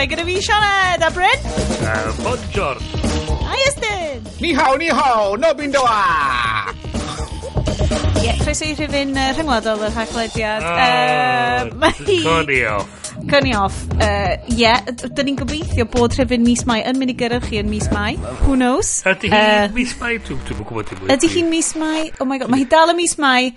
ddoe, gyda fi Sioned a Bryn. A Bodjor. A Iestyn. Ni hao, ni hao, no bin a! Ie, croeso i rhywun uh, rhyngwladol yr haglediad. Oh, uh, Coni off. Connie off. Ie, uh, yeah, dyn ni'n gobeithio bod rhywun mis mai yn mynd i gyrraedd chi yn mis mai. Who knows? Ydy hi uh, mis mai? Dwi'n gwybod dim Ydy hi'n mis mai? Oh my god, mae hi dal y mis mai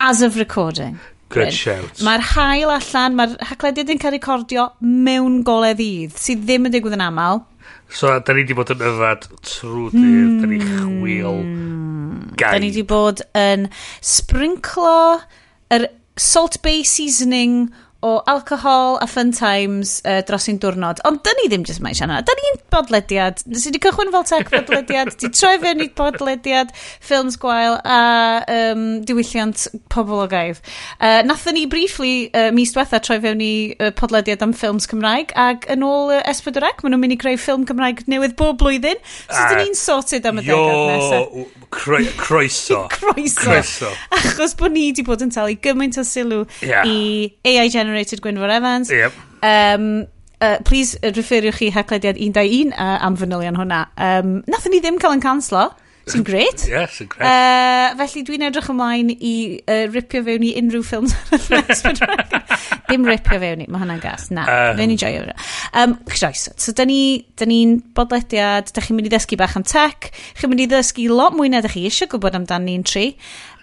as of recording. Great shout. Mae'r hael allan, mae'r haglediad yn cael ei cordio mewn golau ddydd, sydd ddim yn digwydd yn aml. So, da ni wedi bod yn yfad trwy dydd, mm. da ni chwil gael. Da ni wedi bod yn sprinklo yr salt bay seasoning o alcohol a fun times uh, dros un diwrnod. Ond dyn ni ddim jyst mae siarad. Dyn ni'n bodlediad. Nes i wedi cychwyn fel tech bodlediad. Di troi fewn i bodlediad, ffilms gwael a um, diwylliant pobl o gaif. Uh, Nathon ni briefly uh, mis diwetha troi fewn i uh, podlediad am ffilms Cymraeg ac yn ôl uh, Esbydwrec, maen nhw'n mynd i greu ffilm Cymraeg newydd bob blwyddyn. So uh, dyn ni'n sorted am y degad nesaf. Croi croeso. croeso. Croeso. Achos bod ni wedi bod yn talu gymaint o sylw yeah. i AI-generated Gwynfor Evans. Yep. Um, uh, please referiwch chi haglediad 1.1 uh, am fanylion hwnna. Um, Nathon ni ddim cael yn canslo. Sy'n gret. Ie, sy'n gret. Uh, felly dwi'n edrych ymlaen i uh, ripio fewn i unrhyw ffilms ar y Dim ripio fewn i, mae hwnna'n gas. Na, eh. um, fe'n i joio. Um, Chroes, so da ni'n ni, ni bodlediad, da chi'n mynd i ddysgu bach am tech, chi'n mynd i ddysgu lot mwy na da chi eisiau gwybod amdan ni'n tri.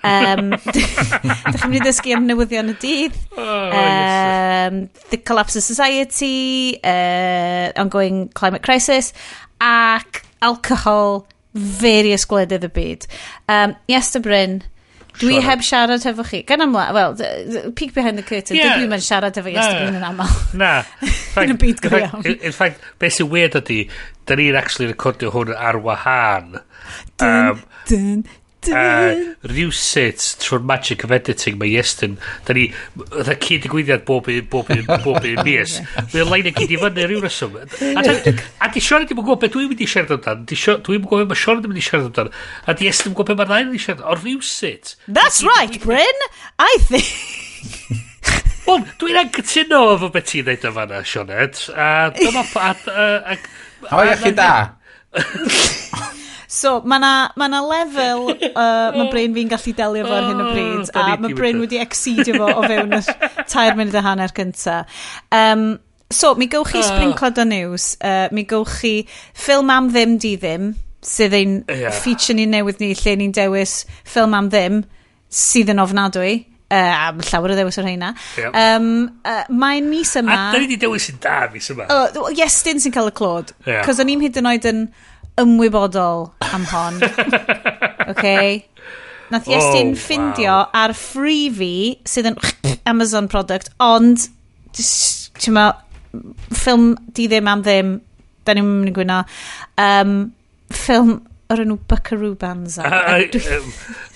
Um, da chi'n mynd i ddysgu am newyddion y dydd, oh, um, the collapse of society, uh, ongoing climate crisis, ac alcohol, various gwledydd y byd. Um, yes, dy Bryn, dwi siarad. heb siarad efo chi. Gan amla, wel, peek behind the curtain, yeah. dwi mae'n siarad efo yes, dy Bryn yn aml. Na. Yn y byd go iawn. In fact, beth sy'n weird ydy, da ni'n actually recordio hwn ar wahân. Dyn, um, dyn, Uh, rhywsut trwy'r magic of editing mae Iestyn da ni dda cyd digwyddiad bob un bob un bob un mis mae'n lein yn cyd i fyny rhyw reswm. A di Sion ddim yn gwybod beth dwi'n mynd i siarad amdan. Dwi'n gwybod beth mae Sion ddim yn mynd i siarad amdan. A di Iestyn yn gwybod beth mae'n mynd i siarad o rhywsut That's right Bryn. I think Wel, dwi'n anghytuno efo beth ti'n dweud yn fanna, Sioned. A dyma... A, a, a, a, a, a, a, a, a, So, mae na, ma na lefel uh, mae Bryn fi'n gallu delio fo ar hyn o oh. bryd. a mae Bryn wedi exceedio fo o fewn y tair munud a hanner cynta. Um, so, mi gywch chi ah. sprinkled o news. Uh, mi gywch chi ffilm am ddim di ddim, sydd ein yeah. feature ni newydd ni, lle ni'n dewis ffilm am ddim, sydd yn ofnadwy uh, am llawer o ddewis o'r heina. Yep. Um, uh, mae'n mis yma... A da ni wedi dewis yn da mis yma. Uh, yes, dyn sy'n cael y clod. Yeah. Cos o'n i'n hyd yn oed yn ymwybodol am hon. okay? Nath Iestyn oh, ffindio wow. ar freebie sydd yn Amazon product, ond ti'n ma, ffilm di ddim am ddim, da ni'n mynd i gwyno, um, ffilm o'r enw Buckaroo Banzai. Uh, uh, um,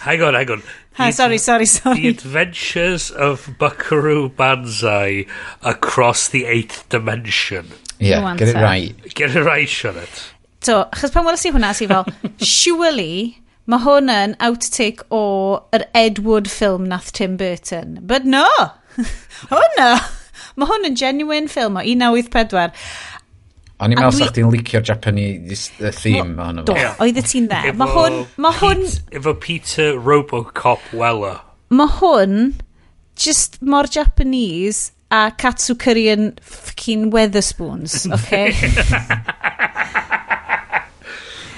hang on, hang on. Ha, sorry, sorry, sorry. The Adventures of Buckaroo Banzai Across the Eighth Dimension. Yeah, get it right. Get it right, Charlotte. So, achos pan weles i hwnna, si fel, surely, mae hwn yn outtake o yr Ed Wood ffilm nath Tim Burton. But no! Oh, hwnna! Mae hwn yn genuine ffilm o 1984. O'n i'n meddwl sa'ch ti'n licio'r Japanese the theme o'n hwnnw. Do, oedd ti'n dde. Mae hwn... Ma hwn efo Peter Robocop Weller. Mae hwn just mor Japanese a Katsu Korean fucking Weatherspoons, okay?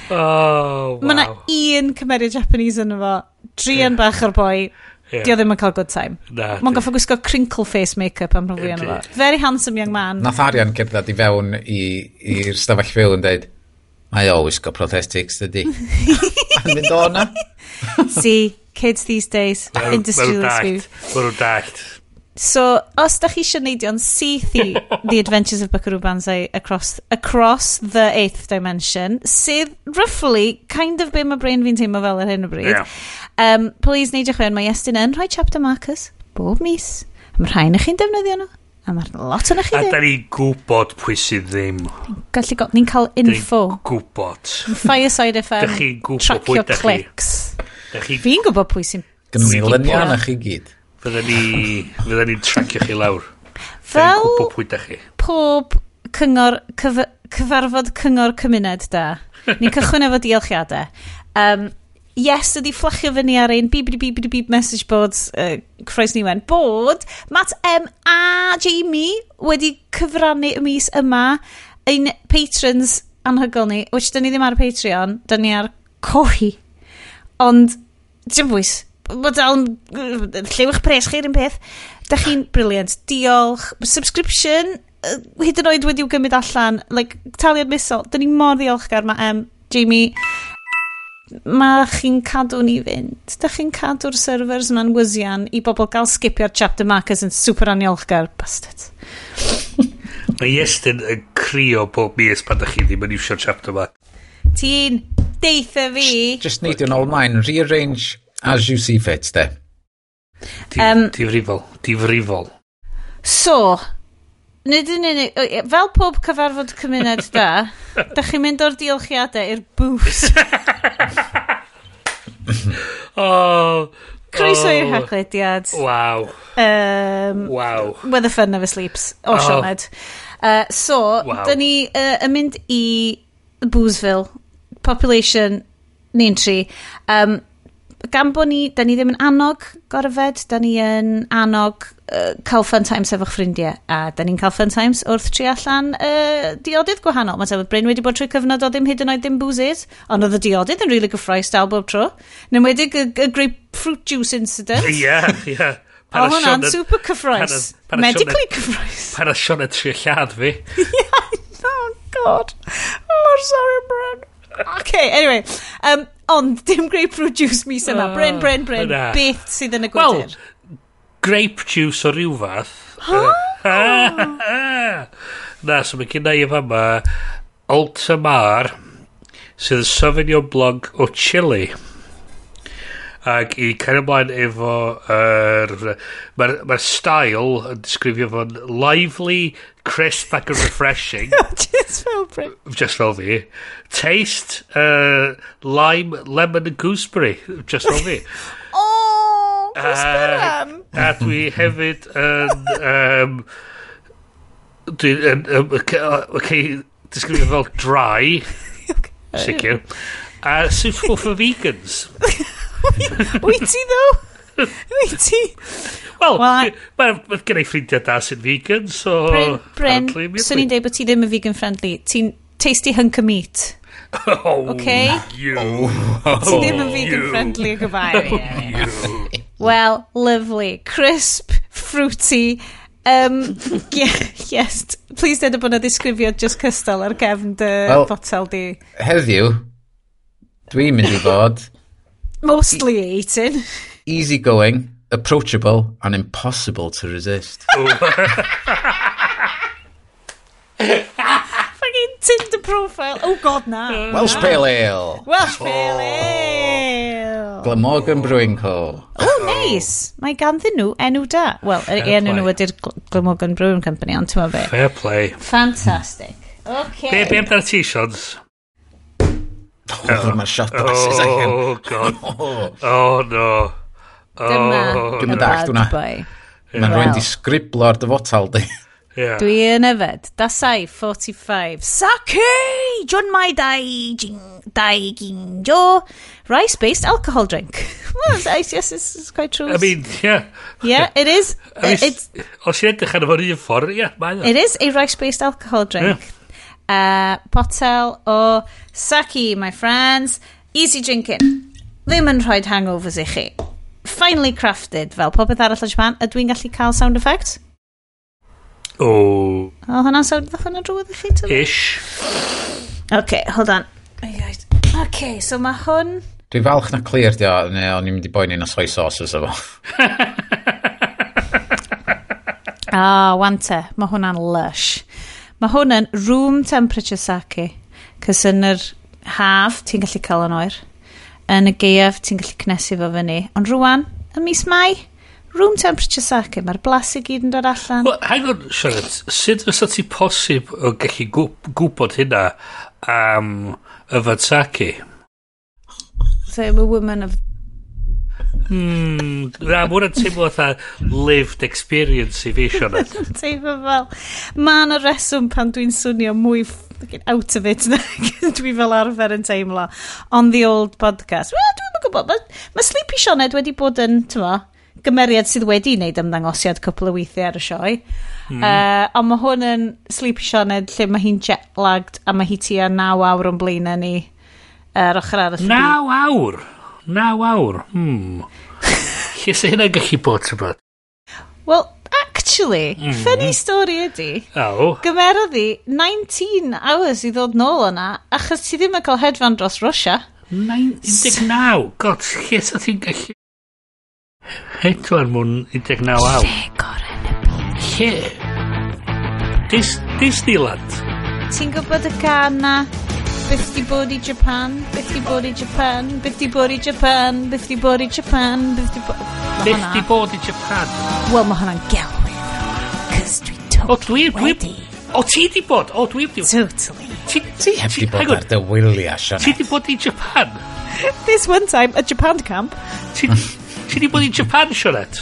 Oh, wow. Mae yna un cymeriad Japanese yn efo, drian yeah. bach o'r boi, yeah. di o ddim yn cael good time. Nah, Mae'n goffa gwisgo crinkle face make-up am rhywbeth yn efo. Very handsome young man. Nath Arian cerdded i fewn i'r stafell ffil yn dweud, mae o wisgo prosthetics dydy. A'n mynd o na. See, kids these days, industrial experience. Mae nhw'n dacht. So, os da chi eisiau neidio'n syth i The Adventures of Buckaroo Banzai across, across the Eighth Dimension, sydd roughly kind of be mae brain fi'n teimlo fel ar hyn o bryd, yeah. um, please neidiwch fewn, mae Estyn yn rhoi chapter markers bob mis. Am rhain ych chi'n defnyddio nhw. A mae'r lot yn eich i ddim. A da ni'n gwybod pwy sydd ddim. Gallu go, ni'n cael info. Da ni'n gwybod. Fireside FM. Da chi'n gwybod pwy da chi. Fi'n gwybod pwy sy'n... Gynnu ni lyniau na chi gyd. Fydda ni, fydda ni'n tracio chi lawr. Fel gwybod pwy da chi. pob cyngor, cyf cyfarfod cyngor cymuned da, ni'n cychwyn efo diolchiadau. Um, yes, ydi fflachio fyny ar ein bib, bib, bib, bib message boards, uh, croes ni wen, bod Matt M a Jamie wedi cyfrannu y mis yma ein patrons anhygol ni, which dyn ni ddim ar y Patreon, dyn ni ar Cohi. Ond, dim bwys, Mae dal yn llewch pres chi'r un peth. Da chi'n briliant. Diolch. Subscription, uh, hyd yn oed wedi'w gymryd allan. Like, taliad misol. Da ni mor ddiolchgar. Mae um, Jamie mae chi'n cadw ni fynd. Da chi'n cadw'r servers yma'n wysian i bobl gael skipio'r chapter markers yn super aniolchgar, bastard. Mae Iestyn yn crio bob mis pan da chi ddim yn iwsio'r chapter mark. Ti'n deitha fi... Just neidio yn ôl rearrange As you see fit, de. Di, um, difrifol. Difrifol. So, nid yn unig, fel pob cyfarfod cymuned da, da chi'n mynd o'r diolchiadau i'r bws. oh, Croeso oh, i'r haglediad. Waw. Um, waw. Where the fun never sleeps. O, oh. Sioned. Uh, so, wow. da ni uh, yn mynd i Boozville, population 93. Um, gan bod ni, da ni ddim yn annog gorfod, da ni yn annog uh, cael fun times efo'ch ffrindiau. A da ni'n cael fun times wrth tri allan uh, diodydd gwahanol. Mae'n sefyd Bryn wedi bod trwy cyfnod o ddim hyd yn oed ddim bwzys, ond oedd y diodydd yn really gyffroes dal bob tro. Nyn wedi y, y grape juice incident. Ie, ie. O hwnna'n super cyffroes. Medically cyffroes. Pan o Siona tri llad fi. Ie, oh god. Mor sorry, Bryn okay, anyway. Um, ond, dim grapefruit juice mis yma. Ah, bryn, bryn, bryn. Beth sydd yn y gwydr? Well, grape juice o ryw fath. Huh? Eh, Na, so mae gen i efo yma Altamar sydd yn sofynio blog o chili. Ac i cael ymlaen efo yr... Mae'r ma style yn disgrifio fo'n lively, crisp ac yn refreshing. Just fel just fel fi. Taste, uh, lime, lemon and gooseberry. Just fel fi. Oh, Uh, gwsberam. a dwi hefyd yn... Um, dwi yn... Um, okay, disgrifio fel dry. Sicr. A suitable for vegans. Wyt ti ddo? Wyt ti? Wel, mae well, gen i ffrindiau da sy'n vegan, so... Bryn, Bryn swn i'n dweud bod ti ddim yn vegan friendly. Ti'n tasty hunk of meat. Oh, okay? you. Oh, ti oh, ddim yn vegan you. friendly o gyfair. Oh, you. Well, lovely. Crisp, fruity, Um, yeah, yes, please dweud bod yna disgrifiad just cystal ar gefn dy well, botel di. Heddiw, dwi'n mynd i fod Mostly e eating. Easygoing, approachable, and impossible to resist. Fucking Tinder profile. Oh god, na. Welsh Pale Ale. Welsh oh. Pale Ale. Glamorgan Brewing Co. Oh, nice. Mae ganddyn nhw enw da. Wel, Fair enw play. nhw ydy'r Gl- Glamorgan Brewing Company, ond ti'n meddwl. Fair play. Fantastic. Okay. Be, be amdana ti, Sions? Oh, mae shot glasses allan. Oh, god. Oh. oh, no. Oh, Dyma y bad hwnna. boy. Yeah. Mae'n rwy'n well. disgriblo'r dyfotal di. Yeah. Dwi yn yfed. Dasai, 45. Sake! John Mai Dai Dai Ginjo. Rice-based alcohol drink. well, it's, yes, it's, it's quite true. I mean, yeah. Yeah, it is. I mean, it's, os i'n edrych ar efo'n un ffordd, yeah, mae'n It is a rice-based alcohol drink. Yeah uh, potel o sake, my friends. Easy drinking. Ddim yn rhoi hangovers i chi. Finely crafted, fel popeth arall o Japan, ydw i'n gallu cael sound effect? O. Oh. O, oh, hwnna'n sound, effect hwnna'n drwydd i chi? Tyfu? Ish. OK, hold on. OK, so mae hwn... Dwi'n falch na clir di o, neu o'n i'n mynd i boeni na soy sauce os efo. Ah, oh, wante, mae hwnna'n lush. Mae hwn yn room temperature sake. Cys yn yr haf, ti'n gallu cael yn oer. Yn y geaf, ti'n gallu cnesu fo fyny. Ond rwan, y mis mai, room temperature sake. Mae'r blas i gyd yn dod allan. Well, hang on, Sianet. Sut fysa ti posib o gallu gwybod hynna am um, yfad sake? So, I'm a woman of Hmm, na, mae hwnna'n teimlo fatha lived experience i fi, Sioned. teimlo fel, mae yna reswm pan dwi'n swnio mwy out of it na dwi fel arfer yn teimlo on the old podcast. Wel, dwi'n gwybod, mae ma Sleepy Sioned wedi bod yn, tyma, gymeriad sydd wedi wneud ymddangosiad cwpl o weithiau ar y sioe. Mm. Uh, ond mae hwn yn Sleepy Sioned lle mae hi'n jet lagged a mae hi tua 9 awr o'n blaenau ni uh, ochr arall. Naw awr? Naw awr? Hmm. Lle se hynna'n gallu bod ti'n bod? Wel, actually, mm. funny story ydi. O. Gymerodd i 19 hours i ddod nôl o'na, achos ti ddim yn cael hedfan dros Russia. 19? God, lle sa ti'n gallu... Hedfan mwyn 19 awr. Lle goren y byd. Lle? Dis, Disneyland. Ti'n gwybod y gan na Byth di bod i Japan? Byth di bod i Japan? Byth di bod i Japan? Byth di bod i Japan? Byth di bod... Byth di bod i Japan? Wel, mae hwnna'n gelwydd. Cys dwi totally dwi, dwi, wedi. O, ti di bod? O, dwi di Totally. Ti, ti, ti, ti, bod ar dy wyliau, Sian. Ti di bod i Japan? This one time, A Japan camp. Ti, ti di bod i Japan, Sionet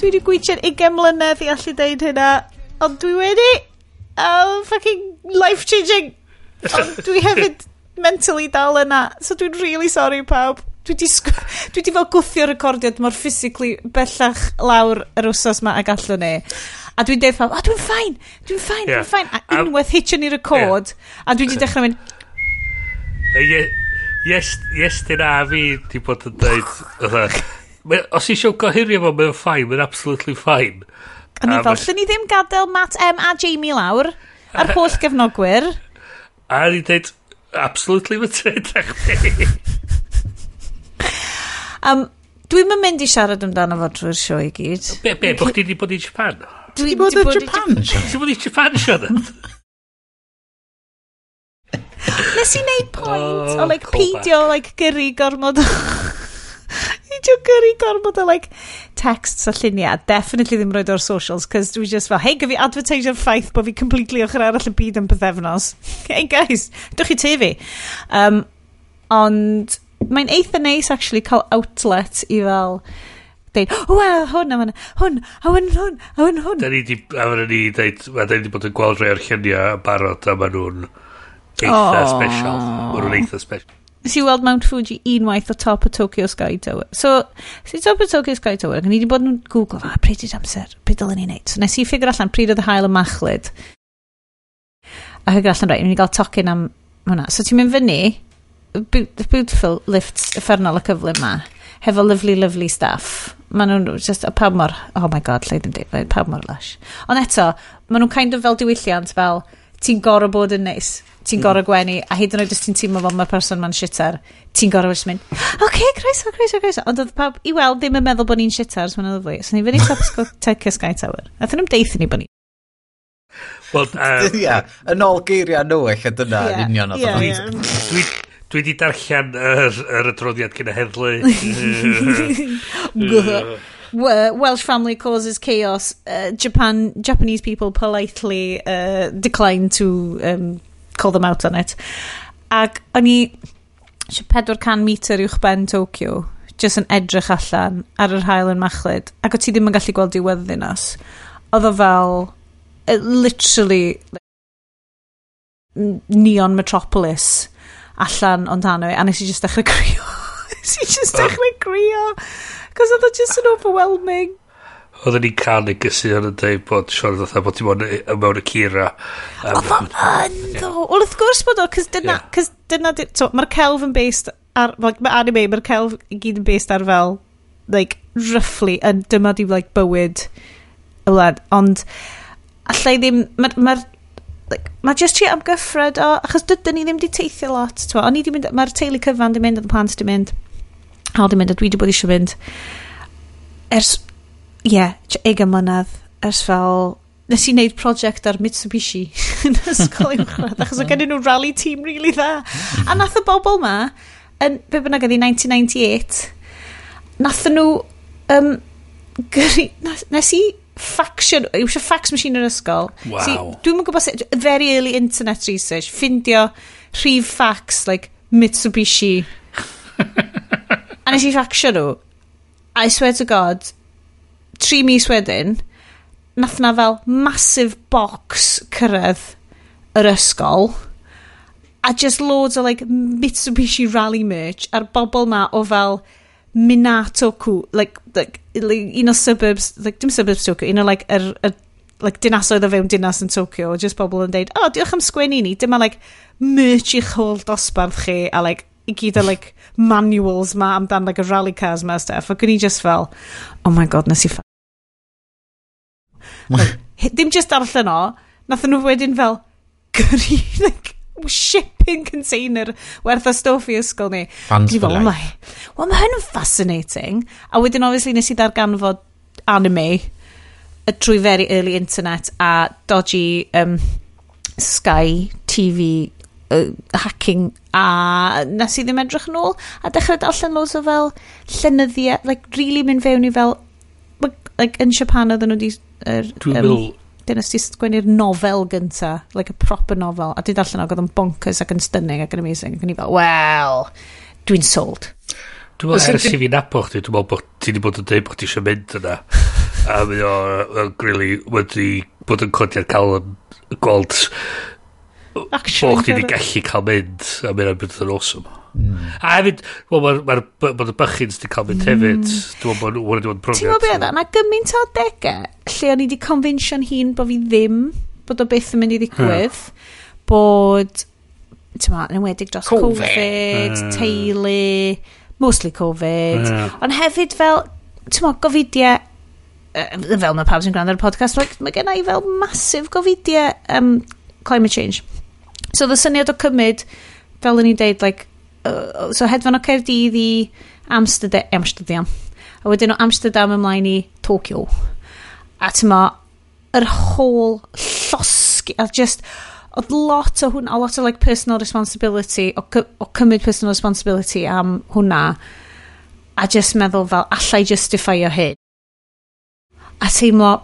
dwi wedi gweithio'n 20 mlynedd i allu deud hynna, ond dwi wedi oh, fucking life changing. Ond dwi hefyd mentally dal yna, so dwi'n really sorry pawb. Dwi di, dwi di fel gwthio recordiad mor physically bellach lawr yr wsos ma a gallwn ni. A dwi'n deud pawb, o oh, dwi'n ffain, dwi'n ffain, yeah. dwi'n ffain. A unwaith hitio ni record, yeah. a dwi di dechrau mynd... Yes, yes, dyna fi di bod yn dweud... Os i eisiau gohirio fo, mae'n ffain, mae'n absolutely ffain. O'n i fel, llyn ni ddim gadael Matt M a Jamie lawr a'r holl gefnogwyr. A ni dweud, absolutely limited a chdi. um, Dwi'n mynd i siarad amdano fo drwy'r sioe i gyd. Be, be, bo chdi wedi bod i Japan? Dwi wedi bod i Japan? Dwi wedi bod i Japan siarad? Nes i wneud pwynt o, oh, like, peidio, like, gyrru gormod o peidio gyrru gormod o like, texts a lluniau. Definitely ddim roed o'r socials, cos dwi just fel, hei, gyfi advertisio'r ffaith bod fi completely ochr arall y byd yn pethefnos. hey guys, dwch chi tefi Um, ond mae'n eitha neis, actually, cael outlet i fel deud, o, wel, hwn, a hwn, hwn, a hwn, hwn, a hwn, hwn. Da ni di, a hwn ni dweud, a da ni di bod yn gweld rhai o'r lluniau yn barod, a maen nhw'n eitha oh. special. Maen nhw'n eitha special. Nes i weld Mount Fuji unwaith o top o Tokyo Sky Tower. So, si top o Tokyo Sky Tower, ac o'n i wedi bod yn Google, a pryd i'r amser, pryd dylen ni wneud. So, nes i ffigur allan pryd oedd y hael y machlyd. A ffigur allan, rhaid, ni'n gael tocyn am hwnna. So, ti'n mynd fyny, beautiful lifts effernol y cyflym ma, hefo lovely, lovely staff. Maen nhw'n just, a pawb mor, oh my god, lle ddim dweud, pawb mor lush. Ond eto, maen nhw'n kind of fel diwylliant, fel, ti'n gorau bod yn neis ti'n mm. gorau gwenu, a hyd yn oed os ti'n teimlo fel mae'r person ma'n shitter, ti'n gorau wrth mynd, oce, okay, croeso, croeso, croeso. Ond oedd pawb, i weld, ddim yn meddwl bod ni'n shitter, so mae'n lyflu. So ni fynd i top Tucker Sky Tower. Nath nhw'n deithio ni bod ni. Wel, uh, yeah, yn ôl geiriau nhw, eich dyna yn union oedd o'n Dwi wedi darllen yr, yr adroddiad gyda heddlu. Welsh family causes chaos. Uh, Japan, Japanese people politely uh, decline to um, call them out on it. Ac o'n i 400 metr uwch ben Tokyo, jyst yn edrych allan ar yr hael yn machlyd ac o ti ddim yn gallu gweld diwedd ddinas. Oedd o fel, literally, neon metropolis allan ond anu a nes i just dechrau crio. nes i just dechrau crio. Cos oedd o just yn overwhelming oedden ni'n cael negesu yn y dweud bod Sean fatha bod ti mo'n mewn y cira. Oedd o'n yn ddo. Wel, wrth gwrs bod o, cys dyna, yeah. cys dyna, so, mae'r celf yn based ar, like, mae anime, mae'r celf i gyd yn based ar fel, like, roughly, yn dyma di, like, bywyd y wlad. Ond, allai ddim, mae'r, ma, like, mae just ti am gyffred o, achos dydyn ni ddim di teithio lot, twa, o'n i di mynd, mae'r teulu cyfan di mynd, oedd y plant di mynd, hal di mynd, a dwi di bod eisiau mynd. Ers, ie, egen mlynedd ers fel nes i wneud prosiect ar Mitsubishi yn ysgol uwchradd achos o gen nhw rally team really dda. A nath y bobl ma yn be bynnag ydi 1998 nath nhw um, gyrru, nes i faction yw eisiau fax machine yn ysgol. Wow. so, dwi'n yn gwybod sut very early internet research ffindio rhif fax like Mitsubishi. A nes i faxio nhw. I swear to god tri mis wedyn, nath na fel massive box cyrraedd yr ysgol a just loads o like Mitsubishi Rally merch a'r bobl ma o fel Minatoku like, like, like un o suburbs like, dim suburbs Tokyo un o like yr, yr like dinasoedd o fewn dinas yn Tokyo just bobl yn deud oh diolch am sgwennu ni dyma like merch i'ch hol dosbarth chi a like i gyd o like manuals ma amdan like y rally cars ma stuff ac o'n i just fel oh my god nes i dim just darllen o, nath nhw wedyn fel, gyrru, like, shipping container werth o stwff i ysgol ni. Fans for oh life. Mae, wel, mae hyn yn fascinating. A wedyn, obviously, nes i darganfod anime trwy very early internet a dodgy um, Sky TV uh, hacking a nes i ddim edrych yn ôl a dechrau darllen loads o fel llenyddiau like really mynd fewn i fel like yn Japan oedden nhw wedi Er, Dwi'n meddwl... dyna sy'n sgwennu'r nofel gynta, like a proper novel, a dwi'n darllen o, oedd yn bonkers ac yn stunning ac yn amazing, ac yn i fel, well, dwi'n sold. Dwi'n meddwl ers i fi nabo chdi, dwi'n meddwl bod ti wedi bod yn dweud bod ti eisiau mynd yna. A mi o'n grili wedi bod yn codiad cael yn gweld bod chdi wedi gallu cael mynd, a mi o'n mynd yn awesome. Mm. A hefyd, wel, mae'r ma, ma, ma bychyn wedi cael mynd hefyd. Dwi'n meddwl bod nhw'n dweud profiad. Ti'n meddwl beth, mae gymaint o adegau lle o'n i wedi confensio'n hun bod fi ddim, bod o beth yn mynd i ddigwydd, bod, ti'n meddwl, yn wedig dros Covid, COVID uh. teulu, mostly Covid, yeah. ond hefyd fel, ti'n meddwl, gofidiau Uh, fel mae pawb sy'n gwrando ar y podcast, like, mae gen i fel masif gofidiau um, climate change. So, the syniad o cymryd, fel yn i'n deud, like, uh, so hedfan o Caerdydd i Amsterdam, Amsterdam. A wedyn o Amsterdam ymlaen i Tokyo. A tyma, yr whole llosgi, a just, oedd lot o hwnna, a lot o like personal responsibility, o, o cymryd personal responsibility am hwnna, a just meddwl fel, allai justifio hyn. A teimlo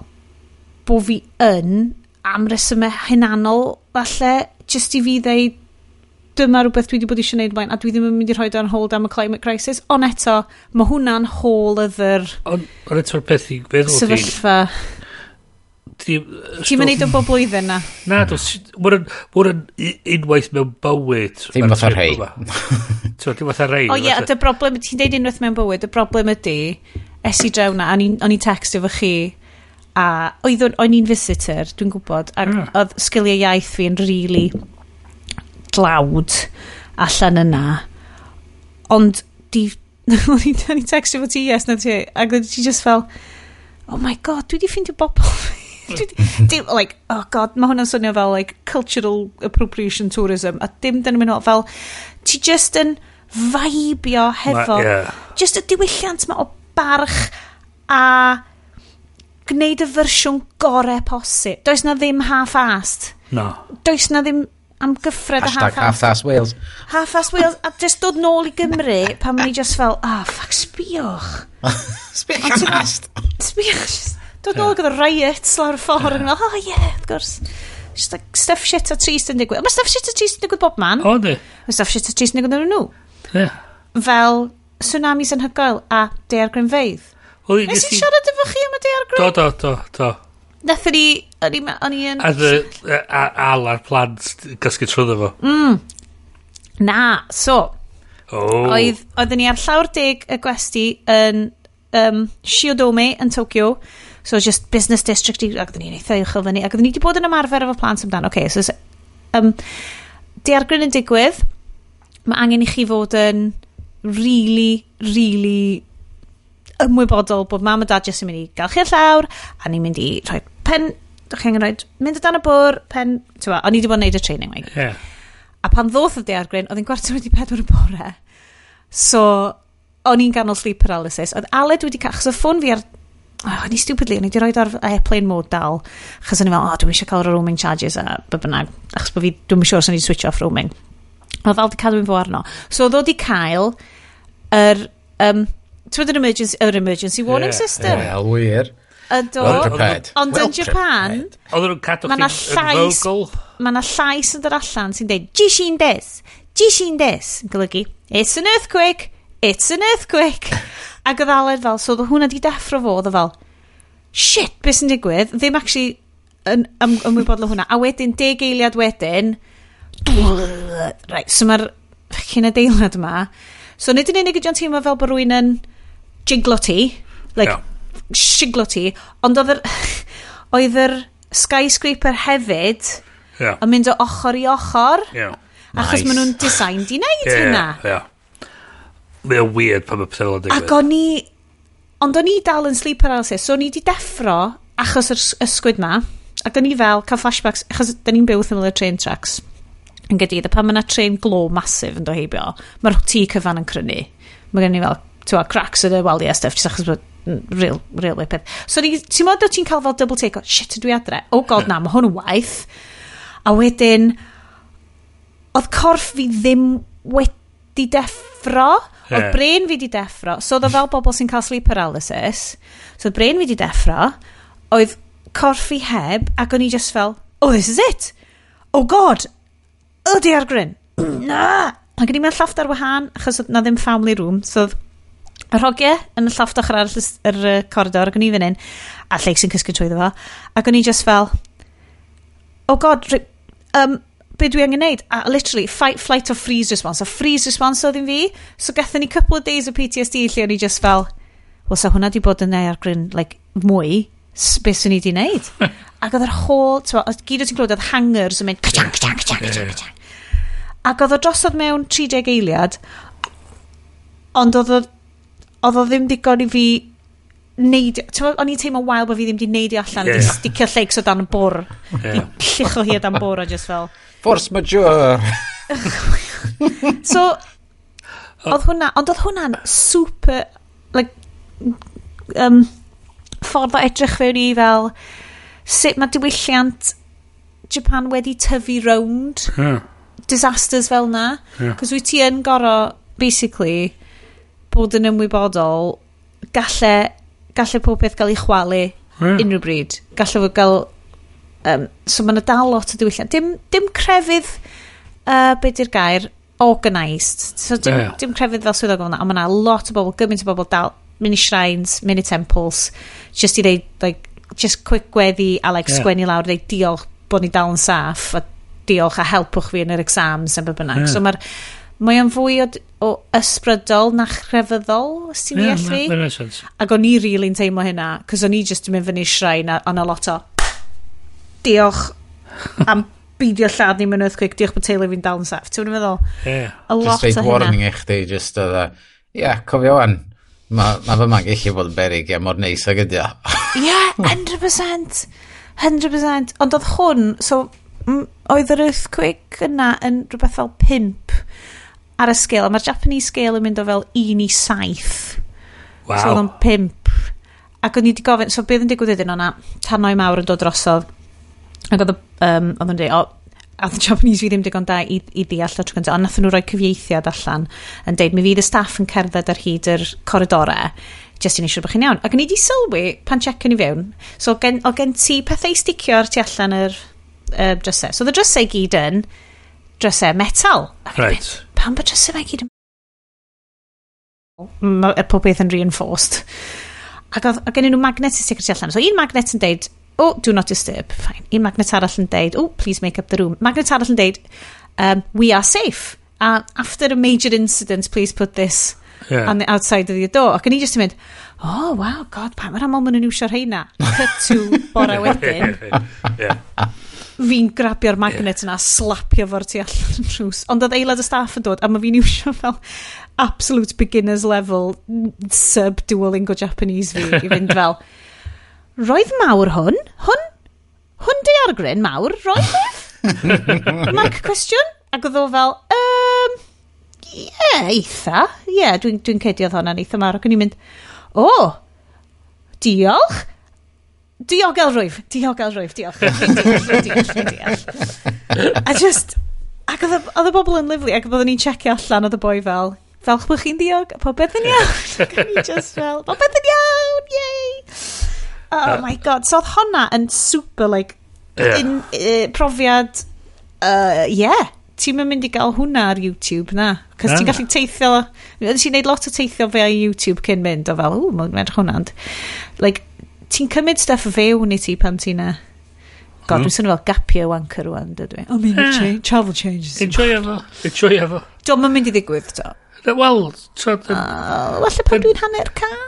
bod fi yn am resymau hynanol, falle, just i fi ddeud dyma rhywbeth dwi wedi bod eisiau gwneud mlaen, a dwi ddim yn mynd i rhoi ar hold am y climate crisis, ond eto, mae hwnna'n hol yfyr... Ond on eto'r peth i feddwl Sefyllfa. Ti'n mynd i o bob blwyddyn na? Na, mae'n yn unwaith mewn bywyd. Ddim fatha rhai. Ti'n fatha rhai. O ie, y broblem, ti'n deud unwaith mewn bywyd, y broblem ydy, es i draw na, o'n i'n textio fo chi, a oedd o'n i'n visitor, dwi'n gwybod, ac yeah. oedd sgiliau iaith fi yn rili really dlawd allan yna ond di o'n i'n textio fo ti yes na ti ac oedd ti just fel oh my god dwi di ffeindio bobl dwi di, like oh god mae hwnna'n swnio fel like cultural appropriation tourism a dim dyn nhw'n fel ti just yn faibio hefo ma, yeah. just y diwylliant mae o barch a gwneud y fersiwn gorau posib does na ddim half-assed no. does na ddim am gyffred a half-ass half Wales. Half-ass Wales a just dod nôl i Gymru pan ni just fel ah oh, ffac sbiwch sbiwch am ast. sbiwch dod nôl gyda riots lawr y ffordd yn fel oh yeah of course. Just like stuff shit a trist yn digwydd. Mae stuff shit a trist yn digwydd bob man. O di mae stuff shit a trist yn digwydd yn nhw. Yeah. fel tsunamis yn hygoel a deargrynfeidd Nes i siarad efo chi am y deargryn? Do, do, do, do. Nethon ni O'n i'n... O'n i'n... Al a'r plant gysgu trwyddo fo. Mm. Na, so... Oh. Oedd, oedden ni ar llawr deg y gwesti yn um, Shiodome yn Tokyo. So just business district i, ac oedden ni'n eitha uchel fyny, ac oedden ni wedi bod yn ymarfer efo plant amdano. Okay, so, um, diargryn yn digwydd, mae angen i chi fod yn really, really ymwybodol bod mam a dad jyst yn mynd i gael chi'r llawr a ni'n mynd i rhoi pen Dych chi'n angen mynd o dan y bwr, pen... Tewa, o'n i wedi bod yn neud y training wing. Yeah. A pan ddoth y deargryn, oedd hi'n gwarter wedi pedwar y bore. So, o'n i'n ganol sleep paralysis. Oedd Aled wedi cael... Chos o ffôn fi ar... Oh, o'n i stupidly, o'n i wedi rhoi ar airplane mode dal. Chos o'n i fel, o, oh, dwi'n eisiau cael yr roaming charges a by bynnag. Achos bod fi, dwi'n siŵr sure os o'n switch off roaming. Oedd Aled wedi cadw yn fo arno. So, oedd wedi cael yr... Um, Twyd yr emergency, yr emergency warning yeah, system. Wel, yeah, wir. Ydo. Well prepared. Ond well yn Japan, oedden nhw'n cadw chi'n llais, Mae yna llais yn dod allan sy'n dweud, Jishin des, Jishin des, yn golygu, it's an earthquake, it's an earthquake. Ac oedd Aled fel, so oedd hwnna di deffro fo, oedd fel, shit, beth sy'n digwydd, ddim actually yn ym, ymwybodol o hwnna. A wedyn, deg eiliad wedyn, right, so mae'r ffocin adeilad yma, so nid yn unig ydy'n teimlo fel bod rwy'n yn jinglo ti, like, yeah siglo ti, ond oedd yr, oedd yr skyscraper hefyd yeah. yn mynd o ochr i ochr. Yeah. Achos nice. maen nhw'n design di wneud yeah, hynna. Yeah. Mae o'n weird pan mae pethau yn digwydd. Ac o'n i... Ond o'n i dal yn sleep paralysis, so o'n i di deffro achos yr ysgwyd ma. Ac o'n i fel, cael flashbacks, achos dyn ni'n byw wrth ymwyl y train tracks. Yn gydydd, a pan mae yna train glo masif yn doheibio, mae'r tŷ cyfan yn crynu. Mae gen i fel, ti'n cracks yn y waliau stuff, jyst achos bod real, real peth. So ni, ti'n modd o ti'n cael fel double take, o, shit, dwi adre. Oh god, na, mae hwn yn waith. A wedyn, oedd corff fi ddim wedi deffro, yeah. oedd brain fi wedi deffro. So oedd o fel bobl sy'n cael sleep paralysis. So oedd brain fi wedi deffro, oedd corff fi heb, ac o'n i just fel, oh, this is it. Oh god, ydy ar gryn. na! Ac o'n i mewn llofft ar wahân, achos oedd na ddim family room, so oedd y rhogiau yn y llofft ochr arall yr uh, corridor ac o'n i fan hyn a lleig sy'n cysgu trwy fo ac o'n i just fel oh god um, be dwi angen neud? A literally fight, flight or freeze response. A freeze response oedd yn fi. So gathen ni couple of days o PTSD lle o'n i just fel wel so hwnna di bod yn neud ar gryn, like, mwy beth sy'n ni di neud. Ac oedd yr whole twa, gyd o ti'n clywed oedd hangers yn mynd kachang, kachang, kachang, kachang, kachang. ac oedd o drosodd mewn 30 eiliad ond oedd o oedd o ddim digon i fi neud, neidio, o'n i'n teimlo wael bod fi ddim wedi neidio e allan, yeah. di sticio lleics o dan y bwr. Yeah. Di llicho hi o dan bwr a just fel... Force majeure! so, oedd hwnna, ond oedd hwnna'n super, like, um, ffordd o edrych fewn i fel sut mae diwylliant Japan wedi tyfu rownd yeah. disasters fel na. Cos wyt ti yn goro, basically, bod yn ymwybodol, galle, galle pob peth gael ei chwalu yeah. unrhyw bryd. Galle fod gael... Um, so mae yna dal lot o diwylliant. Dim, dim crefydd, uh, be di'r gair, organised. So dim, yeah. dim crefydd fel swyddog fel yna, ond mae yna lot o bobl, gymaint o bobl dal, mini shrines, mini temples, just i ddeud, like, just quick gweddi a like, yeah. sgwennu lawr, ddeud diolch bod ni dal yn saff, a diolch a helpwch fi yn yr exams a be bynnag. Yeah. So mae'r mae o'n fwy o, o ysbrydol na chrefyddol, os ti'n yeah, allu. Ac o'n i really'n teimlo hynna, cos o'n i just yn mynd fyny shrine o'n a lot o diolch am beidio lladd ni'n mynd earthquake, diolch bod teulu fi'n dal yn saff. Ti'n meddwl? Yeah. A lot just o hynna. warning i chdi, just oedd e, Ie, cofio wan, mae ma fy ma'n gallu bod yn berig, ie, mor neis ag ydi o. Ie, 100%. 100%. Ond oedd hwn, so, oedd yr earthquake yna yn rhywbeth fel pimp ar y scale. Mae'r Japanese scale yn mynd o fel 1 i 7. Wow. So oedd o'n 5. Ac o'n i wedi gofyn, so beth yn digwydd iddyn o'na? tanoi mawr yn dod drosodd. Ac oedd um, o'n dweud, o, a the Japanese fi ddim digon da i, i ddeall o tro gyntaf, ond nath nhw rhoi cyfieithiad allan yn deud, mi fydd y staff yn cerdded ar hyd yr coridorau, jyst i ni siwr bod chi'n iawn. Ac ni di sylwi pan checkyn i fewn, so o gen, o gen ti pethau sticio ar tu allan yr uh, drysau. So the drysau gyd yn, drysau metal. Right. Mynd, Pam bod drysau fe gyd yn... Mae pob beth yn reinforced. Ac oedd gen nhw magnet i sicrti allan. So un magnet yn deud, oh, do not disturb. Fine. Un magnet arall yn deud, oh, please make up the room. Magnet arall yn deud, um, we are safe. Uh, after a major incident, please put this yeah. on the outside of your door. Ac o'n i just yn mynd, oh, wow, god, pa mae'r aml maen nhw'n iwsio'r heina. Cut to, bore wedyn. yeah fi'n grabio'r magnet yna, slapio fo'r tu allan yn trws. Ond oedd aelod y staff yn dod, a mae fi'n iwsio fel absolute beginners level sub-duolingo Japanese fi i fynd fel, roedd mawr hwn, hwn, hwn di argryn mawr, roedd hwn? Mike cwestiwn? Ac oedd o fel, um, ie, yeah, eitha, ie, yeah, dwi'n dwi, dwi cedio oedd hwnna'n eitha mawr, ac o'n i'n mynd, o, oh, diolch, diogel rwyf, diogel rwyf, diolch, diolch, diolch, diolch. A just, ac oedd y bobl yn lyflu, ac oedden ni'n checio allan oedd y boi fel, falch bod chi'n diog, a popeth yn iawn. ac o'n i just fel, popeth yn iawn, yay! Oh my god, so oedd honna yn super, like, yeah. in, uh, profiad, uh, yeah, ti'n mynd i gael hwnna ar YouTube na cos ti'n gallu teithio ti'n neud lot o teithio fe ar YouTube cyn mynd o fel ww mae'n edrych hwnna'n like ti'n cymryd stuff o fewn i ti pan ti'n na? God, hmm. dwi'n swnio fel gapio wanker rwan, dydw i. Oh, mean, yeah. change, travel changes. Enjoy efo. Enjoy efo. Do, mae'n mynd i ddigwydd, to. Wel, so... Uh, ah, Walle pan dwi'n hanner can?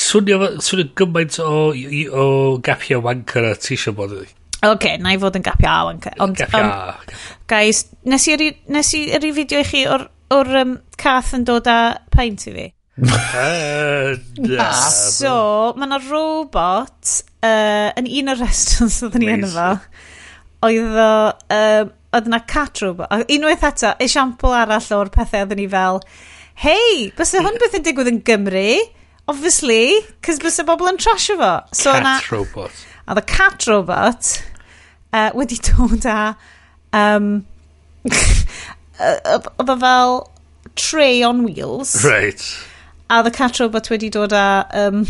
Swnio, swnio gymaint o, o gapio wanker a ti eisiau bod. Oce, okay, na i fod yn gapio a wanker. Ond, gapio um, Guys, nes i, nes i, i fideo i chi o'r, or, um, cath yn dod â paint i fi? Ah, so, mae yna robot uh, yn un o'r restaurants oedd ni yn efo. Oedd o... Um, oedd yna cat robot. Unwaith eto, esiampl arall o'r pethau oedd ni fel, hei, bys hwn beth yn digwydd yn Gymru? Obviously, cys bys y bobl yn trasio fo. So, cat na, robot. Oedd y cat robot uh, wedi dod â... Um, oedd o fel tray on wheels. Right a The Cat Robot wedi dod â um,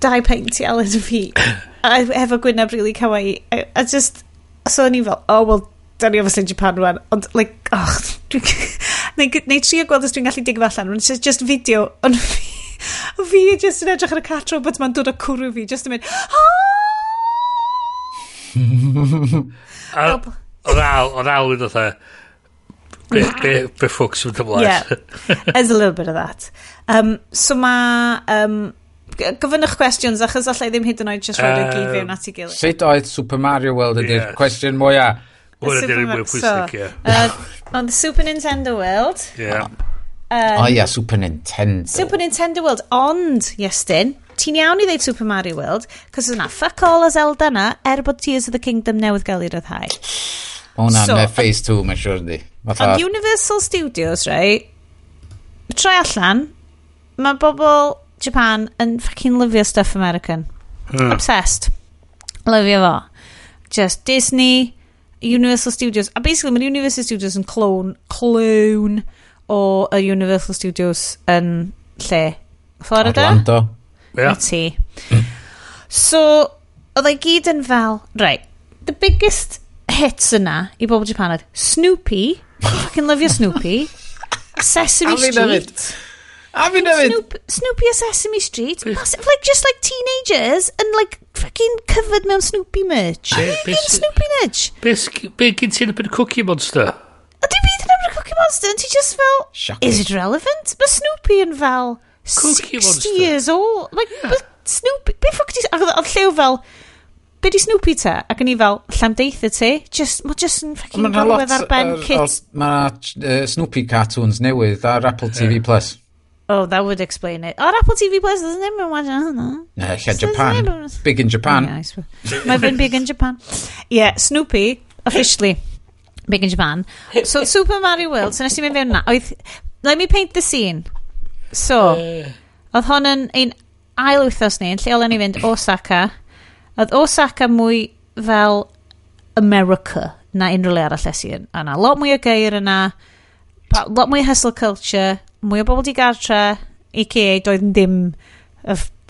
dau peint i aled y fi. A efo gwyneb really kawaii. A, a just so ni fel oh well da ni obviously Japan rwan ond like oh neu, neu trio gweld os dwi'n gallu digfa allan it's just video ond fi fi just yn edrych ar y cat robot ma'n dod o cwrw fi just yn mynd Help! Oedd al, oedd al yn oedd Be, be, be ffwcs yn ymlaen. Yeah, there's a little bit of that. Um, so ma... Um, gofynnwch cwestiwn, achos allai ddim hyd yn oed just roed uh, i gyd fewn at ei gilydd. Sut oedd Super Mario World ydy'r yes. cwestiwn mwyaf? Hwn ydy'r mwy pwysig, ie. Uh, ond Super Nintendo World. Ie. Yeah. Um, oh, yeah, Super Nintendo. Super Nintendo World, ond, Iestyn, ti'n iawn i ddeud Super Mario World, cos yna fuck all o Zelda na, er bod Tears of the Kingdom newydd gael i ryddhau. O na, so, mae Phase 2, mae'n siwr di. Ond Universal Studios, right? Troi allan, mae bobl Japan yn fucking lyfio stuff American. Hmm. Obsessed. Lyfio fo. Just Disney, Universal Studios. A basically mae Universal Studios yn clone, clone o y Universal Studios yn lle. Florida? Orlando. Yeah. Ti. So, oedd ei gyd yn fel, right, the biggest hits yna i bobl Japan oedd Snoopy, Fucking lyfio Snoopy. Sesame Street. A fi'n nefyd. Snoop, Snoopy a Sesame Street. Massive, like, just like teenagers and like fucking covered mewn Snoopy merch. Be, be, Snoopy merch. Be, be gyn ti'n yn Cookie Monster? A di byd yn Cookie Monster, and ti just fel, Shocking. is it relevant? Mae Snoopy yn fel, Cookie 60 monster. years old. Like, yeah. Snoopy, be ffwc ti... Oedd llew fel, be di Snoopy te? Ac yn i fel, llamdeitha ti, just, mae just yn ffacin gorwedd ar ben kit. Mae uh, Snoopy cartoons newydd ar Apple TV+. Oh, that would explain it. Ar Apple TV Plus, does ddim yn wadio hwnna. Yeah, lle Japan. Big in Japan. Yeah, Mae fe'n big in Japan. Yeah, Snoopy, officially, big in Japan. So, Super Mario World, so nes i mynd fewn na. Oedd, let me paint the scene. So, oedd hon yn ein ail wythnos ni, yn lle olen ni fynd Osaka, Oedd Osaka mwy fel America na unrhyw le arall esi yn. A na lot mwy o geir yna, lot mwy o hustle culture, mwy o bobl di gartre, a.k.a. doedd ddim,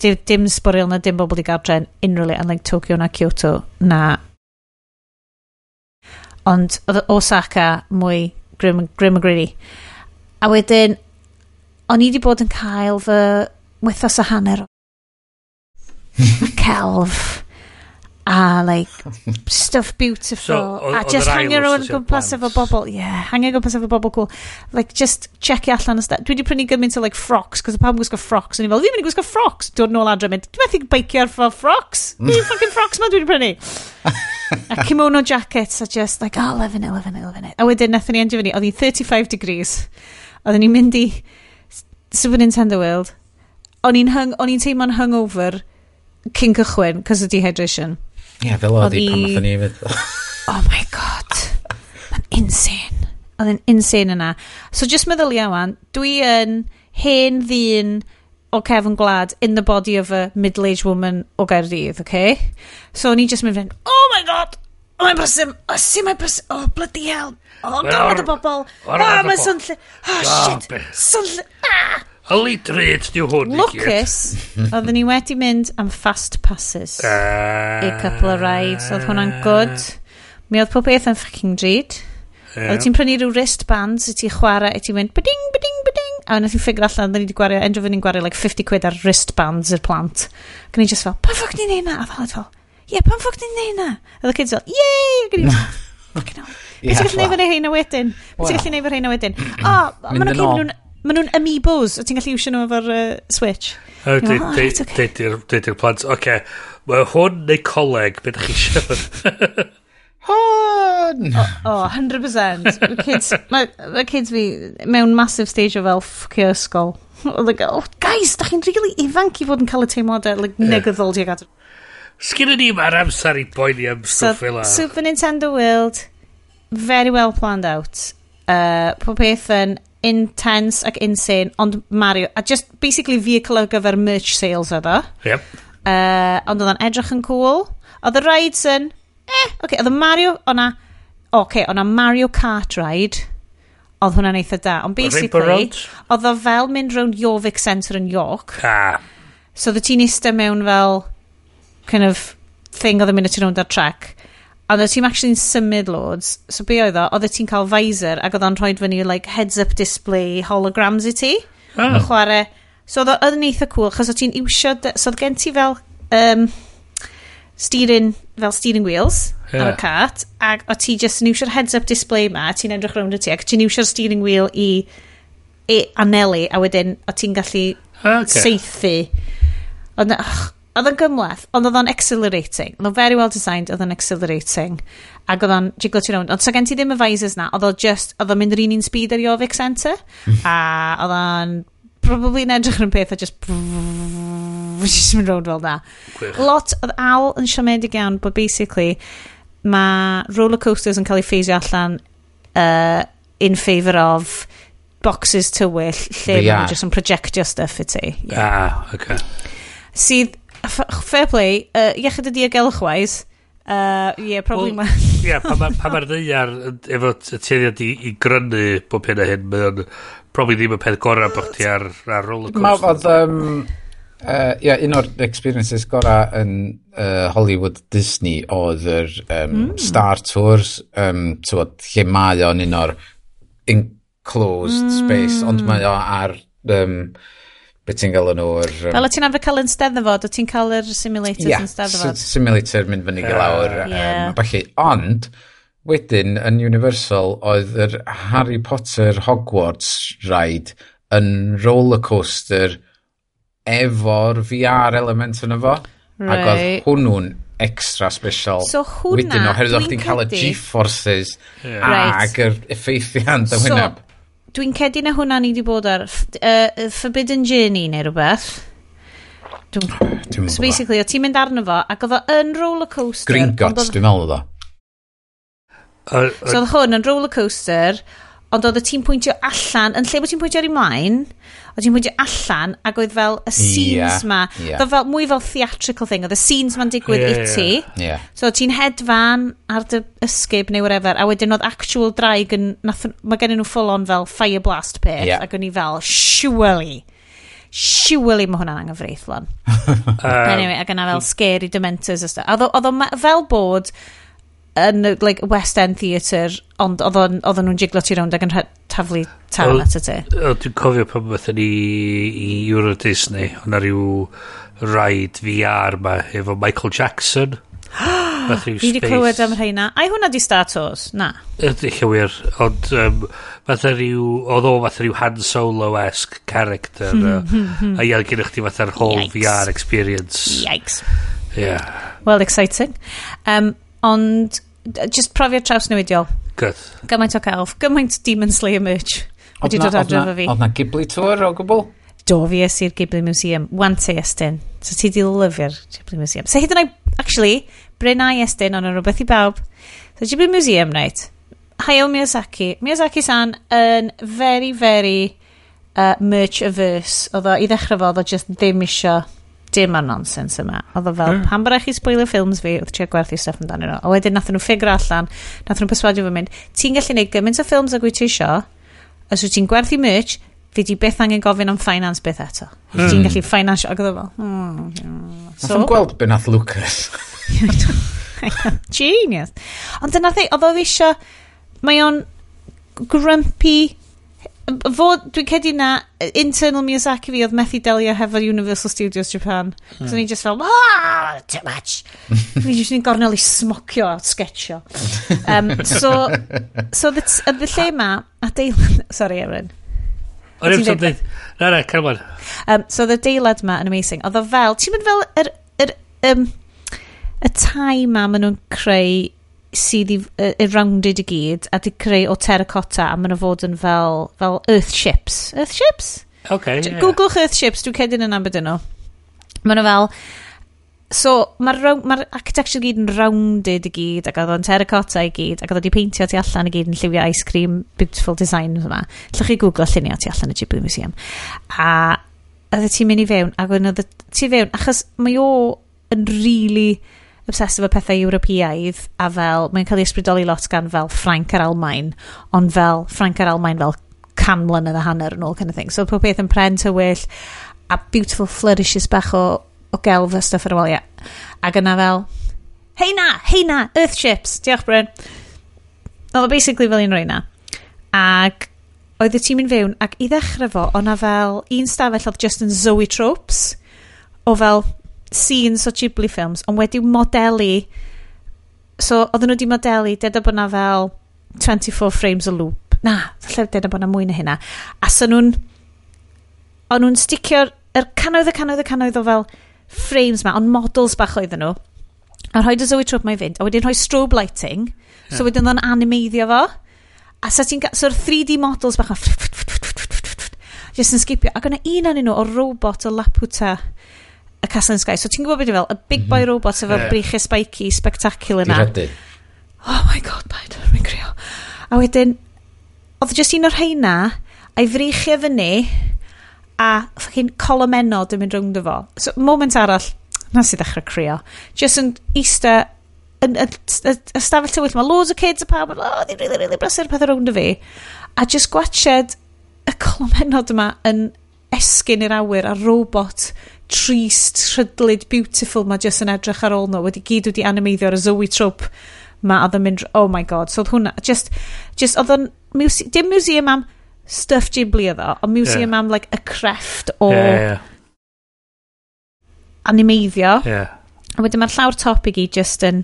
dim, dim sbwriel na dim bobl di gartre yn unrhyw le, yn like Tokyo na Kyoto na. Ond oedd Osaka mwy grim, grim a gritty. A wedyn, o'n i wedi bod yn cael fy wythos a hanner o celf a like stuff beautiful. So, a just hang around gwmpas efo bobl yeah hang around gwmpas efo bobl cool. Like just check allan dwi wedi prynu gymaint o like frocks cos pam gwisgo frocks o'n i fel ddim yn gwisgo frocks dod nôl adre mynd dwi'n methu beicio ar fo frocks ni fucking frocks ma dwi wedi prynu. A kimono jackets a just like oh love it love it love it. A wedyn nethon ni endio fyny oedd hi 35 degrees. Oedden ni'n mynd i Super Nintendo World. O'n i'n teimlo'n hungover cyn cychwyn cos o dehydration. Ie, yeah, fel oedd i pan nath ni fydd. oh my god. Mae'n insane. Oedd yn insane yna. So just meddwl iawn, dwi yn hen ddyn o cefn gwlad in the body of a middle-aged woman o Gaerdydd, okay? So o'n i just mynd, fynd, oh my god, oh my bysym, oh see my bysym, oh bloody hell, oh god y bobl, oh my son lle, oh shit, son lle, ah! Holy treat diw hwn Lucas oedden ni wedi mynd am fast passes. Uh, a couple of rides, oedd hwnna'n good. Mi oedd pob beth yn fucking drud. Yeah. Oedd ti'n prynu rhyw wristbands, i ti chwarae, i ti mynd byding, byding, byding. A wnaeth i'n ffigur allan, dyn ni wedi gwario, endro fy'n gwario like 50 quid ar wristbands i'r plant. Ac ni just fel, pan ffoc ni'n neud na? A fel, fel, ie, yeah, pan ffoc ni'n neud na? A oedd y kids fel, yey! Ac ni'n fel, fucking hell. Beth ti'n gallu neud fel rheina wedyn? Beth ti'n gallu neud fel rheina wedyn? O, maen nhw'n Maen nhw'n amiibos, o ti'n gallu iwsio nhw efo'r uh, Switch. O, Dydy'r plant, oce, mae hwn neu coleg, beth ydych chi eisiau. Hon! O, 100%. kids, mae kids fi mewn massive stage o fel ffcio ysgol. Oedd like, oh, guys, da chi'n really ifanc i fod yn cael y teimladau like, negyddol tuag at... Sgyn ni mae'r amser i boeni am stwff fel Super Nintendo World, very well planned out. Uh, pob peth yn intense ac insane, ond Mario, a just basically vehicle ar gyfer merch sales oedd o. Yep. Uh, ond oedd o'n edrych yn cool. Oedd y rides yn, eh, okay, oedd y Mario, o'na, oce, okay, o'na Mario Kart ride, oedd hwnna'n eitha da. Ond basically, oedd o fel mynd round Jovic Centre yn York. Ah. So oedd ti'n eistedd mewn fel, kind of, thing oedd yn mynd at rownd ar track A oedd ti'n actually'n symud loads. So be oedd o? Oedd ti'n cael visor ac oedd o'n rhoi fyny like, heads-up display holograms i ti. Ah. Oh. Chwarae. So oedd o'n eitha cool, chos oedd ti'n iwsio... So oedd gen ti fel... Um, steering, fel steering wheels yeah. ar y cart ac o ti just yn iwsio'r heads-up display ma ti'n edrych rownd y ti ac ti'n iwsio'r steering wheel i, i anelu a wedyn o ti'n gallu ah, okay. seithi ond oh, oedd yn gymlaeth, ond oedd o'n exhilarating. Oedd o'n very well designed, oedd o'n exhilarating. Ac oedd o'n jiglo ti rownd. Ond so gen ti ddim y visors na, oedd o'n just, oedd o'n mynd yr un un speed ar Jovic Centre. a oedd o'n probably yn edrych yn peth a just just mynd rownd fel da. Lot oedd Al yn siomedig iawn but basically mae roller coasters yn cael ei ffeisio allan uh, in favour of boxes tywyll lle maen nhw'n just yn projectio stuff i ti. Yeah. Ah, okay. Sydd fair play, uh, iechyd y diogelchwais, Uh, yeah, probably well, ma. yeah, pan mae'r ddeiar efo tueddiad i, i grynu bob hyn a hyn, mae'n probably ddim y peth gorau bod ti ar, ar roller coaster. Mae oedd um, uh, yeah, un o'r experiences gorau yn uh, Hollywood Disney oedd yr um, mm. Star Tours, um, tywod, lle mae o'n un o'r enclosed mm. space, ond mae o ar um, beth ti'n gael nhw? Er, um... Fel o ti'n arfer cael yn steddfod, o ti'n cael yr simulators yeah, yn steddfod? simulator mynd fyny i lawr. Yeah. Um, felly, ond, wedyn, yn Universal, oedd yr Harry Potter Hogwarts ride yn roller coaster efo'r VR element yn efo. Right. Ac oedd hwnnw'n extra special. So hwnna, Wedyn, oherwydd o'ch ti'n cael y G-forces yeah. ac yr effeithiant y wyneb. So, Dwi'n cedi na hwnna ni wedi bod ar uh, Forbidden Journey neu rhywbeth. Dwi'n So basically, o ti'n mynd arno fo, ac oedd o yn roller coaster. Gringotts, dwi'n meddwl oedd o. So oedd hwn yn roller coaster, ond oedd y ti'n pwyntio allan, yn lle bod ti'n pwyntio ar ei ymlaen, oedd ti'n pwyntio allan, ac oedd fel y scenes yeah, ma, yeah. oedd fel, mwy fel theatrical thing, oedd y scenes ma'n digwydd yeah, i ti, yeah. so ti'n hedfan ar dy ysgub neu whatever, a wedyn oedd actual draig yn, nath, mae gen nhw full on fel fire blast peth, yeah. ac o'n i fel, surely, surely mae hwnna'n anghyfreithlon. um, anyway, ac yna fel scary dementors a stuff. Oedd o fel bod, yn y like, West End Theatre, ond oedden nhw'n jiglo ti rownd ac yn taflu tân at y ti. Dwi'n cofio pan bethau ni i Euro Disney, o'na rhyw rhaid VR ma efo Michael Jackson. Fi wedi clywed am rheina. Ai hwnna di Star Tours? Na. Ydych chi wir. Ond um, fatha rhyw... Oedd o fatha rhyw Han Solo-esque character. Hmm, hmm, hmm. a ia, chdi fath ar whole Yikes. VR experience. Yikes. Yeah. Well, exciting. Um, ond just profiad traws newidiol. Good. Gymaint o celf, gymaint Demon Slayer merch. Wedi dod adre fo fi. Oedd na Ghibli tour o gwbl? Do fi es i'r Ghibli Museum. Wan te estyn. So ti di lyfio'r Ghibli Museum. So hyd yn oed, actually, Brynau estyn ond yn rhywbeth i bawb. So Ghibli Museum, right. Hayao Miyazaki. Miyazaki-san yn very, very uh, merch-averse. Oedd o, i ddechrau fo, oedd o just ddim isio dim ar nonsens yma. Oedd o fel, mm. pan byddai chi spoiler ffilms fi, oedd trio gwerthu stuff amdano nhw. A wedyn nath nhw ffigur allan, nath nhw perswadio fy mynd, ti'n gallu neud gymaint o ffilms ag wyt ti isio, os wyt ti'n gwerthu merch, fi di beth angen gofyn am finance beth eto. Mm. Ti'n hmm. gallu finance ag oedd o fel. Mm. So, nath o'n gweld be nath Lucas. Genius. Ond dyna thi, oedd oedd eisiau, mae o'n grumpy fod, dwi'n cedi na, internal Miyazaki fi oedd methu delio hefo Universal Studios Japan. Cos mm. o'n i just fel, ah, too much. Fi just ni'n gornel i smocio a sketcho. Um, so, so the, the lle ma, a deil... sorry Erin. O'n i'n dweud, Na, na, come on. Um, so the deilad ma yn amazing. Oedd o fel, ti'n mynd fel yr, yr, um, y tai ma maen nhw'n creu sydd i, uh, i rounded i gyd a di creu o terracotta a maen nhw fod yn fel, fel earth ships. Earth ships? Okay, yeah. Googlech earthships, dwi'n cedyn yn ambod yno. Maen nhw fel... So, mae'r ma architecture gyd yn rounded i gyd, ac oedd o'n terracotta i gyd, ac oedd wedi peintio ti allan i gyd yn lliwio ice cream, beautiful design yma. Llwch chi googlo llunio ti allan y Ghibli Museum. A oedd ti'n mynd i fewn, ac oedd ti fewn, achos mae o yn. Really obsessed efo pethau Ewropeaidd a fel, mae'n cael ei ysbrydoli lot gan fel Frank a'r Almain, ond fel Frank a'r Almain fel can mlynedd a hanner and all kind of thing. So pob beth yn pren tywyll a beautiful flourishes bach o, o gelf a stuff ar y waliau. Ac yna fel, hei na, hei na, Earthships, diolch Bryn. Oedd o basically fel un roi na. Ac oedd y tîm yn fewn ac i ddechrau fo, o'na fel un stafell oedd just yn zoe tropes o fel scenes o Ghibli films, ond wedi modelu... So, oedden nhw wedi modelu, deda bod na fel 24 frames o loop. Na, lle deda bod na mwy na hynna. A sy'n nhw'n... O'n nhw'n sticio'r er canoedd y canoedd y canoedd o fel frames ma, ond models bach oedden nhw. A rhoi dy Zoe Trope mae'n fynd, a wedyn rhoi strobe lighting, yeah. so wedyn ddo'n animeiddio fo. A sa ti'n... So'r 3D models bach o... Just yn skipio Ac o'na un o'n nhw o robot o Laputa y Castle in Sky. So ti'n gwybod beth i fel, y big mhm. boy mm -hmm. robot efo yeah. brichau spiky, spectacular na. Di Oh my god, paid, mi'n crio. A wedyn, oedd jyst un o'r heina, a'i frichau fyny, a ffocin colomenod yn mynd rownd fo. So, moment arall, na sydd ddechrau crio. Just yn eista, yn y stafell tywyll, mae loads o kids a pawb, oh, ddim really, really brysur pethau rownd y fi. A just gwachod y colomenod yma yn esgyn i'r awyr a robot trist, rhydlyd, beautiful mae jyst yn edrych ar ôl nhw. Wedi gyd wedi animeiddio ar y Zoe Trope ma oedd yn mynd, oh my god. So oedd hwnna, just, just oedd yn, dim museum am stuff Ghibli oedd o, ond museum yeah. am like y crefft o yeah, yeah. animeiddio. Yeah. A wedyn mae'r llawr top i gyd just yn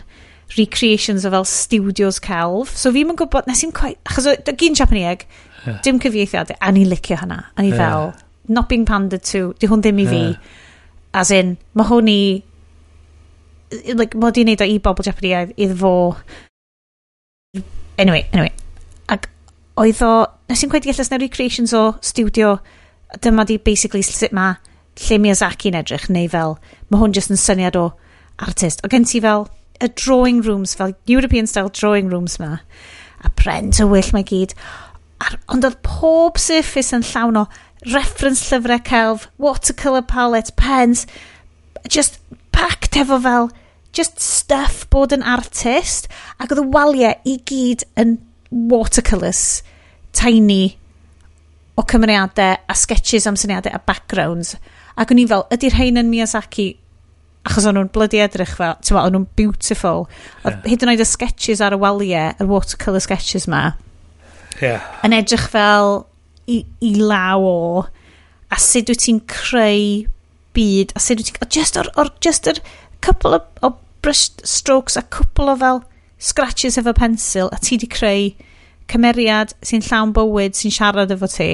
recreations o fel studios celf. So fi'n yn gwybod, nes i'n quite, achos o, gyn Japaneg, yeah. dim cyfieithiad, a ni licio hynna. A ni yeah. fel, not being pandered to, di hwn ddim i fi. Yeah as in, mae hwn i... Like, mae di wneud o i bobl Jeopardy iddo fo... Anyway, anyway. Ac oedd o... Nes i'n gweithio allas recreations o studio. Dyma di basically sut mae lle Miyazaki yn edrych, neu fel, mae hwn jyst yn syniad o artist. O gen ti fel y drawing rooms, fel European style drawing rooms ma, a prent o wyll mae gyd. Ar, ond oedd pob surface yn llawn o reference llyfrau celf, watercolour palette, pens, just packed efo fel just stuff bod yn artist ac oedd y waliau i gyd yn watercolours tiny o cymeriadau a sketches am syniadau a backgrounds ac o'n i fel ydy'r rhain yn Miyazaki achos o'n nhw'n blydi edrych fel ti'n o'n nhw'n beautiful yeah. hyd yn oed y sketches ar y waliau y watercolour sketches ma yeah. yn edrych fel i, i law o a sut wyt ti'n creu byd a sut wyt ti'n... Just, or, or, just yr couple o, o brush strokes a couple o fel scratches efo pensil a ti di creu cymeriad sy'n llawn bywyd sy'n siarad efo ti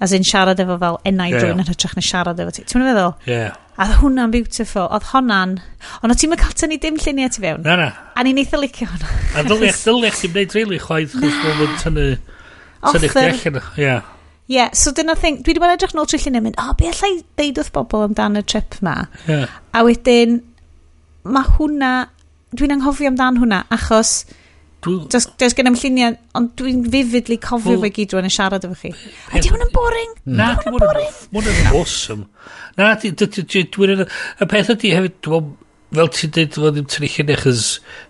a sy'n siarad efo fel enau yeah. drwy'n yn hytrach na siarad efo ti. Ti'n meddwl? Yeah. A oedd hwnna'n beautiful. Oedd hwnna'n... Ond o ti'n mynd cael tynnu dim lluniau ti fewn? Na, na. A ni'n eitha licio hwnna. a ddyliach, ddyliach ti'n gwneud rili chwaith chwrs bod yn tynnu Author. Ie. Ie, so dyna thing, dwi wedi bod edrych nôl tri llun yn mynd, o, oh, be allai ddeud wrth bobl amdan y trip ma? Yeah. A wedyn, mae hwnna, dwi'n anghofio amdan hwnna, achos does, does gen i'm lluniau, ond dwi'n vividly cofio fe gyd rwy'n siarad efo chi. A di hwnna'n boring? Na, di hwnna'n boring? Hwnna'n awesome. Na, dwi'n... Y peth ydy hefyd, dwi'n fel ti'n dweud, fod ddim tynnu lluniau, chys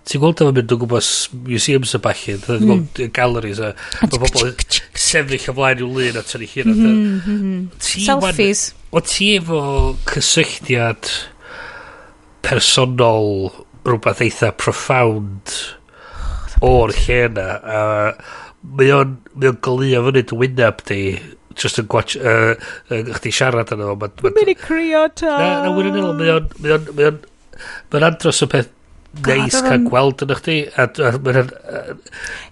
ti'n gweld efo mynd o gwmpas museums y bachu, ti'n gweld galleries a mae pobl sefyll o flaen i'w lun a tynnu lluniau. Selfies. O ti efo cysylltiad personol rhywbeth eitha profound o'r lle yna a mae o'n mae o'n golio fyny dy wyneb di just yn gwach uh, uh, chdi siarad yna mae'n mynd i crio ta Na, na, wirionneddol, mae o'n mae'n andros o peth neis cael gweld yn chdi a, a, a, a,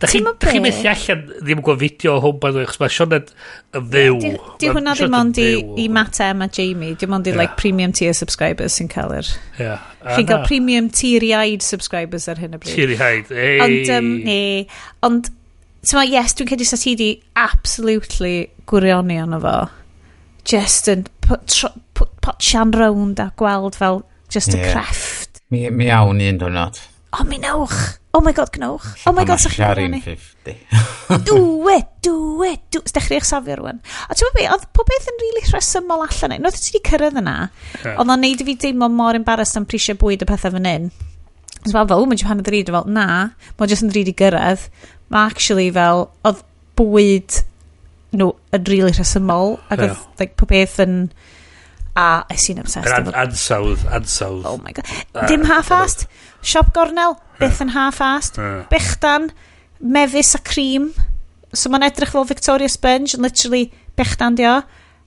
da chi'n chi methu allan ddim yn gweld fideo o hwn byddai achos mae Sioned yn fyw. di hwnna ddim ond i, i Matt M a Jamie. Dim ond i like, premium tier subscribers sy'n cael yr yeah. chi'n cael premium tier iaid subscribers ar hyn o bryd. Tier iaid ond um, ne ond ti'n yes dwi'n cedi sa ti di absolutely gwirioni ono fo. Just yn put, tr- put, sian rownd a gweld fel Just yeah. a crefft. Mi, mi awn un dwrnod. O, mi newch. Oh my god, gnewch. Oh my god, sa'ch chi'n gwneud 50. do it, do it. Do... it. Dechreu'ch safio rwan. A ti'n meddwl, oedd pob beth yn rili really rhesymol allan. Noedd ti wedi cyrraedd yna, yeah. oedd o'n neud i fi deimlo mor embarrassed am prisio bwyd y pethau fan hyn. Ond fel, fel, mae'n pan yn ddryd, fel, na, mae'n jyst yn ddryd i gyrraedd. Mae actually fel, oedd bwyd nhw yn rili really rhesymol, ac oedd yeah. like, pob beth yn... Yn a es i'n obsessed Yr an, ansawdd ansawdd oh my god. Dim half-assed siop gornel byth yn half-assed uh. bechdan mefus a cream. So mae'n edrych fel Victoria Sponge literally bechdan di o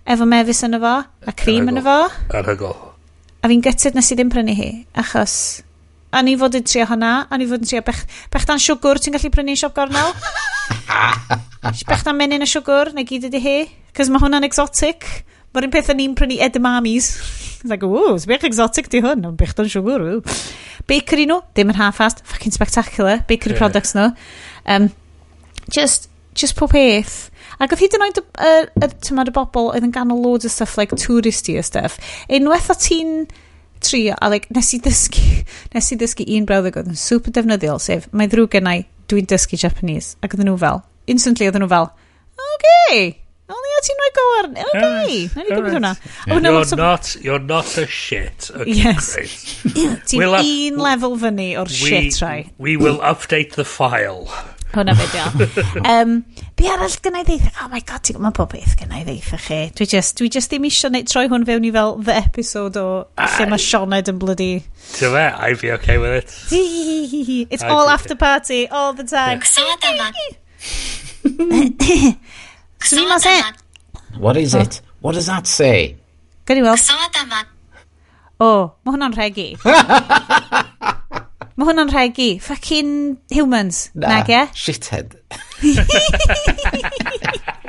efo mefus yn efo a cream yn efo arhygol a fi'n gytid nes i ddim prynu hi achos a ni fod yn trio hwnna a ni fod yn trio bech, bechdan siwgr. Ti'n gallu prynu siop gornel? Bechdan menyn a siwgr neu gyd ydi hi? Cos mae hwnna'n exotic. Mae'r un peth o'n i'n prynu edamamis. like, ww, sbech exotic di hwn, ond bych do'n siwr. Bakery nhw, ddim yn half-assed, fucking spectacular, bakery yeah. products nhw. Um, just, just pob peth. Ac oedd hyd yn oed y, y, y, y bobl oedd yn ganol loads o stuff, like touristy o stuff. Unwaith o ti'n trio, a like, nes i ddysgu, nes i ddysgu un brawddeg oedd yn super defnyddiol, sef, mae ddrwg gennau, dwi'n dysgu Japanese. Ac oedden nhw fel, instantly oedden nhw fel, okay, O, a ti'n rhoi gorn. O, ni. Na ni gwybod hwnna. You're not, you're not a shit. Okay, yes. Ti'n we'll un level fyny o'r shit rai. We will update the file. Hwna fe dio. um, be arall gyna i ddeitha? Oh my god, ti'n gwybod pob beth gyna i ddeitha chi. Dwi just, dwi just ddim eisiau neud troi hwn fewn i fel the episode o lle mae Sioned yn bloody... Ti'n fe? I'd be okay with it. It's I'd all after party, all the time. Gwsad. Sumimasen. What is it? What does that say? Gan i weld. O, mae hwnna'n rhegi. mae hwnna'n rhegi. Fucking humans. Na, Nag e? Shithead.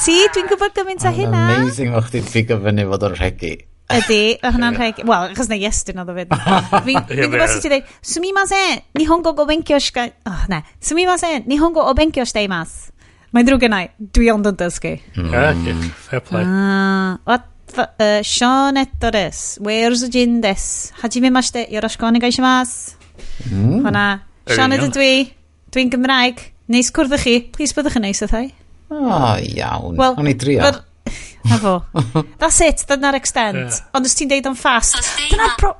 Si, dwi'n gwybod gymaint o hynna. Amazing o'ch ti'n ffigo fyny fod o'n rhegi. Ydy, a hwnna'n rhaid... Wel, achos na iestyn oedd o fyd. Fi'n gwybod sut i ddweud, sumimasen, nihongo go benkyo shika... Oh, ne. Sumimasen, nihongo o e, benkyo shiteimasu. Mae'n drwg yna, dwi ond yn dysgu. Okay, Fair play. Ah, what the, uh, Sean Ettores, where's the gin des? Hajime mashite, yoroshiku onegaishimasu. Mm. Hwna, Sean ydw dwi, dwi'n Gymraeg, neis cwrdd chi, please byddwch yn neis ythau. O, iawn, Wel, o'n i drio. Na fo. That's it, dyna'r extent. Yeah. Ond os ti'n deud o'n fast, dyna'r pro...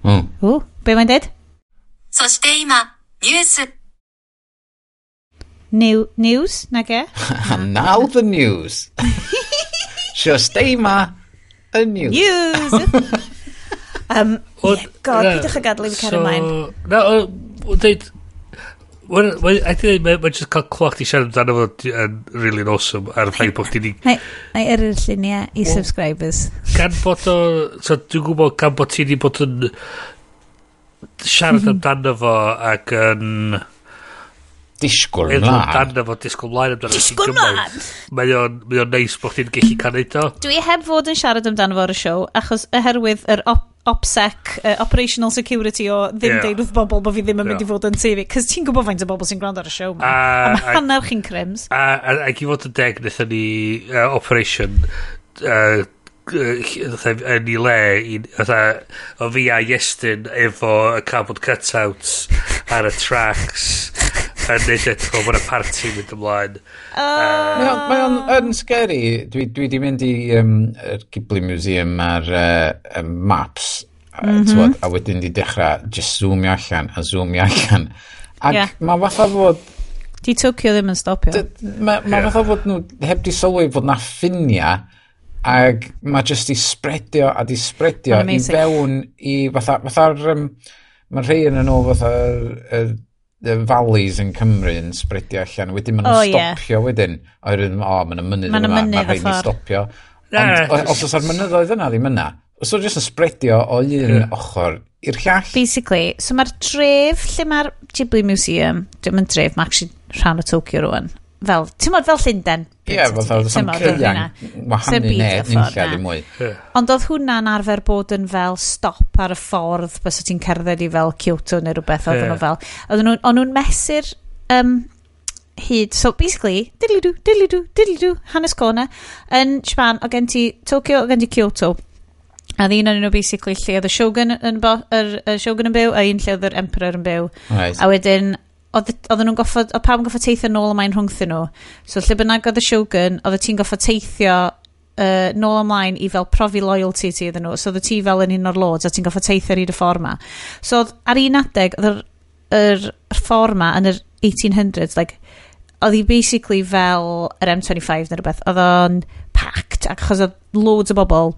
Mm. O, be mae'n deud? So ima, news. New, news, na ge? And now the news. Just ima, y news. News! um, Od, yeah, God, yeah, pidwch a gadw i fi cael ymlaen. Na, o, o, deud, Wel, I think mae'n just cael cloch di siarad amdano fo yn really awesome ar y ffaith bod ti di... Na i erio'r lluniau i subscribers. Gan bod o... So, dwi'n gwybod gan bod ti di bod yn siarad mhm. amdano fo ac yn... Disgwyl mlaen. Amdano fo, disgwyl mlaen amdano fo. Disgwyl mlaen! Mae o'n neis bod ti'n gallu cael neud o. Dwi heb fod yn siarad amdano fo ar y siow achos oherwydd yr op OPSEC, uh, Operational Security o ddim yeah. deud wrth bobl bod fi ddim yn yeah. mynd i fod yn TV. Cos ti'n gwybod faint o bobl sy'n gwrando ar y siow ma. A, a mae hanner chi'n crims. A, a, a, a fod yn deg, wnaethon ni uh, Operation uh, yn ei le fatha e, o fi a Iestyn efo y cardboard cutouts ar y tracks yn neud eto, bod y party yn mynd ymlaen. Uh... Mae o'n yn scary. Dwi, dwi di mynd i um, er Ghibli Museum ar uh, um, maps, mm -hmm. twod, a wedyn di dechrau just zoomio allan a zoomio allan. Ac yeah. mae fatha fod... Di Tokyo ddim yn stopio. Mae ma yeah. fatha fod nhw heb di sylwi fod na ffinia ac mae jyst i spredio a di spredio i fewn i fatha, fatha'r um, mae rhai yn y nhw fatha'r y valleys yn Cymru yn spredio allan. Wedyn maen nhw'n oh, stopio yeah. wedyn. Oherwydd, o, maen nhw'n mynydd yma, mae rhaid ni stopio. Ond os oes ar mynyddoedd yna ddim yna, os oes yn spredio o un ochr i'r llall. Basically, so mae'r dref lle mae'r Ghibli Museum, dwi'n mynd dref, mae actually rhan o Tokyo rwan, fel, ti'n modd fel Llundain. Ie, yeah, fel fel sam cyrian, wahanu neu nillad i mwy. Yeah. Ond oedd hwnna'n arfer bod yn fel stop ar y ffordd bys o ti'n cerdded i fel Kyoto neu rhywbeth, oedd yeah. nhw fel. Oedd nhw'n nhw mesur um, hyd, so basically, diddly-doo, diddly-doo, diddly-doo, hanes corner, yn Japan, o gen ti Tokyo, o gen ti Kyoto. A ddyn o'n nhw basically lle oedd y Shogun yn, bo, er, er Shogun yn byw, a un lle oedd yr Emperor yn byw. Right. A wedyn oedden nhw'n goffod, oedd pawb yn goffod teithio nôl ymlaen rhwngthyn nhw. So lle bynnag oedd y Shogun, oedd ti'n goffod teithio uh, nôl ymlaen i fel profi loyalty ti iddyn nhw. So oedd ti fel yn un o'r lords a ti'n goffod teithio ar un y ffordd ma. So oedd ar un adeg, oedd yr, yr, ffordd ma yn yr 1800s, like, oedd hi basically fel yr M25 neu rhywbeth. Oedd o'n packed ac achos oedd loads o bobl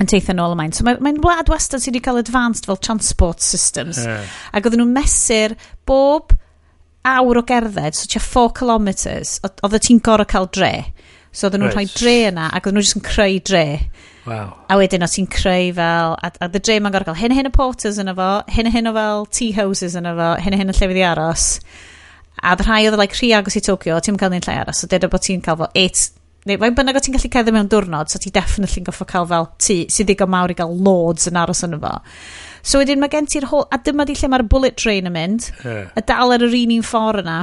yn teithio nôl ymlaen. So mae'n mae, mae wlad wastad sydd wedi cael advanced fel transport systems. Yeah. Ac oedden nhw'n mesur bob awr o gerdded, so tua 4 kilometres, oedd ti'n gorau cael dre. So oedden nhw'n right. rhoi dre yna, ac oedden nhw jyst yn creu dre. Wow. A wedyn o ti'n creu fel, a, a dy dre mae'n gorau cael hyn a hyn o porters yna fo, hyn a hyn o fel tea houses yna fo, hyn a hyn o llefydd i aros. A dy rhai oedd like rhi agos i Tokyo, ti'n cael ni'n lle aros, so deda bod ti'n cael fo 8, neu mae'n bynnag o ti'n gallu cedd mewn diwrnod, so ti definitely yn goffo cael fel tŷ sydd ddigon mawr i gael loads yn aros yna fo. So wedyn mae gen ti'r whole... A dyma di lle mae'r bullet train yn mynd. Yeah. A dal ar yr un un ffordd yna.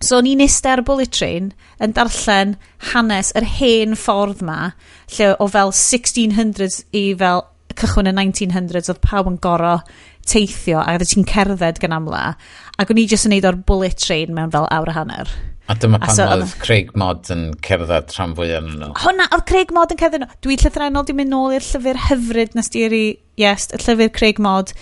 So o'n i'n ar bullet train yn darllen hanes yr hen ffordd ma, lle o fel 1600s i fel cychwyn y 1900s, oedd pawb yn goro teithio a oedd ti'n cerdded gan amla. Ac o'n i jyst yn neud o'r bullet train mewn fel awr a hanner. A dyma pan so, oedd Craig Mod yn cerdded rhan fwy yn nhw. Hwna, oedd Craig Mod yn cerdded nhw. Dwi llythrenol di mynd nôl i'r llyfr hyfryd nes di eri, yes, y llyfr Craig Mod,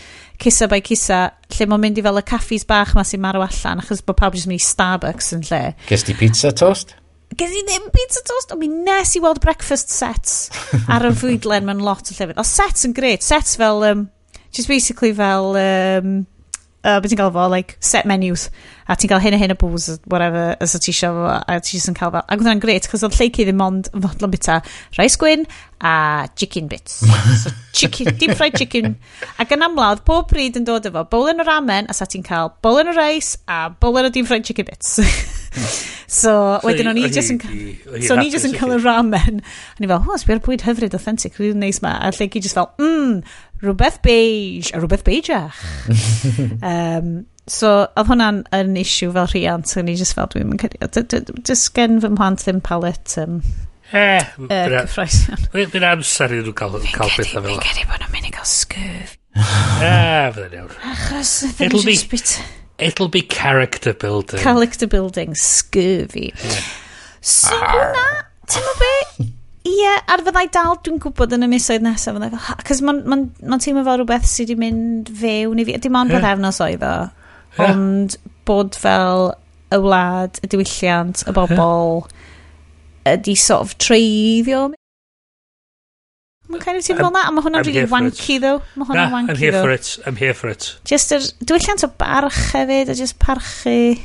Cisa by Cisa, lle mae'n mynd i fel y caffis bach ma sy'n marw allan, achos bod pawb jyst mynd i Starbucks yn lle. Ges di pizza toast? Ges i ddim pizza toast, ond mi nes i weld breakfast sets ar y fwydlen mewn lot o llyfr. O sets yn gret, sets fel, um, just basically fel... Um, uh, beth ti'n cael fo, like, set menus, a ti'n cael hyn a hyn o bws, whatever, as o ti isio fo, a ti jyst yn cael fel. Ac oedd hwnna'n greit, cos oedd lleici ddim ond yn fodlon bita rice gwyn a chicken bits. so, chicken, deep fried chicken. Ac yn amlawdd, pob pryd yn dod efo, bowl yn o ramen, a sa ti'n cael bowl yn o rice, a bowl yn o deep fried chicken bits. so, wedyn o'n i jyst yn... So, o'n i just yn cael y ramen. A ni fel, hos, byr bwyd hyfryd, authentic, rwy'n neis ma. A lle i jyst fel, mmm, rhywbeth beige, a rhywbeth beigeach. um, so, oedd hwnna'n yn issue fel rhiant, o'n i jyst fel, dwi'n mynd cedi, just gen fy mhlant ddim palet, um, Eh, Fy'n amser i nhw cael, cael bethau fel. Fi'n credu bod nhw'n mynd i gael sgwf. Eh, fydde'n iawn. Achos, ddim just bit... It'll be character building. Character building, scurvy. So ah. hwnna, ti'n mo be? Ie, ar fyddai dal, dwi'n gwybod yn y misoedd nesaf, fyddai fel, cos mae'n ma, ma, teimlo fel rhywbeth sydd wedi mynd fewn i fi, dim ond yeah. efnos oedd o, yeah. ond bod fel y wlad, y diwylliant, y bobl, ydi sort of treiddio Mae'n kind of teimlo fel na, a mae hwnna'n really wanky ddo. Mae hwnna'n wanky ddo. I'm here though. for it, I'm here for it. Just yr diwylliant o barch hefyd, a just parchu.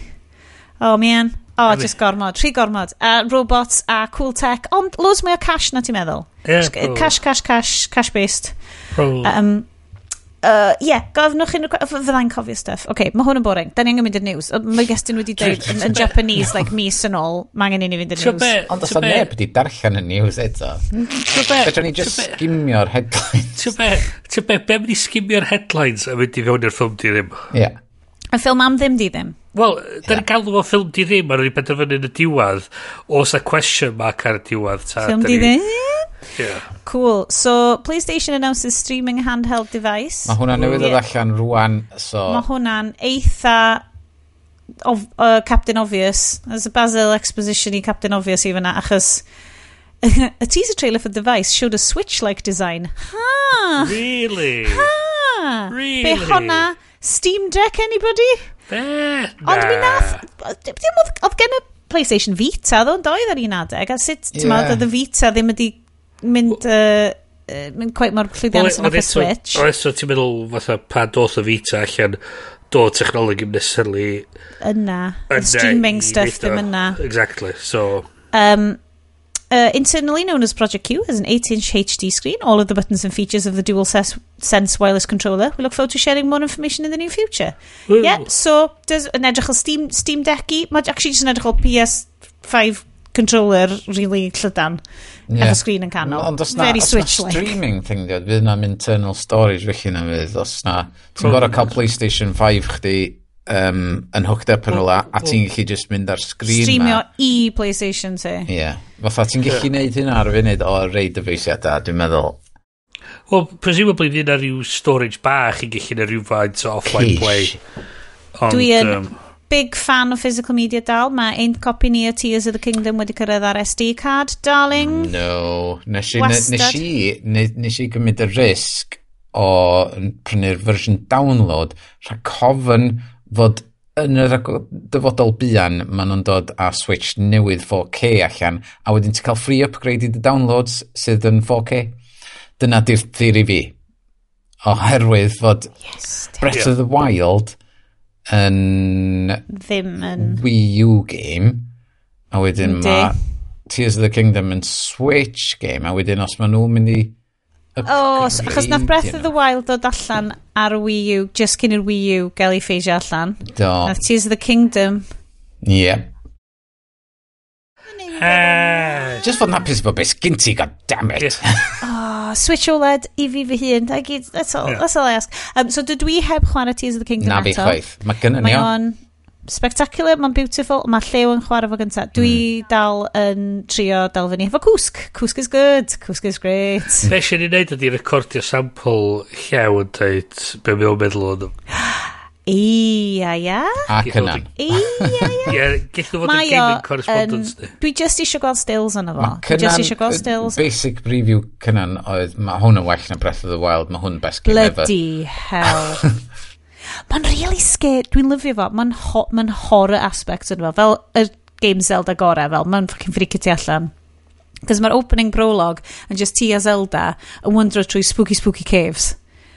O, oh, mian. O, oh, just gormod, tri gormod. A robots a cool tech, ond loads mwy o cash na ti'n meddwl. Yeah, cash, cash, cash, cash based. Probably. Um, uh, yeah, gofnwch unrhyw... Fyddai'n cofio stuff. Ok, mae hwn yn boring. Da ni angen mynd i'r news. Mae gestyn wedi dweud yn, yn Japanese, like, mis yn ôl, mae angen i ni fynd i'r news. Ond os o'n neb wedi darllen y news eto. Mm, Fedra ni just skimio'r headlines. Ti'n be, be mynd i skimio'r headlines a mynd i fewn i'r ffilm di ddim? Ie. Y ffilm am ddim di ddim? Wel, da ni'n galw o ffilm di ddim, a rwy'n penderfynu yn y diwedd, os a question mark ar y diwedd. Ffilm di ddim? Yeah. Cool. So, PlayStation announces streaming handheld device. Mae hwnna newydd yeah. allan rwan. So... Mae hwnna'n eitha of, uh, Captain Obvious. There's a Basil exposition i Captain Obvious i fyna, achos a teaser trailer for the device showed a Switch-like design. Ha! Really? Ha! Really? Be honna Steam Deck, anybody? Be? Ond nah. mi nath... Dim oedd gen y PlayStation Vita, ddo'n doedd ar un adeg, a sut, yeah. oedd y Vita ddim wedi mynd, uh, mynd quite mor llwyddiannus yn o'r Switch. O eso ti'n meddwl, fatha, pa doth o Vita allan, do technolog yn necessarily... Yna. Streaming stuff ddim yna. Exactly, so... Um, Uh, internally known as Project Q is an 8-inch HD screen, all of the buttons and features of the DualSense Sense wireless controller. We look forward to sharing more information in the near future. Ooh. Yeah, so does an edrych o Steam, Steam Decky, mae actually just yn edrych o PS5 controller really llydan yeah. efo sgrin yn canol. Ond os na, Very os na streaming like. thing, diod, fydd na'n internal storage felly na fydd, os na, ti'n gorau cael PlayStation 5 chdi um, yn hooked up yn oh, rhywle, a oh. ti'n gallu just mynd ar sgrin Streamio ma. i PlayStation ti. Ie. Yeah. Fatha ti'n gallu yeah. neud hynna ar y funud o rei dyfeisiadau, dwi'n meddwl. Well, presumably fydd yna rhyw storage bach i gallu na rhyw faint o offline Cish. play. Ond, dwi yn, um, big fan o physical media dal. Mae ein copi ni o Tears of the Kingdom wedi cyrraedd ar SD card, darling. No. Nes i, nes i, nes i gymryd y risg o prynu'r version download rhaid cofyn fod yn yr dyfodol bian maen nhw'n dod a Switch newydd 4K allan a wedyn ti'n cael free upgrade i dy downloads sydd yn 4K dyna di'r theori fi oherwydd fod yes, Breath yeah. of the Wild yn... Ddim yn... Wii U game, a wedyn mae Tears of the Kingdom yn Switch game, a wedyn os maen nhw'n mynd i... O, oh, achos nath Breath of the Wild dod allan ar Wii U, just cyn i'r Wii U gael ei ffeisio allan. Do. Nath Tears of the Kingdom. Ie. Yeah. Just fod yn hapus bod beth gynt goddammit. oh, oh, switch OLED i fi fy hun. I gyd, that's, all, yeah. that's all I ask. Um, so dydw i heb chwarae Tears of the Kingdom Na eto. Na fi chwaith. Mae gynnu ni o'n spectacular, mae'n beautiful, mae llew yn chwarae fo gyntaf. Dwi mm. dal yn trio dal fyny efo cwsg. Cwsg is good, cwsg is great. Be sy'n ei wneud ydy recordio sampl llew yn dweud be mi meddwl o'n... Ia, ia. Ac yna. Ia, ia. Gellu fod yn gaming correspondence. Um, dwi just eisiau gweld stills yna fo. Dwi just eisiau gweld stills. Basic preview cynan oedd, mae hwn yn well na Breath of the Wild, mae hwn best game ever. Bloody hell. Mae'n really scary. Dwi'n lyfio fo. Mae'n ho ma horror aspect yn fo. Fel y game Zelda gorau, fel mae'n fucking freaky ti allan. Cos mae'r opening prologue yn just ti a Zelda yn wondro trwy spooky spooky caves.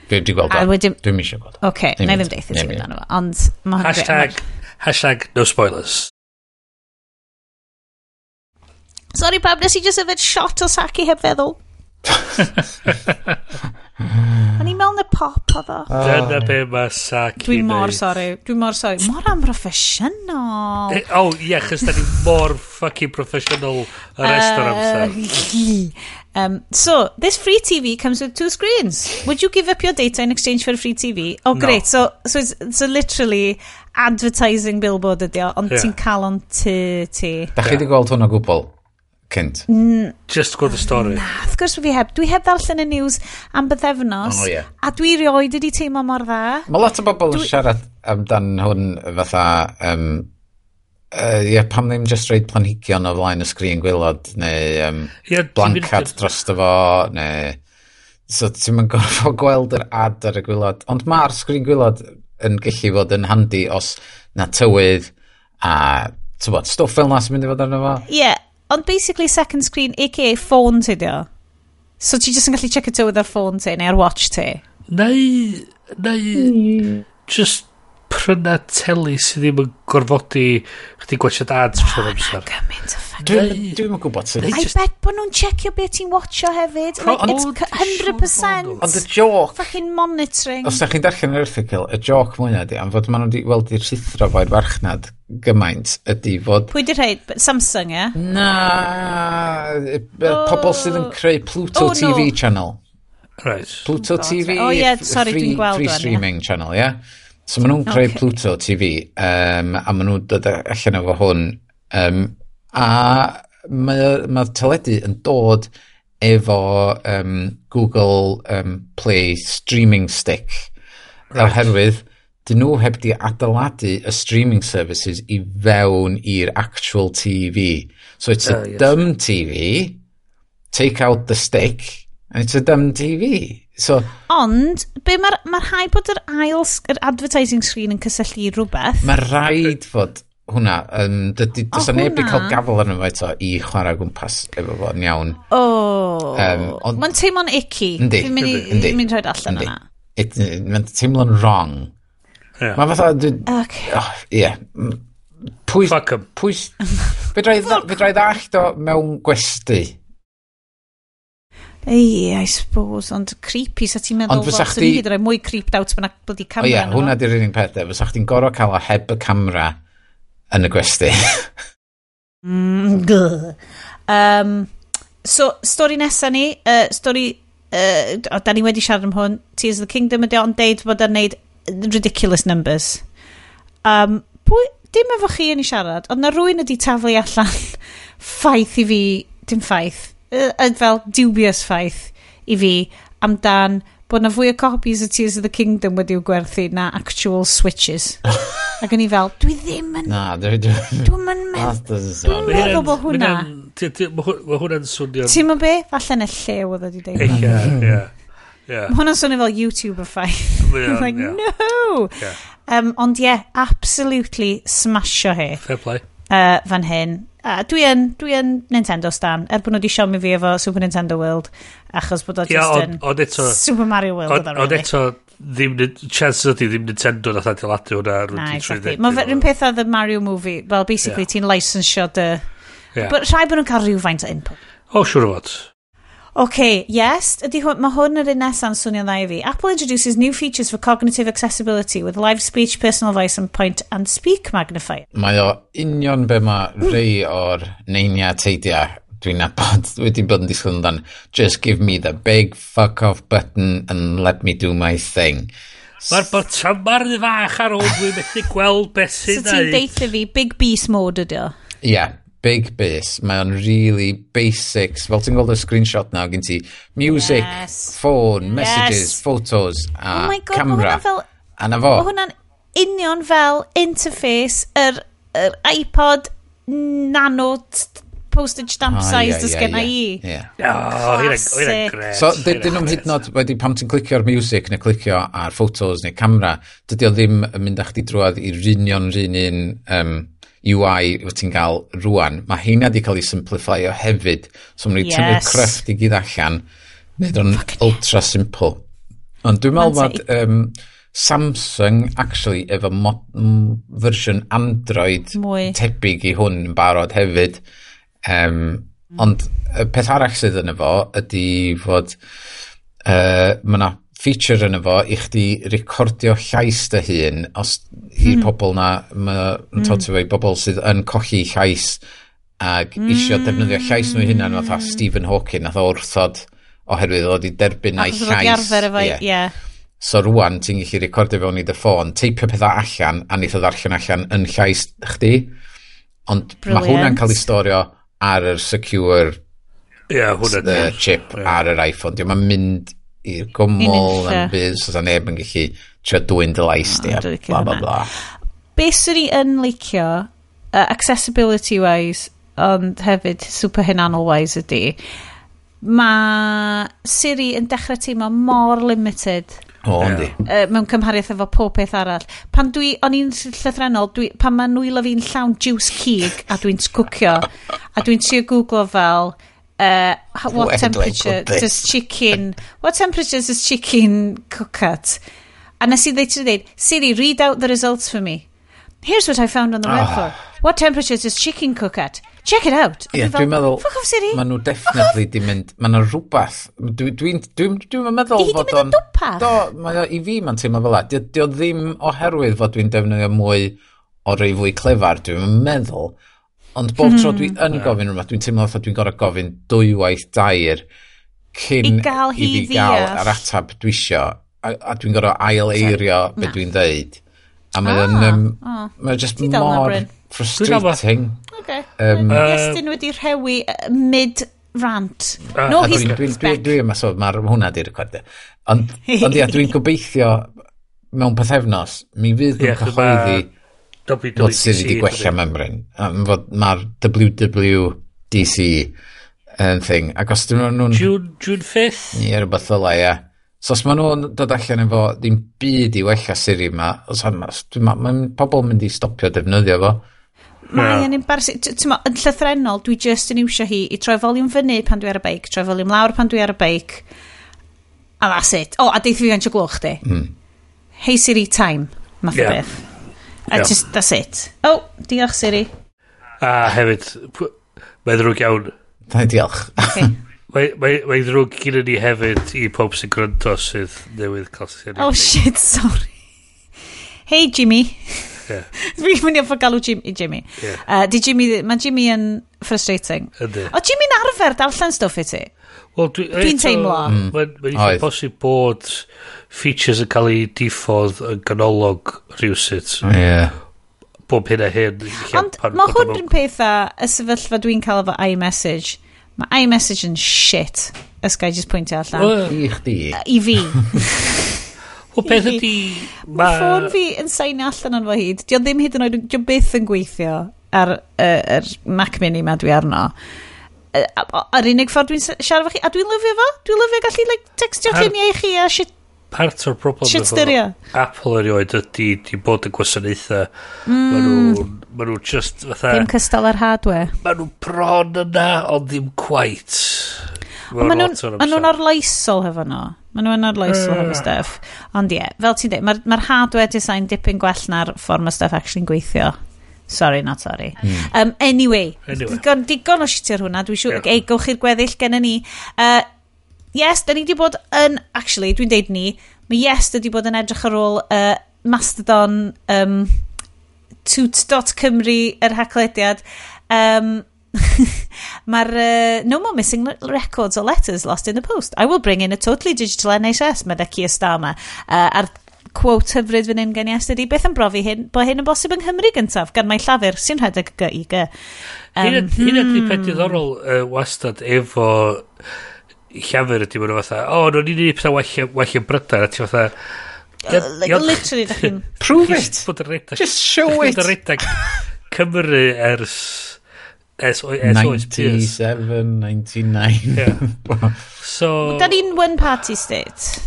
Dwi wedi gweld o. Dwi'n eisiau gweld. o. Oce, na i ddim deitha ti amdano fo. Ond mae... Hashtag, hashtag no spoilers. Sorry pam, nes i just yfed shot o saci heb feddwl. O'n i'n mewn y pop o ddo. Dyna be mae saci Dwi'n mor sori, dwi'n mor sori. Mor am amproffesiynol. Eh, o, oh, ie, chys da ni mor fucking professional y rest o'r amser. Um, so, this free TV comes with two screens. Would you give up your data in exchange for a free TV? Oh, great. No. So, so, it's, so literally advertising billboard ydi o, ond yeah. ti'n cael o'n ty ti. Da chi wedi yeah. gweld hwn o gwbl? cynt. Mm, Just gwrdd y stori. Na, wrth gwrs fi heb. Dwi heb ddarllen y news am bythefnos. Oh, yeah. A dwi rioed wedi teimlo mor dda. Mae lot o bobl yn dwi... siarad amdan hwn fatha um, Uh, yeah, pam ddim just reid planhigion o flaen y sgrin gwylod, neu um, yeah, blancad dros fo, neu... So ti'n mynd gorfod gweld yr ad ar y gwylod. Ond mae'r sgrin gwylod yn gallu fod yn handi os na tywydd a tywod, stwff fel na sy'n mynd i fod arno fo. Ie, yeah, ond basically second screen, aka ffôn ti dio. So ti jyst yn gallu check y tywydd ar ffôn ti neu ar watch ti. Neu, neu, mm. just pryna teli sydd ddim yn gorfodi chdi gwachod ads trwy'r amser. Dwi'n yn gwybod sy'n... I just... bet bod nhw'n checio beth ti'n watcho hefyd. Pro, Like, it's 100%. Ond y joc... Fucking monitoring. Os da chi'n darllen yr erthigol, y joc mwyna di, am fod maen nhw wedi weld i'r llithro fo'r farchnad gymaint ydy fod... Pwy di rhaid? Samsung, ie? Yeah? Na, pobl sydd yn creu Pluto oh, TV no. channel. Right. Pluto oh, God. TV, oh, yeah, sorry, free, free streaming channel, ie? Yeah? So maen nhw'n creu okay. Pluto TV um, a maen nhw'n dod allan efo hwn um, a mae, mae teledu yn dod efo um, Google um, Play Streaming Stick right. oherwydd dyn nhw heb di adeiladu y streaming services i fewn i'r actual TV. So it's oh, a yes. dumb TV, take out the stick, and it's a dumb TV. So, Ond, be mae'r ma rhaid bod yr ail, yr advertising screen yn cysylltu i rhywbeth? Mae rhaid fod hwnna, um, dydy, dysa oh, neb i cael gafel arno fo eto i chwarae gwmpas efo fo'n iawn. O, oh, um, on... mae'n teimlo'n icky. Yndi, yndi. Fi'n mynd rhaid allan yna. Mae'n teimlo'n wrong. Yeah. Mae fatha... Okay. Oh, yeah. Pwys... Fuck em. Pwys... Fe drai ddallt o mewn gwesti Ei, I suppose, ond creepy, sa ti'n meddwl, fel sy'n hyd yn oed mwy creeped out fyna bod i camera. O ie, yeah, hwnna di'r unig peth, fysa chdi'n gorau cael o heb y camera yn y gwesti. mm, um, so, stori nesa ni, uh, stori, uh, o, da ni wedi siarad am hwn, Tears of the Kingdom ydy o'n deud bod yn neud ridiculous numbers. Um, pwy, dim efo chi yn ei siarad, ond na rwy'n ydi taflu allan ffaith i fi, dim ffaith, yn fel dubious ffaith i fi amdan bod na fwy o copies o Tears of the Kingdom wedi'w gwerthu na actual switches. Ac yn i fel, dwi ddim yn... Na, dwi ddim yn meddwl bod hwnna. Mae hwnna'n swnio... Ti'n mynd be? Falle yn y llew oedd wedi deud. Ie, ie. Yeah. Mae hwnna'n swnio fel YouTuber ffaith. I'm like, yeah. no! Yeah. Um, ond ie, yeah, absolutely smasho hi. Fair play uh, fan hyn. A dwi yn, dwi yn Nintendo stan, er bod nhw wedi siomi fi efo Super Nintendo World, achos bod o just yn eto, Super Mario World oedd Ond eto, ddim, chance ydy ddim Nintendo nath adeiladu hwnna Na, exactly. Mae'n rhywun peth oedd y Mario movie, well, basically yeah. ti'n licensio dy... Yeah. But rhai bod nhw'n cael rhywfaint o input. O, oh, siwr o fod. Okay, yes, ydy hwn, mae hwn yr un nesaf yn swnio dda i fi. Apple introduces new features for cognitive accessibility with live speech, personal voice and point and speak magnifier. Mae o union be mae mm. rei o'r neinia teidia dwi'n nabod, wedi bod yn disgwyl amdan. Just give me the big fuck off button and let me do my thing. Mae'r botyma'r fach ar ôl dwi'n methu gweld beth sy'n dweud. So ti'n deitha fi, big beast mode ydy o? Ie, yeah, big bass, mae o'n really basics. Fel ti'n gweld y screenshot nawr gen ti, music, yes. phone, messages, yes. photos a oh my God, camera. Fel, a na fo. Mae hwnna'n union fel interface yr, yr iPod nano postage stamp oh, size yeah, yeah, yeah, yeah. i. Yeah. Oh, So, dydyn nhw'n hyd nod wedi pam ti'n clicio'r music neu clicio ar photos neu camera, dydy o ddim yn mynd â chdi drwad i'r union rhan un um, UI wyt ti'n cael rwan, mae heina wedi cael ei simplifio hefyd. So mae'n yes. tynnu'r crefft i gyd allan, wneud o'n ultra simple. Ond dwi'n meddwl bod um, Samsung, actually, efo mod, fersiwn Android Mwy. tebyg i hwn yn barod hefyd. Um, mm. Ond y peth arall sydd yn efo ydy fod uh, mae yna feature yn efo i chdi recordio llais dy hun os i'r mm. pobl na mae'n mm. tot i bobl sydd yn colli llais ac mm. isio defnyddio llais nhw hunan fatha Stephen Hawking nath o wrthod oherwydd oedd i derbyn na'i llais arfer efo yeah. yeah. so rwan ti'n gallu recordio fewn i dy ffôn teipio pethau allan a nith o ddarllen allan yn llais chdi ond mae hwnna'n cael ei storio ar yr secure yeah, hwnna, uh, chip yeah. ar yr iPhone. Diolch, mae'n mynd i'r gymol yn bydd so da neb yn gallu trio dwy'n dylais di, a bla bla bla. Be sy'n ni yn licio, uh, accessibility wise, ond hefyd super hynanol wise ydy, mae Siri yn dechrau teimlo mor limited. O, oh, yndi. Uh, mewn cymhariaeth efo pob peth arall. Pan dwi, o'n i'n llythrenol, dwi, pan mae nwylo fi'n llawn juice cig a dwi'n cwcio, a dwi'n trio googlo fel uh, what Where temperature does chicken what temperature does chicken cook at? And I see they dweud Siri read out the results for me. Here's what I found on the ah. oh. for. what temperature does chicken cook at? Check it out. Yeah, dwi'n meddwl fuck off Siri. maen nhw definitely di mynd maen nhw rhywbeth. Dwi'n dwi, dwi, dwi meddwl fod o'n do, mae, i fi ma'n teimlo fel la di o ddim oherwydd fod dwi'n defnyddio mwy o rei fwy clefar dwi'n meddwl Ond bob tro dwi hmm. yn gofyn rhywbeth, dwi'n teimlo fatha dwi'n gorau gofyn dwywaith dair cyn i, gael i fi gael yr atab dwi isio. A, a dwi'n gorau ail eirio beth dwi'n dweud. A mae'n ah, um, oh. mae just mor frustrating. Okay. Um, uh, Iestyn wedi rhewi mid rant. Uh, no, he's dwi'n dwi, dwi, dwi, yma, so mae hwnna di'r recordio. Ond, ond ia, dwi'n gobeithio mewn pethefnos, mi fydd yn yeah, cyhoeddi WWDC. Fod sydd wedi gwella membryn. Um, fod mae'r WWDC yn thing. Ac os dyn nhw'n... June, June 5th? Ie, yeah, rhywbeth fel ia. So os maen nhw'n dod allan efo ddim byd i wella siri yma, mae ma, ma pobl mynd i stopio defnyddio fo. Mae yn embarrassing. Yn llythrenol, dwi just yn iwsio hi i troi foliwm fyny pan dwi ar y beic, troi foliwm lawr pan dwi ar y beic. A that's it. O, oh, a deith fi gan glwch di. Mm. Hey Siri, time. Math yeah. o beth. I just, that's it. Oh, diolch Siri. A hefyd, mae'n ddrwg iawn. Da, diolch. Okay. Mae'n mae, mae ddrwg gyda ni hefyd i pob sy'n gryndo sydd newydd cael sy'n... Oh shit, sorry. Hey Jimmy. Yeah. Fi'n mynd i offer galw Jimmy. Jimmy. Yeah. Uh, di Jimmy mae Jimmy yn frustrating. Ydy. O Jimmy'n arfer darllen stwff i ti? Wel, dwi'n dwi, dwi teimlo. Mm. Mae'n ma posib bod features yn cael ei diffodd yn ganolog rhywsut. Mm. Yeah bob hyn a hyn. Ond mae hwn yn pethau, y sefyllfa dwi'n cael efo iMessage, mae iMessage yn shit, os gai just pwyntio allan. Uh, I chdi. I fi. O beth ydi... Mae ffôn fi yn sain allan yn fo hyd. Di ond ddim hyd yn oed, di ond byth yn gweithio ar uh, er Mac Mini ma dwi arno. Yr unig ffordd dwi'n siarad fo chi, a dwi'n lyfio fo, dwi'n lyfio gallu like, textio lluniau i chi a shit part o'r problem Shit styrio. Apple erioed ydy di bod yn gwasanaethau. Mm. Maen nhw, ma nhw just fatha... Dim cystal ar hardware. Maen nhw bron yna, ond ddim quite. Maen nhw'n ma nhw arloesol hefo no. Maen nhw'n arloesol uh. hefo stuff. Ond ie, yeah, fel ti'n dweud, mae'r ma, hardware design dipyn gwell na'r ffordd mae stuff actually'n gweithio. Sorry, not sorry. Mm. Um, anyway, anyway, digon, digon o shit shitio hwnna. Dwi'n siŵr, yeah. ei, gowch i'r gweddill gen ni. Uh, yes, da ni wedi bod yn, actually, dwi'n deud ni, mae yes, da wedi bod yn edrych ar ôl uh, Mastodon um, toot.cymru, yr haclediad. Um, Mae'r uh, No More Missing Records or Letters Lost in the Post. I will bring in a totally digital NHS, mae Keir Starmer. Uh, a'r quote hyfryd fan hyn gen i estyd i beth yn brofi hyn, bod hyn yn bosib yng Nghymru gyntaf, gan mae llafur sy'n rhedeg gy i gy. Um, hyn ydy hmm. peth diddorol uh, wastad efo llafur ydy maen nhw fatha, o, oh, no, ni'n unig pethau well yn brydar, a ti fatha... Uh, like, literally, da chi'n... Prove it! Just show it! Bod y redag Cymru ers Es, es 97, 99. Yeah. so... Da ni'n one party state.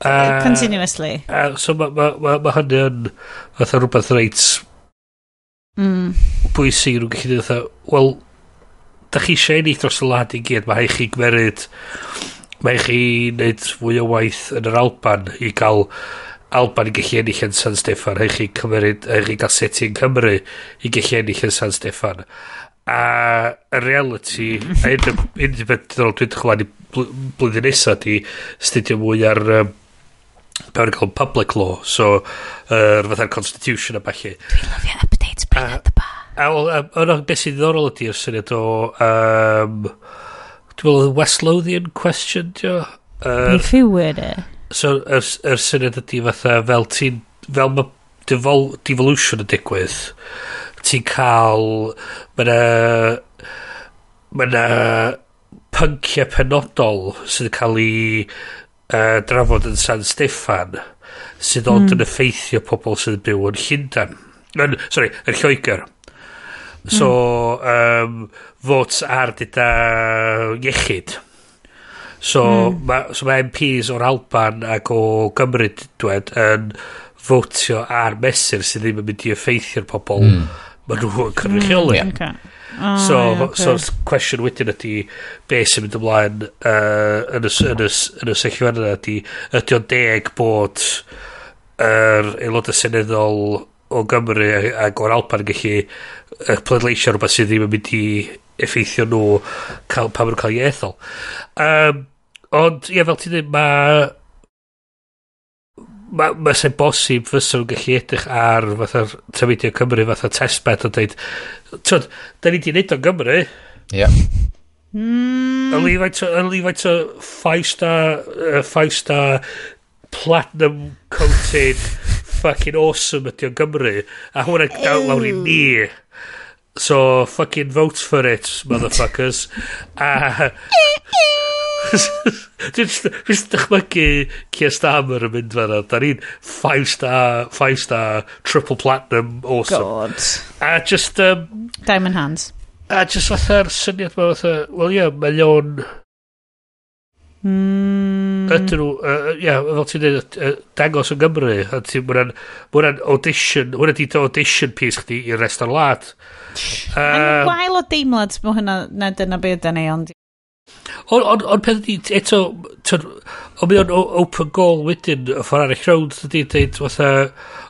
Uh, continuously. Uh, so mae ma, ma, ma hynny yn fatha rhywbeth reit mm. bwysig nhw'n gallu dweud fatha, wel, da chi eisiau ni dros y lad i gyd, mae rhaid chi gmeryd, mae rhaid chi wneud fwy o waith yn yr Alban i gael Alban i gallu ennill yn San Steffan, rhaid chi cymeryd, rhaid chi gael setting Cymru i gallu ennill yn San Steffan a y reality a un o'r beth dwi'n dwi'n chwalu blwyddyn nesaf di studio mwy ar um, bewn cael public law so yr uh, fatha'r constitution a falle dwi'n lyfio updates bring at the bar a o'n yna beth sy'n ddiddorol ydy'r syniad o um, dwi'n meddwl y West Lothian question dio? Er, fi wir e. So yr er, er syniad ydy fatha fel ti'n fel mae devolution yn digwydd ti'n cael... Mae yna... Mae yna pynciau penodol sydd yn cael ei uh, drafod yn San Steffan sydd ond hmm. yn effeithio pobl sydd yn byw yn Llundan. Yn, sorry, yn Lloegr. So, mm. um, votes ar dyda iechyd. So, mm. mae so ma MPs o'r Alban ac o Gymru dwed yn votio ar mesur sydd ddim yn mynd i effeithio'r pobl mm Mae yn cynrychioli. Mm, okay. Ah, so, yeah, okay. so cwestiwn wedyn ydy be sy'n mynd ymlaen uh, yn y, yn y, yn y seciwan yna ydy ydy o'n deg bod yr er aelodau seneddol o Gymru ac o'r Alpan gallu uh, pleidleisio rhywbeth sydd ddim yn mynd i effeithio nhw cael, pan maen nhw'n cael ei ethol. Um, ond, ie, fel ti'n dweud, mae mae ma sy'n bosib fysa nhw'n gallu edrych ar fatha tyfidio Cymru fatha testbed a dweud twyd, da ni di wneud o'n Gymru ie yeah. mm. yn lifaint o five star uh, five star platinum coated fucking awesome ydi o'n Gymru a hwnna gael lawr i ni so fucking vote for it motherfuckers a Fes dychmygu Keir Starmer yn mynd fan'na. Da ni'n five star, five star, triple platinum, awesome. God. A just... Um, Diamond hands. A just fatha'r syniad ma, fatha, wel ie, yeah, mae o'n... Mm. Ydyn nhw, uh, ia, fel ti'n dweud, uh, dangos yn Gymru, a ti'n mwyn mwyn audition, hwnna di audition piece chdi i'r rest o'r lad. Uh, Yn wael o deimlad, mae hynna, na dyna beth yna ni, ond Ond on, on peth ydi, eto, tyd, o mi o'n open goal wedyn, y ffordd arall rownd, ydi, dweud, fatha,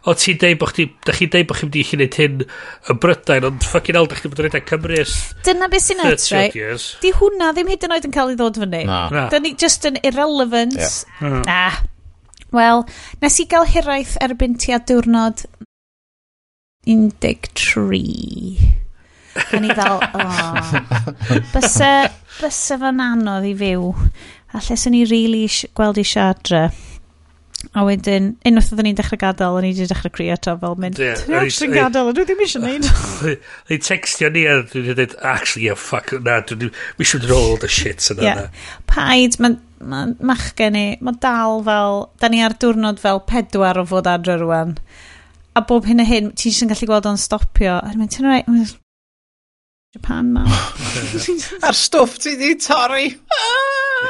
o ti'n deud bod chdi, da chi'n deud bod chi'n mynd i chi wneud hyn yn Brydain, ond ffucking hell, da chi'n bod yn edrych Cymru ys... Dyna beth sy'n nuts, right? Years. Di hwnna ddim hyd yn oed yn cael ei ddod fyny. Na. Na. Da ni just yn irrelevant. Yeah. Ah. Wel, nes i gael hiraeth erbyn tua diwrnod 13. O'n i fel, o. Bysa byse fo'n anodd i fyw. A lle sy'n ni really gweld i siadre. A wedyn, unwaith oedden ni'n dechrau gadael, o'n i wedi dechrau crio eto fel mynd, yeah, ti'n gadael, a dwi ddim eisiau neud. Dwi'n textio ni a dwi'n dweud, actually, yeah, fuck, na, dwi'n eisiau mynd all the shit yna. Yeah. Paid, mae'n ma, machgen i, mae dal fel, da ni ar diwrnod fel pedwar o fod adre rwan. A bob hyn a hyn, ti'n gallu gweld o'n stopio. A dwi'n mynd, ti'n rhaid, Japan ma. A'r stwff ti di torri.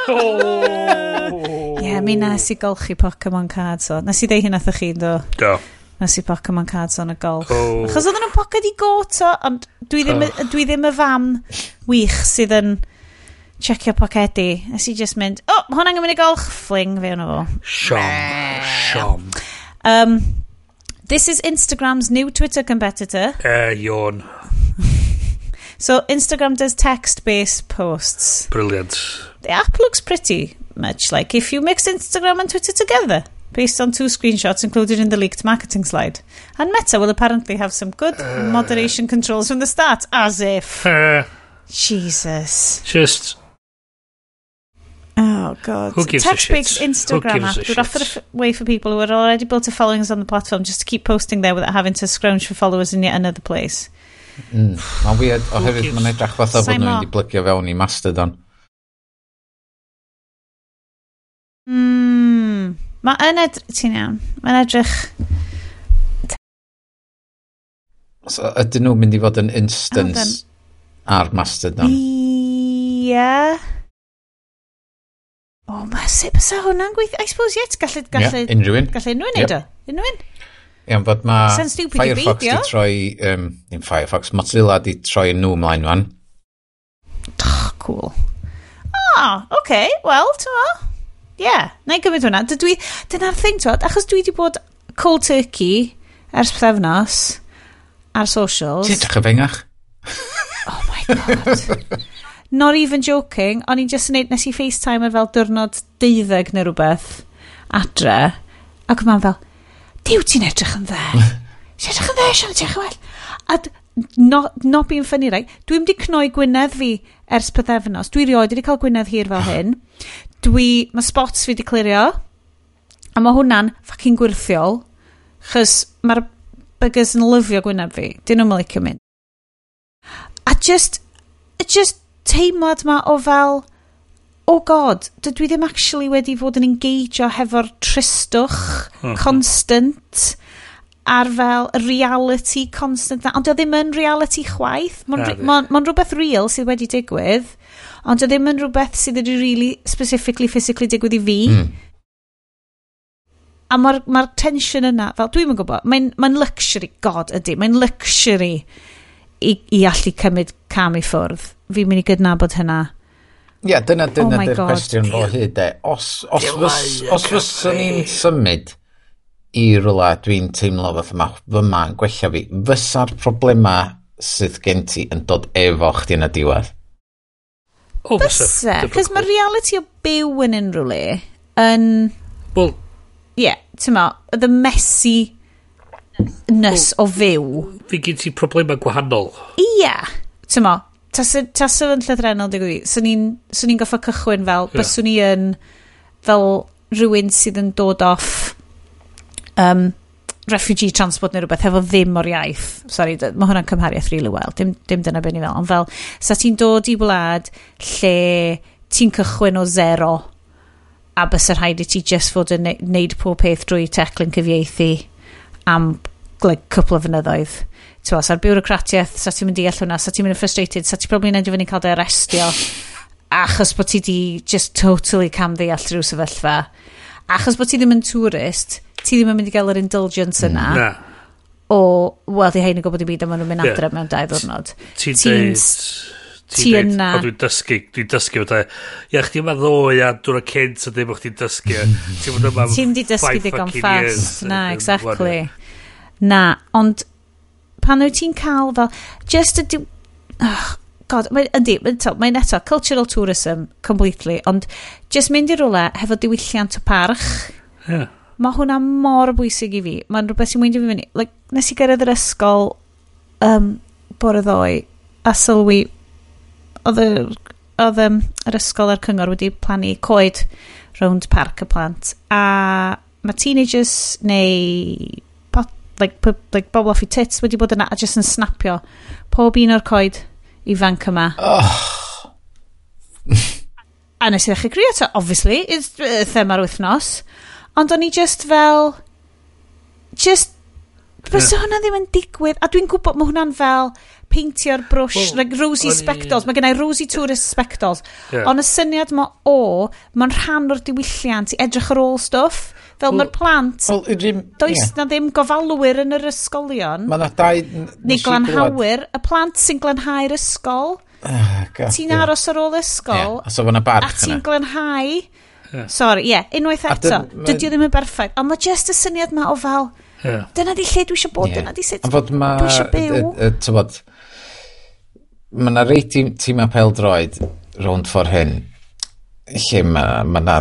Oh. Ie, mi nes i golchi Pokemon cards o. Nes i ddeu hyn atho chi, do. Do. Nes i Pokemon cards o'n y golch. Oh. Achos oedden nhw'n poced i goto, ond dwi ddim, oh. dwi ddim y fam wych sydd yn checio pocedi. Nes i just mynd, o, oh, hwnna'n gymryd i golch, fling fe hwnnw fo. Siom, siom. Um, this is Instagram's new Twitter competitor. Uh, yawn. So Instagram does text-based posts. Brilliant. The app looks pretty much like if you mix Instagram and Twitter together, based on two screenshots included in the leaked marketing slide. And Meta will apparently have some good moderation controls from the start, as if. Uh, Jesus. just, Oh, God. Who gives a Text-based Instagram app would offer a way for people who are already built a following on the platform just to keep posting there without having to scrounge for followers in yet another place. Mm. Mae'n weird oherwydd mae'n edrych fatha bod nhw'n wedi blygio fewn i Mastodon. Mm. Mae yn edrych... Ti'n iawn. Mae'n edrych... So, ydyn nhw'n mynd i fod yn instance ar Mastodon? Ie. Yeah. O, oh, mae sut bysa hwnna'n gweithio? I suppose, ie, gallu... gallu yeah, unrhyw un. Gallu unrhyw un yep. unrhyw un. Iawn, bod mae Firefox di troi... Um, ddim Firefox, Mozilla di troi yn nhw mlaen fan. cool. Ah, oce, okay, well, ti'n ma? Yeah, na i gymryd hwnna. Dydw i, dyna'r thing, ti'n achos dwi di bod cold turkey ers pethefnos ar socials. Ti'n edrych y fengach? oh my god. Not even joking, o'n i'n just yn neud, nes i FaceTime ar fel diwrnod deuddeg neu rhywbeth adre, ac o'n fel, diw ti'n edrych yn dde. ti'n edrych yn dde, Sian, ti'n edrych yn well. A not, not being funny, right? Dwi'n di cnoi Gwynedd fi ers pethefnos. Dwi rioed wedi cael Gwynedd hir fel ah. hyn. Dwi, mae spots fi di clirio. A mae hwnna'n ffacin gwirthiol. Chys mae'r byggers yn lyfio Gwynedd fi. Dyn nhw'n licio mynd. A just, just teimlad ma o fel oh god, dydw i ddim actually wedi fod yn engageo hefo'r tristwch mhm. constant ar fel reality constant na. Ond o ddim yn reality chwaith. Mae'n ma, ma rhywbeth real sydd wedi digwydd, ond o ddim yn rhywbeth sydd wedi really specifically, physically digwydd i fi. Mm. A mae'r ma tension yna, fel dwi'n gwybod, mae'n ma luxury, god ydy, mae'n luxury i, i allu cymryd cam i ffwrdd. Fi'n mynd i gydnabod hynna. Ie, yeah, dyna, dyna oh dy'r cwestiwn o hyd e. Os, os, fys, os fyswn i'n symud i rwla, dwi'n teimlo fath yma, fy ma'n gwella fi, fysa'r problema sydd gen ti yn dod efo chdi yn y diwedd? O, oh, fysa. Cos mae reality o byw yn unrhyw le yn... Wel... Ie, yeah, ti'n ma, the messy ness o fyw. Fi gen ti problemau gwahanol. Ia, ti'n ma, taswn yn llythrenol digwy swn i'n so i'n goffa cychwyn fel yeah. byswn ni yn fel rhywun sydd yn dod off um, refugee transport neu rhywbeth hefo ddim o'r iaith. Sori mae hwnna'n cymhariaeth really well dim, dim dyna beth ni fel. Ond fel sa ti'n dod i wlad lle ti'n cychwyn o zero a bys yr rhaid i ti just fod yn neud pob peth drwy teclyn cyfieithu am like, cwpl o fynyddoedd. Tewa, sa'r biwrocratiaeth, sa ti'n mynd i all hwnna, sa ti'n mynd yn frustrated, sa ti'n probably neidio fyny cael dy arestio achos bod ti di just totally cam ddeall rhyw sefyllfa. Achos bod ti ddim yn tourist, ti ddim yn mynd i gael yr indulgence yna. Mm. Na. O, wel, di hein yn gwybod i byd am nhw'n mynd adre mewn dau ddwrnod. Ti'n dweud... Ti yna... O, dwi'n dysgu, dwi'n dysgu. Ia, chdi yma ddo, ia, dwi'n cynt a ddim o'ch ti'n dysgu. Ti'n mynd yma... Ti'n di dysgu digon ffas. Na, exactly. Na, ond pan wyt ti'n cael fel, just a... Oh, God, mae, ydy, mae'n eto, cultural tourism, completely, ond just mynd i rwle hefo diwylliant o parch, yeah. mae hwnna mor bwysig i fi. Mae'n rhywbeth sy'n mynd i fi fyny. Like, nes i gyrraedd yr ysgol um, bore ddoe, a sylwi, oedd oedd um, yr ysgol a'r cyngor wedi plannu coed rownd parc y plant, a mae teenagers neu like, like bobl off i tits wedi bod yna a jyst yn snapio pob un o'r coed ifanc yma. A nes i ddechrau crio to, obviously, it's uh, thema'r wythnos. Ond o'n i just fel, just, bys hwnna ddim yn digwydd. A dwi'n gwybod, mae hwnna'n fel peintio'r brwsh, well, like rosy spectols, Mae gennau rosy tourist spectols, Yeah. Ond y syniad ma o, mae'n rhan o'r diwylliant i edrych ar ôl stwff. Fel mae'r plant... Well, rym, does yeah. na ddim gofalwyr yn yr ysgolion. Mae na dau... Neu glanhawyr. Y plant sy'n glanhau'r ysgol. Uh, ti'n aros ar ôl ysgol. Yeah. So a barch A ti'n glanhau. Yeah. Sorry, ie. Yeah, unwaith eto. Dydy o ddim yn berffaith. Ond mae just y syniad ma o fel... Yeah. Dyna di lle dwi eisiau bod. Yeah. Dyna di sut dwi eisiau byw. Tybod, mae na rei tîm, tîm apel droed rownd ffordd hyn lle mae ma na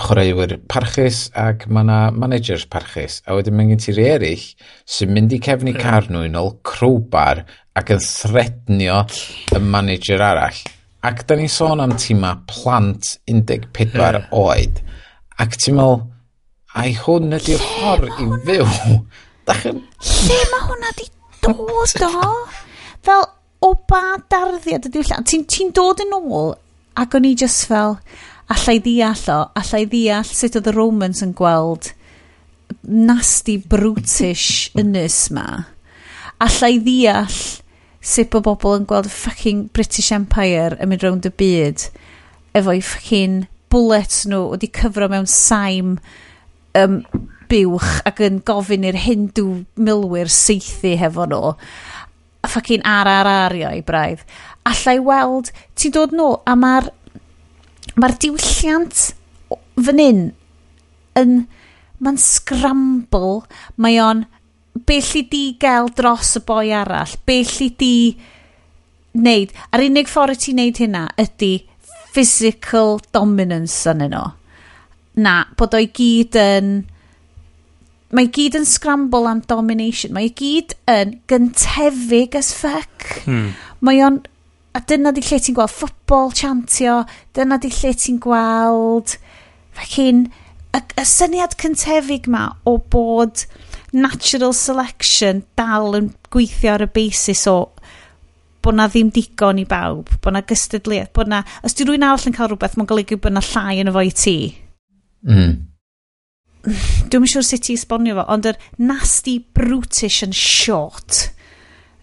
chwaraewyr parchus ac mae yna managers parchus. A wedyn mae gen ti rei eraill sy'n mynd i cefnu car nhw yn ôl crowbar ac yn threadnio y manager arall. Ac da ni'n sôn am tîma plant 14 oed. Ac ti'n meddwl, ai hwn ydy'r ffordd i fyw. Lle mae hwnna di dod o? Fel, o ba darddiad ydy'r llawn? Ti'n ti dod yn ôl ac o'n i just fel, allai ddeall o, allai ddeall sut oedd y Romans yn gweld nasty brutish ynys ma. Allai ddeall sut bod bobl yn gweld fucking British Empire yn mynd rownd y byd efo'i fucking bullets nhw wedi cyfro mewn saim um, buwch ac yn gofyn i'r Hindu milwyr seithi hefo nhw a fucking RRR i braidd allai weld ti'n dod nôl a mae'r mae'r diwylliant fan hyn yn... Mae'n scramble. Mae o'n... Be lli di gael dros y boi arall? Be lli di wneud? A'r unig ffordd i ti wneud hynna ydy physical dominance yn nhw. Na, bod o'i gyd yn... Mae gyd yn scramble am domination. Mae gyd yn gyntefig as fuck. Hmm. Mae o'n a dyna di lle ti'n gweld ffwbol chantio, dyna di lle ti'n gweld... fecyn y, y syniad cyntefig ma o bod natural selection dal yn gweithio ar y basis o bod na ddim digon i bawb, bod na gystadliaeth, bod na... Os di rwy'n arall yn cael rhywbeth, mae'n golygu bod na llai yn efo i ti. Mm. Dwi'n siŵr sut i esbonio fo, ond yr nasty brutish and short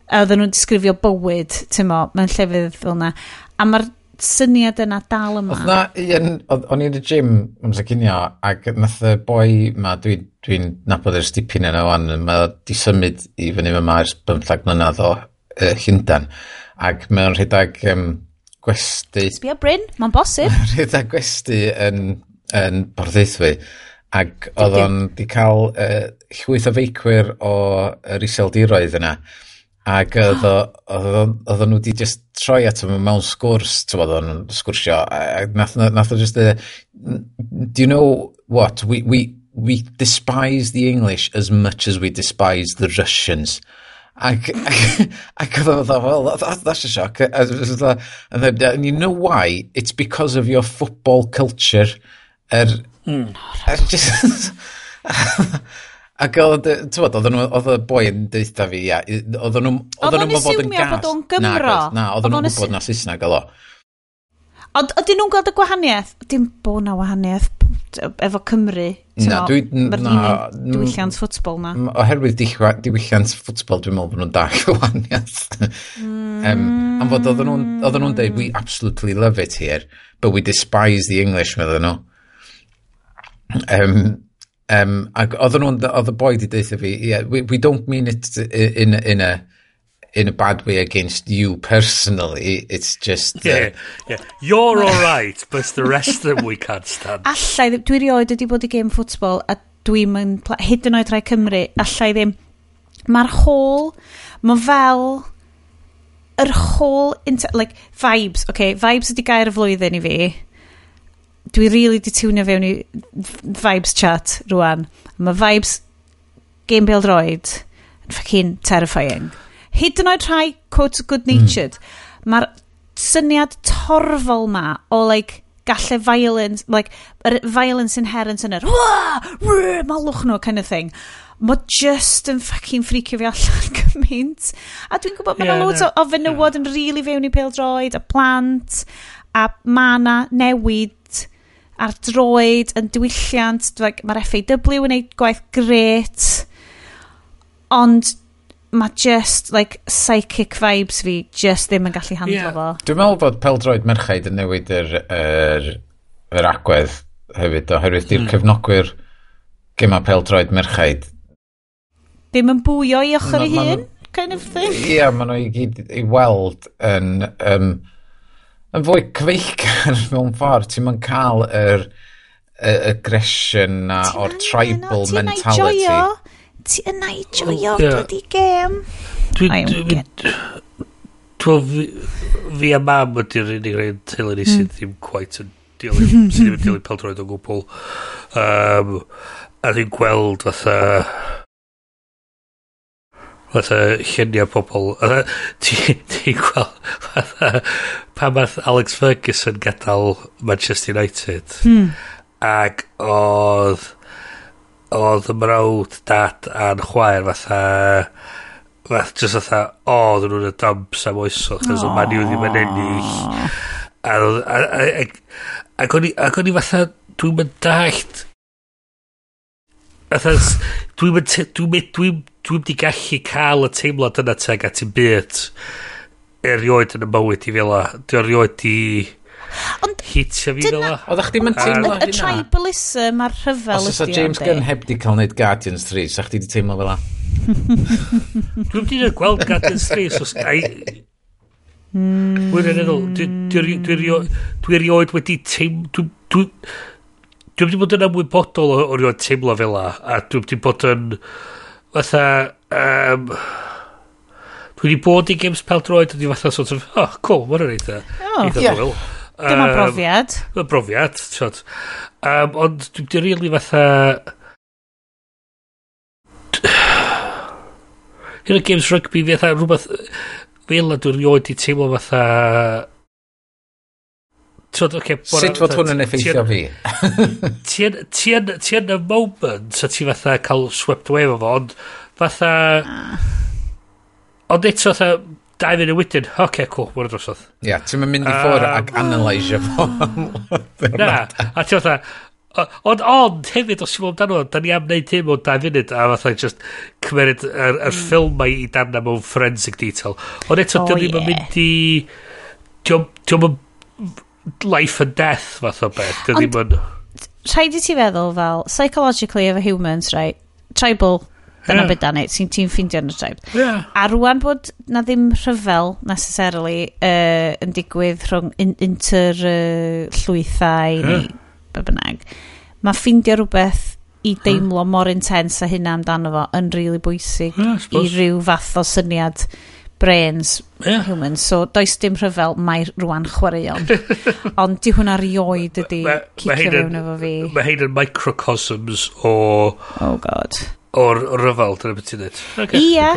a oedden nhw'n disgrifio bywyd, ti'n mo, mewn llefydd fel yna. A mae'r syniad yna dal yma. Oedd na un, o'n i'n y gym amser cynio, ac nath y boi ma, dwi'n dwi, nabod yr dipyn yna o'n, mae di symud i fyny yma ers 15 mlynedd o uh, Llundan, ac mae'n rhedeg um, gwesti... Sbio Bryn, mae'n bosib. rhedeg gwesti yn, yn Bordeithwy, ac oedd o'n di cael uh, llwyth o feicwyr o yr iseldiroedd yna. Ac oedd oedden nhw wedi just troi at yma mewn sgwrs, ti'n bod, o'n sgwrsio, a nath, nath o just a, do you know what, we, we, we despise the English as much as we despise the Russians. Ac, ac, ac oedd o, well, that, that's a shock. And, then, and you know why? It's because of your football culture. Er, mm. er just... Ac oedd, tywod, oedden nhw, oedd y boi yn deitha fi, ia, oedd nhw, oedden nhw'n bod yn gas. Oedd o'n Gymro? Na, oedd nhw'n gwybod na Saesneg oedd o. Ond ydyn nhw'n gweld y gwahaniaeth? Dim bod na wahaniaeth efo Cymru. Na, dwi... Na, diwylliant ffwtbol na. Oherwydd diwylliant ffwtbol, dwi'n meddwl bod nhw'n dall gwahaniaeth. um, am fod oedden nhw'n dweud, we mm. absolutely love it here, but we despise the English, meddwl nhw. Um, Um, ac oedden nhw'n, oedd y boi di deitha fi, yeah, we, we don't mean it in, in a, in a bad way against you personally. It's just... Yeah, uh, yeah. You're alright, but the rest of them we can't stand. Allai, dwi rioed wedi bod i game ffwtbol a dwi'n mynd, hyd yn oed rai Cymru, allai ddim. Mae'r hôl, mae fel yr whole, like, vibes, okay, vibes ydi gair y flwyddyn i fi dwi really di tiwnio fewn i vibes chat rwan. Mae vibes Game Build Roid yn ffacin terrifying. Hyd yn oed rhai quote good natured. Mm. Mae'r syniad torfol ma o like gallu violence, like, yr violence inherent yn yr malwch nhw kind of thing. Mae just yn fucking ffricio fi allan gymaint. A dwi'n gwybod yeah, mae'n loads no, o, o fenywod yeah. yn rili really fewn i pildroed, a plant, a ma newid ar droed, yn diwylliant, like, mae'r FAW yn neud gwaith gret, ond mae just, like, psychic vibes fi just ddim yn gallu handlo yeah. fo. Dwi'n meddwl bod peldroed merchaid yn newid yr, yr, yr agwedd hefyd, oherwydd di'r mm. cefnogwyr gyma peldroed merchaid. Ddim yn bwyo i ochr i hun, kind of thing. Ie, yeah, maen nhw i gyd i weld yn... Um, yn fwy cyfeillgar mewn ffordd. Ti'n ma'n cael yr y aggression na o'r tribal no, mentality. Ti yna i joio bloody game. Dwi... Dwi... Fi fi a mam ydy'r unig rhaid teulu ni sydd ddim quite yn dilyn, sydd ddim yn dilyn peldroed o gwbl. Um, a dwi'n gweld fatha... Uh, fatha lluniau pobl fatha ti'n ti gweld fatha pan math Alex Ferguson gadael Manchester United hmm. ac oedd oedd y mrawd dad a'n chwaer fatha fath just fatha o oh, oedden nhw'n y dumps am oesoch oh. so man nhw ddim yn ennill ac o'n i fatha dwi'n mynd dallt fatha dwi'n mynd dwi'n mynd dwi'n dwi'n di gallu cael y teimlad yna teg at i byd erioed yn y mywyd i fel a. Dwi'n erioed i... Ond hitio fi fel a. Oeddach chdi'n teimlo hynna? Y tribalism a'r rhyfel ydi. Os oes James Gunn heb di cael wneud Guardians 3, sa chdi di teimlo fel a? Dwi'n mynd wedi gweld Guardians 3, os Mm. Wyr yn edrych, dwi erioed wedi teim... Dwi wedi bod yn ymwybodol o rioed teimlo fel a, a dwi wedi bod yn fatha um, dwi wedi bod i Games Pel Droid dwi fatha sort of oh cool mae'n rhaid eitha oh, eitha yeah. Dwyl. Dyma um, brofiad. Dyma brofiad, tiod. Um, ond dwi wedi rili fatha... Hyn o games rugby fi fatha rhywbeth fel a dwi'n rioed i teimlo fatha Tod, okay, Sut fod hwn yn effeithio fi? Ti yn y moment, a ti fatha cael swept away efo fo, ond fatha... Ah. Ond eto, fatha, dau fynd y wedyn, oce, okay, cool, mwyn y drosodd. Ia, yeah, ti'n mynd i ffwrdd uh, ac analysio fo. Na, a ti fatha, ond ond hefyd os ti'n fod amdano da ni am wneud hyn mewn 2 funud a fatha just cymeryd yr, er, er mm. ffilm mae i darna mewn forensic detail ond eto oh, dyn ni'n yeah. mynd i diom yn life and death fath o beth. Dy ddim yn... Rhaid i ti feddwl fel, psychologically efo humans, right, tribal, dyna yeah. beth dan it, ti'n ffeindio yn y tribe. Yeah. A rwan bod na ddim rhyfel, necessarily, uh, yn digwydd rhwng in, inter uh, llwythau yeah. neu be bynnag, mae ffeindio rhywbeth i deimlo yeah. mor intens a hynna amdano fo yn rili really bwysig yeah, i ryw fath o syniad. Yeah brains yeah. humans, so does dim rhyfel mae rwan chwaraeon. Ond di hwnna rioed ydi cicio fewn efo fi. Mae hyn yn microcosms o... Oh god. O'r rhyfel, dyna beth ti'n dweud. Okay, Ia,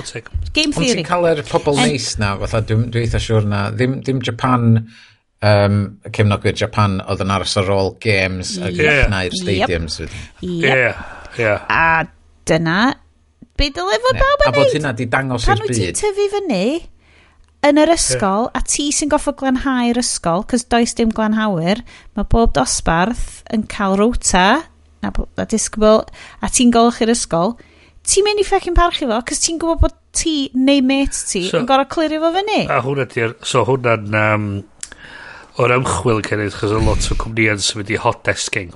game theory. Ond ti'n cael yr pobl neis na, fatha, dwi'n dwi eitha siwr na, ddim, ddim Japan, um, cefnogwyr Japan oedd yn aros ar ôl games yeah. a gynachnau'r stadiums. Yep. Yep. Yeah. Yeah. A dyna be dylai fod bawb yn neud? A bod hynna di dangos i'r byd. Pan wyt ti'n tyfu fyny yn yr ysgol, a ti sy'n goffo glanhau'r ysgol, cos does dim glanhawyr, mae bob dosbarth yn cael rota, na, a disgybl, a ti'n golch i'r ysgol, ti'n mynd i ffecin parchu fo, cos ti'n gwybod bod ti neu met ti so, yn gorau clirio fo fyny. A hwnna ti'r, so hwnna'n, um, o'r ymchwil yn cynnig, chos oedd lot o cwmnïau'n symud i hot desking.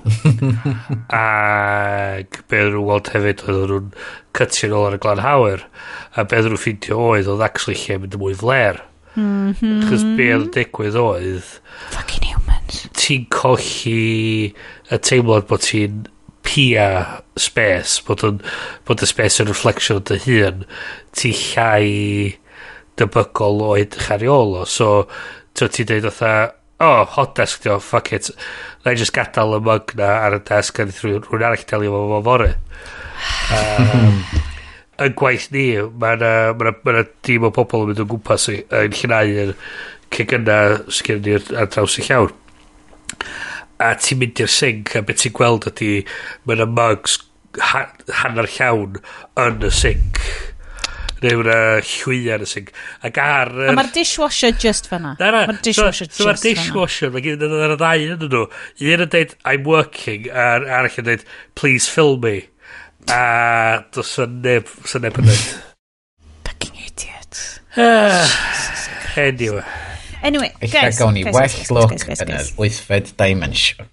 Ac be oedd nhw'n weld hefyd, oedd nhw'n cytio'n ôl ar y glanhawyr. A be oedd nhw'n ffeindio oedd, oedd actually lle mynd y mwy fler. Mm -hmm. Chos be oedd digwydd oedd... Fucking humans. Ti'n colli y teimlad bod ti'n pia space, bod, yn, bod y space yn reflection o dy hun, ti llai debygol o edrych ar ôl o. So, so ti'n dweud otha, oh, hot desk dio, fuck it. Na i just gadael y mug na ar y desk a ddeith rhywun arall delio fo fo fore. Um, yn gwaith ni, mae yna ma, ma ma dim o bobl yn mynd o gwmpas i, yn llynau yn cegynna sgyn ar draws y llawn. A ti'n mynd i'r sink a beth ti'n gweld ydy mae yna mugs ha, hanner llawn yn y sink. Rhyw na llwyar y sink. Ac ar... Er... A mae'r dishwasher just fanna. Na, na. Mae'r dishwasher so, so just dishwasher, mae Mae'r dishwasher, mae'r ddau yn nhw. Un yn dweud, I'm working, a'r arall yn dweud, please film me. A dos yn neb, sy'n neb yn dweud. Fucking idiot. Ah, anyway. Anyway, guys. Eich gawn ni well look yn yr wythfed dimension.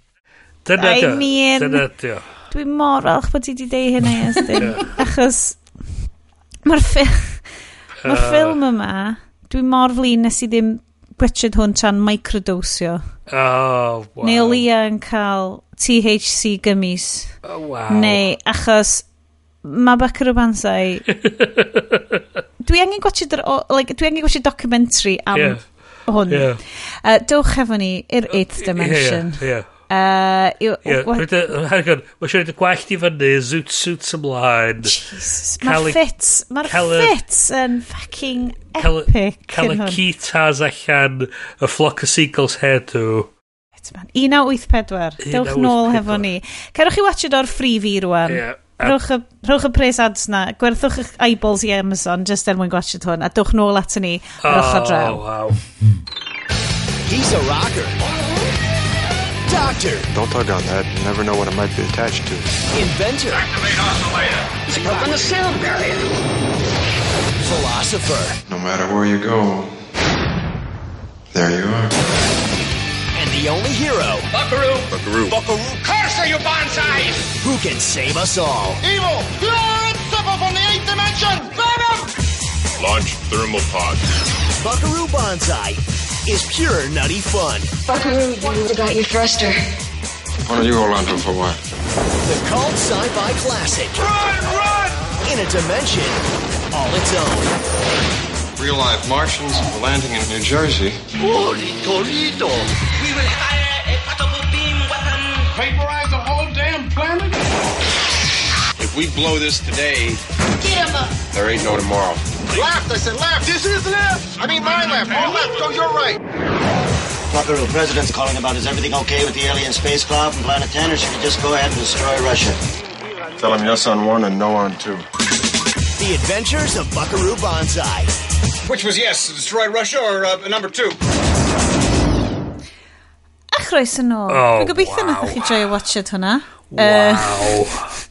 Dyna dio. Dyna dio. Dwi'n mor falch bod ti wedi deud hynna, Iestyn. Achos Mae'r ffilm... Mae'r ffilm yma, dwi mor flin nes i ddim gwytrid hwn tra'n microdosio. Oh, wow. Neu Lia yn cael THC gummies. Oh, wow. Neu achos mae Bacr o Bansai... dwi angen gwachod, like, dwi angen gwachod documentary am yeah. hwn. Yeah. Uh, dowch efo ni i'r 8th dimension. Yeah, yeah. Uh, yw, yeah, mae siarad y gwallt i fyny, zoot suits ymlaen. Jesus, mae'r ffits, mae'r ffits yn fucking epic. Cael y kitas allan, y flock of seagulls hairdo. 1984, dewch nôl hefo ni. Cerwch chi watch it o'r freebie rwan. Yeah. Rhowch y, rhowch y pres ads na, gwerthwch eich eyeballs i Amazon just er mwyn gwachod hwn, a dewch nôl at ni, oh, rwch o draw. Wow. He's a rocker. Doctor, Don't tug on that. You never know what it might be attached to. inventor, Activate oscillator. It's up on the sound barrier. philosopher, No matter where you go, there you are. and the only hero Buckaroo. Buckaroo. Buckaroo. Curse you, Bonsai! who can save us all. Evil! Pure and simple from the eighth dimension! Venom! Launch thermal pod. Buckaroo Banzai is pure nutty fun. Buckaroo, you forgot your thruster. Why don't you hold on to it for a while? The cult sci-fi classic Run, run! in a dimension all its own. Real life Martians landing in New Jersey. Holy Toledo! We will fire a portable beam weapon. Vaporize the whole damn planet? If we blow this today, Get him up! there ain't no tomorrow. Left, I said left! This is left! I mean my left, your left, go your right! Buckaroo, President's calling about is everything okay with the alien space cloud from Planet 10, or should we just go ahead and destroy Russia? Tell him yes on one and no on two. The Adventures of Buckaroo Banzai. Which was yes, destroy Russia or uh, number two? A chroes yn ôl. Oh, Dwi'n gobeithio wow. na chi joio watched hwnna. Wow.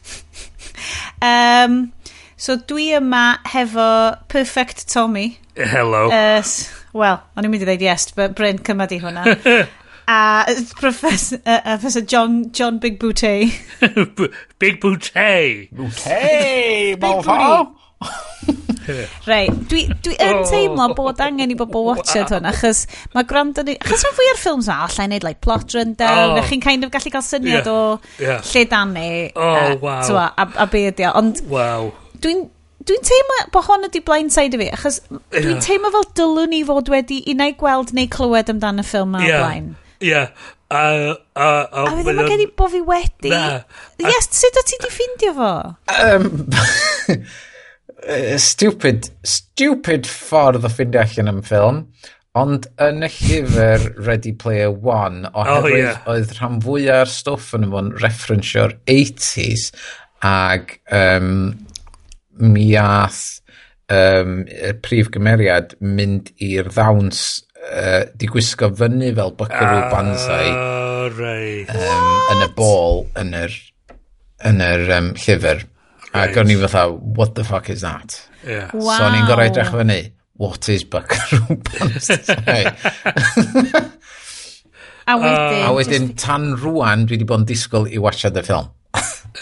Um, So dwi yma hefo Perfect Tommy. Hello. Uh, Wel, o'n i'n mynd i ddweud yes, but Bryn cymryd i hwnna. a Professor, uh, professor John, John Big Booty. Big Booty. Booty, bofo. Rei, dwi, dwi yn oh. teimlo bod angen i bobl watchad hwn, achos mae gwrando ni... Achos mae fwy o'r ffilms yma, allai wneud like plot rundown, oh. a chi'n kind of gallu cael syniad yeah. o yeah. lle dan ni. Oh, uh, wow. Twa, a, a be ydi o, ond... Wow dwi'n dwi'n teimlo bod hon ydi blindside i fi, achos dwi'n teimlo fel dylwn ni fod wedi unau gweld neu clywed amdano y ffilm ma'r yeah. blaen. Ie, yeah. a... A, a, a fi ddim yn gen i bo fi wedi. Na. Yes, sut o ti di ffindio fo? Um, stupid, stupid ffordd o ffindio allan am ffilm. Ond yn y llyfr Ready Player One, oh, oherwydd oh, yeah. oedd rhan fwyaf o'r stwff yn ymwneud referensio'r 80s ag um, mi ath um, y prif gymeriad mynd i'r ddawns uh, di gwisgo fyny fel Buckaroo ah, Banzai right. um, yn y bol yn yr, yn yr um, llyfr. Right. Ac o'n i fatha, what the fuck is that? Yeah. Wow. So o'n i'n gorau edrych fyny, what is Buckaroo Banzai? a wedyn... Uh, a wedyn, tan rwan, dwi wedi bod yn disgwyl i watchad y ffilm.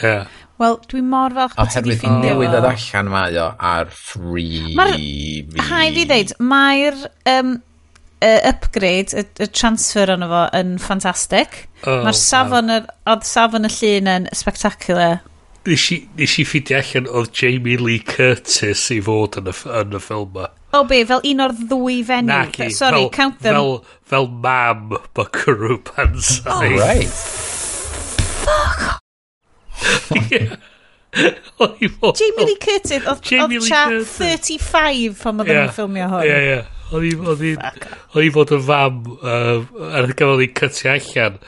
yeah. Wel, dwi mor falch bod ti wedi ffeindio... Oherwydd i newydd ddod allan mae o ar free... Mae'r... haid fi ddeud, mae'r um, uh, upgrade, y, y transfer ono fo yn ffantastig. Oh, Mae'r safon, wow. oedd safon y llun yn spectacular. Nes i, nes i ffidio allan oedd Jamie Lee Curtis i fod yn y, yn y ffilm yma. O be, fel un o'r ddwy fenw. Naci, Sorry, fel, count them. Fel, fel mam Buckaroo Banzai. Oh, right. Fuck Jamie Lee Curtis oedd chat 35 pan oedden nhw'n ffilmio hwn. Ie, ie. Oedd hi fod yn fam uh, ar y gafodd hi cytu allan.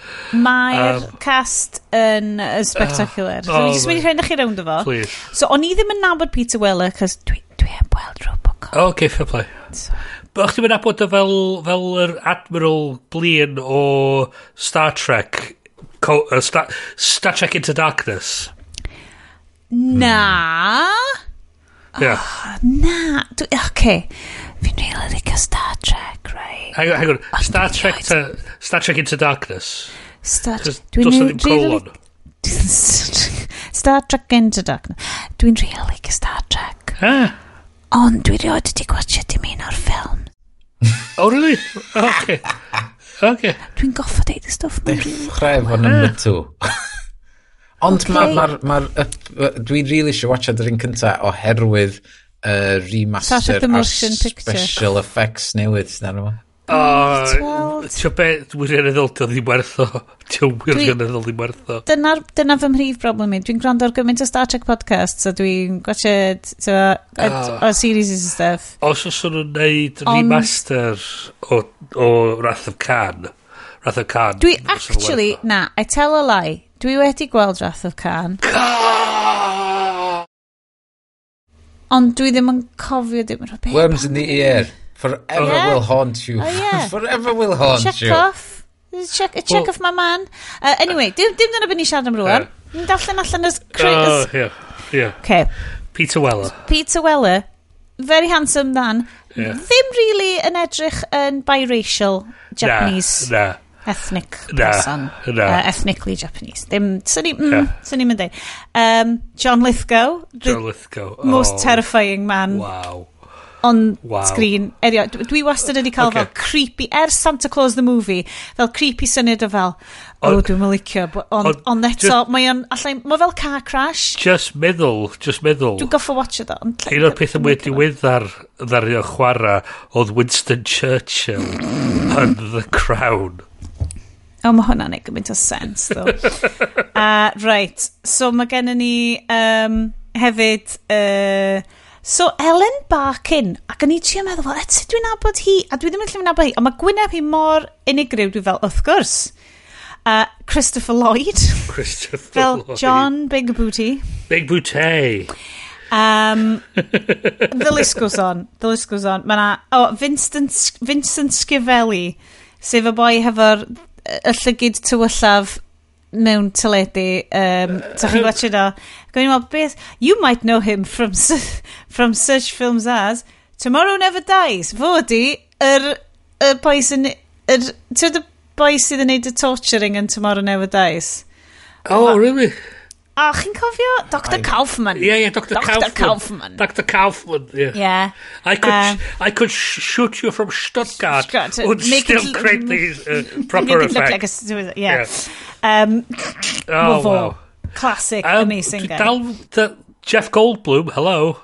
Mae'r um, cast yn uh, spectacular. Uh, oh, Dwi'n just mynd i rhaid chi rownd efo. Please. So, o'n i ddim yn nabod Peter Weller, cos dwi, dwi heb weld Robocop. O, okay, fair play. So. Bych chi'n mynd nabod o fel, fel yr Admiral Blin o Star Trek Co uh, Star, Star Trek Into Darkness. Na. Hmm. Yeah. Oh, na. Dwi, Okay. Fi'n rili licio Star Trek, right? Hang on, hang on. Ond Star Trek, to, Star Trek Into Darkness. Star Trek. Dwi'n rili... Star Trek Into Darkness. Dwi'n rili licio Star Trek. Ah. Ond dwi rioed wedi gwachio dim un o'r ffilm. oh, really? Oh, okay. Okay. Dwi'n goffa deud y stwff. Ddechrau fod number two. Ond okay. mae'r... Ma, ma, ma, dwi'n really eisiau watchad yr un cynta oherwydd uh, remaster a special effects newydd. O, ti'n be, wirioneddol, dio'n ddim werth o. Ti'n wirioneddol ddim werth o. Dyna, dyna fy mhrif broblem i. Dwi'n gwrando ar gymaint o Star Trek podcast, a dwi'n gwachod o series and stuff. Os os o'n nhw'n remaster o, o Wrath of Khan, Wrath of Khan. Dwi actually, na, I tell a lie. Dwi wedi gweld Wrath of Khan. Ond dwi ddim yn cofio dim rhywbeth. Worms in the ear. Forever oh, yeah. will haunt you. Oh, yeah. Forever will haunt check you. Off. Check, check well, off my man. Uh, anyway, dim, dim dyna byd ni siarad am rwan. Uh, Ni'n darllen allan ys... Oh, yeah, yeah. Okay. Peter Weller. Peter Weller. Very handsome man. Yeah. Ddim really yn edrych yn biracial Japanese. Na, na. Ethnic na, person. Na. Uh, ethnically Japanese. Ddim, sy'n ni'n mm, yeah. mynd um, John Lithgow. John Lithgow. Oh. Most terrifying man. Wow on wow. screen. Erio, dwi wastad wedi cael okay. fel creepy, er Santa Claus the Movie, fel creepy syniad o fel, o, oh, dwi'n mylicio, ond on, on eto, mae o'n, allai, mae fel car crash. Just meddwl, just meddwl. Dwi'n goffo watch it on. Un o'r pethau mwy diweddar ddario chwarae oedd Winston Churchill yn The Crown. O, mae hwnna'n neud gymaint o sens, ddo. uh, right, so mae gennym ni um, hefyd... Uh, So Ellen Barkin, ac yn i trio meddwl, well, eto dwi'n nabod hi, a dwi ddim yn llyfn nabod hi, ond mae Gwyneb hi mor unigryw, dwi fel, wrth gwrs. Uh, Christopher Lloyd. Christopher fel Lloyd. Fel John Big Booty. Big Booty. Um, the list goes on. The list goes on. Mae na, oh, Vincent, Vincent Schiavelli, sef y boi hefo'r y llygyd tywyllaf mewn teledu, um, so chi'n gwachio do. Ac o'n i'n meddwl, beth, you might know him from, from such films as Tomorrow Never Dies, fo di, yr, y boi sy'n, yr, ti'n y boi sydd yn neud y torturing yn Tomorrow Never Dies? Oh, really? a chi'n cofio? Dr I, Kaufman. Yeah, yeah, Dr. Dr. Kaufman. Kaufman. Dr. Kaufman, yeah. yeah. I could, um, I could shoot you from Stuttgart, Stuttgart and still create these uh, proper make effects. It look like a, yeah. yeah. Um, oh, fo. Wow. Classic, um, amazing guy. Dal, da, Jeff Goldblum, hello.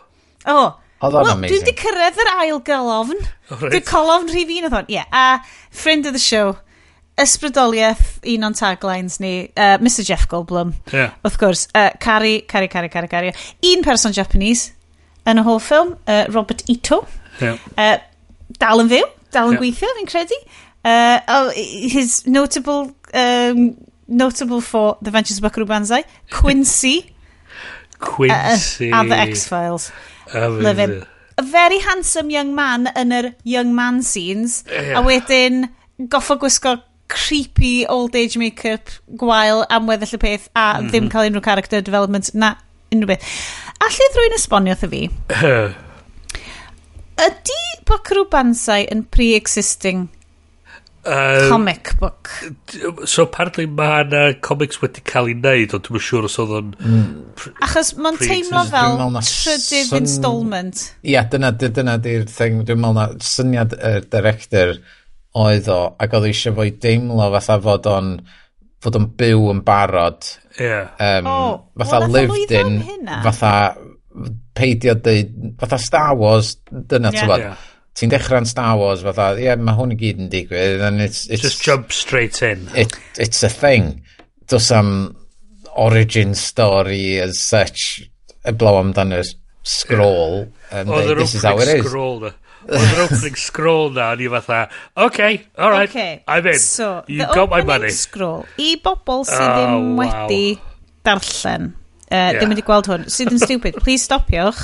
Oh, Oedd o'n well, amazing. Dwi wedi cyrraedd yr ail golofn. Oh, right. Dwi'n colofn rhif un oedd hwn. Ie, yeah. a friend of the show, ysbrydoliaeth un o'n taglines ni, uh, Mr Jeff Goldblum. Yeah. Wrth gwrs, uh, Cari, Cari, Cari, Cari, Cari. Un person Japanese yn y whole ffilm, uh, Robert Ito. Yeah. Uh, dal yn fyw, dal yn yeah. gweithio, fi'n credu. Uh, oh, his notable um, notable for The Ventures of Buckaroo Banzai, Quincy, Quincy. Uh, uh and The X-Files. Love him. A very handsome young man yn yr young man scenes, yeah. a wedyn goffo gwisgo creepy old age make-up gwael am weddill y peth a mm -hmm. ddim cael unrhyw character development na unrhyw beth. Alla i ddrwy'n esbonio wrtho fi? Ydy Buckaroo Banzai yn pre-existing Uh, comic book. So apparently mae yna comics wedi cael ei wneud, ond dwi'n siŵr os oedd o'n... Mm. Achos mae'n teimlo fel trydydd syn... installment. Ia, yeah, dyna, dyna di'r thing. Dwi'n meddwl na syniad y er director oedd o, ac oedd eisiau fo i deimlo fatha fod o'n fod o'n byw yn barod. Yeah. Um, oh, fatha well, lived in, fatha peidio dweud, fatha Star Wars, dyna yeah. ti'n. Yeah ti'n dechrau'n Star Wars fatha, ie, yeah, mae hwn i gyd yn digwydd. And it's, it's, Just jump straight in. It, it's a thing. Does am origin story as such, heblaw amdano scroll. Yeah. Oedd yr opening scroll na. Oedd yr opening scroll na, ni fatha, OK, all right, okay. I'm in. So, you got my money. scroll, i bobl sydd oh, ddim wow. wedi darllen Uh, yeah. Ddim wedi gweld hwn. Sydd yn stupid. Please stopiwch.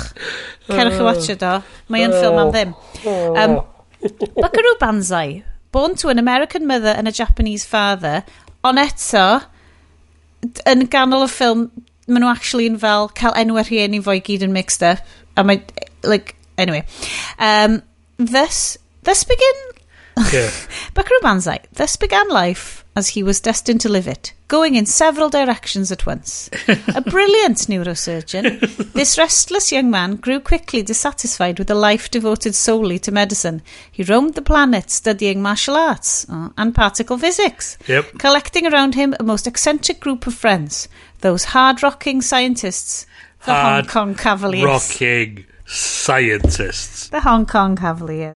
Cerwch i watch o. Mae yn ffilm am ddim. Um, Buckaroo Banzai. Born to an American mother and a Japanese father. Ond eto, yn ganol y ffilm, maen nhw actually yn fel cael enwau rhieni fo i gyd yn mixed up. A mae, like, anyway. Um, thus, thus begin Yeah. Thus began life as he was destined to live it, going in several directions at once. a brilliant neurosurgeon, this restless young man grew quickly dissatisfied with a life devoted solely to medicine. He roamed the planet studying martial arts uh, and particle physics, Yep. collecting around him a most eccentric group of friends, those hard-rocking scientists, the Hard Hong Kong Cavaliers. Rocking scientists. The Hong Kong Cavaliers.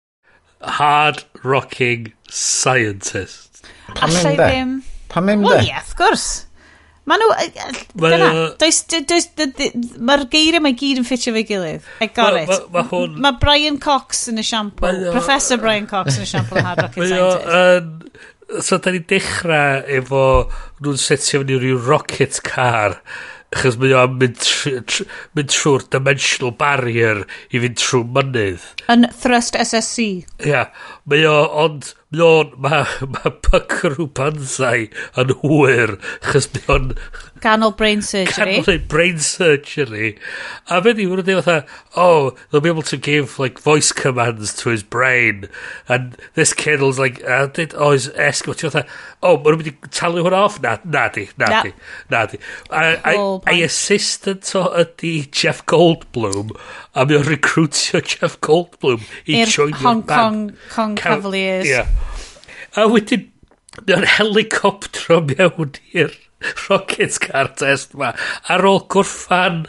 hard rocking scientist. Allai ddim. Pam mynd de? Wel, ie, wrth gwrs. Ma nhw... Mae'r geiriau mae gyd yn ffitio fe gilydd. I got ma, it. Mae ma, ma hwn... Mae Brian Cox yn y siampl. Professor Brian Cox yn y siampl hard rocket scientist. Um, so, da ni dechrau efo nhw'n setio fyny rhyw rocket car Achos mae o'n mynd, tr tr mynd trwy'r dimensional barrier i fynd trwy mynydd. Yn Thrust SSC. Ia. Yeah. Mae o, ond, mae o'n, mae ma Buckaroo Banzai yn hwyr, chys mae o'n... Ganol brain surgery. Canol brain surgery. A fe di, mae'n dweud fatha, oh, they'll be able to give, like, voice commands to his brain. And this kennel's like, uh, did, oh, his esg, ti'n fatha, oh, mae'n mynd i talu hwnna off? Na, na di, na di, na di. A'i assistant o ydi Jeff Goldblum, a mi o'n recruitio Jeff Goldblum i joinio'r Hong band. Kong, Kong Cavaliers. Ia. Yeah. A wedyn, mae o'n helicoptro mewn i'r rocket car test ma ar ôl gorffan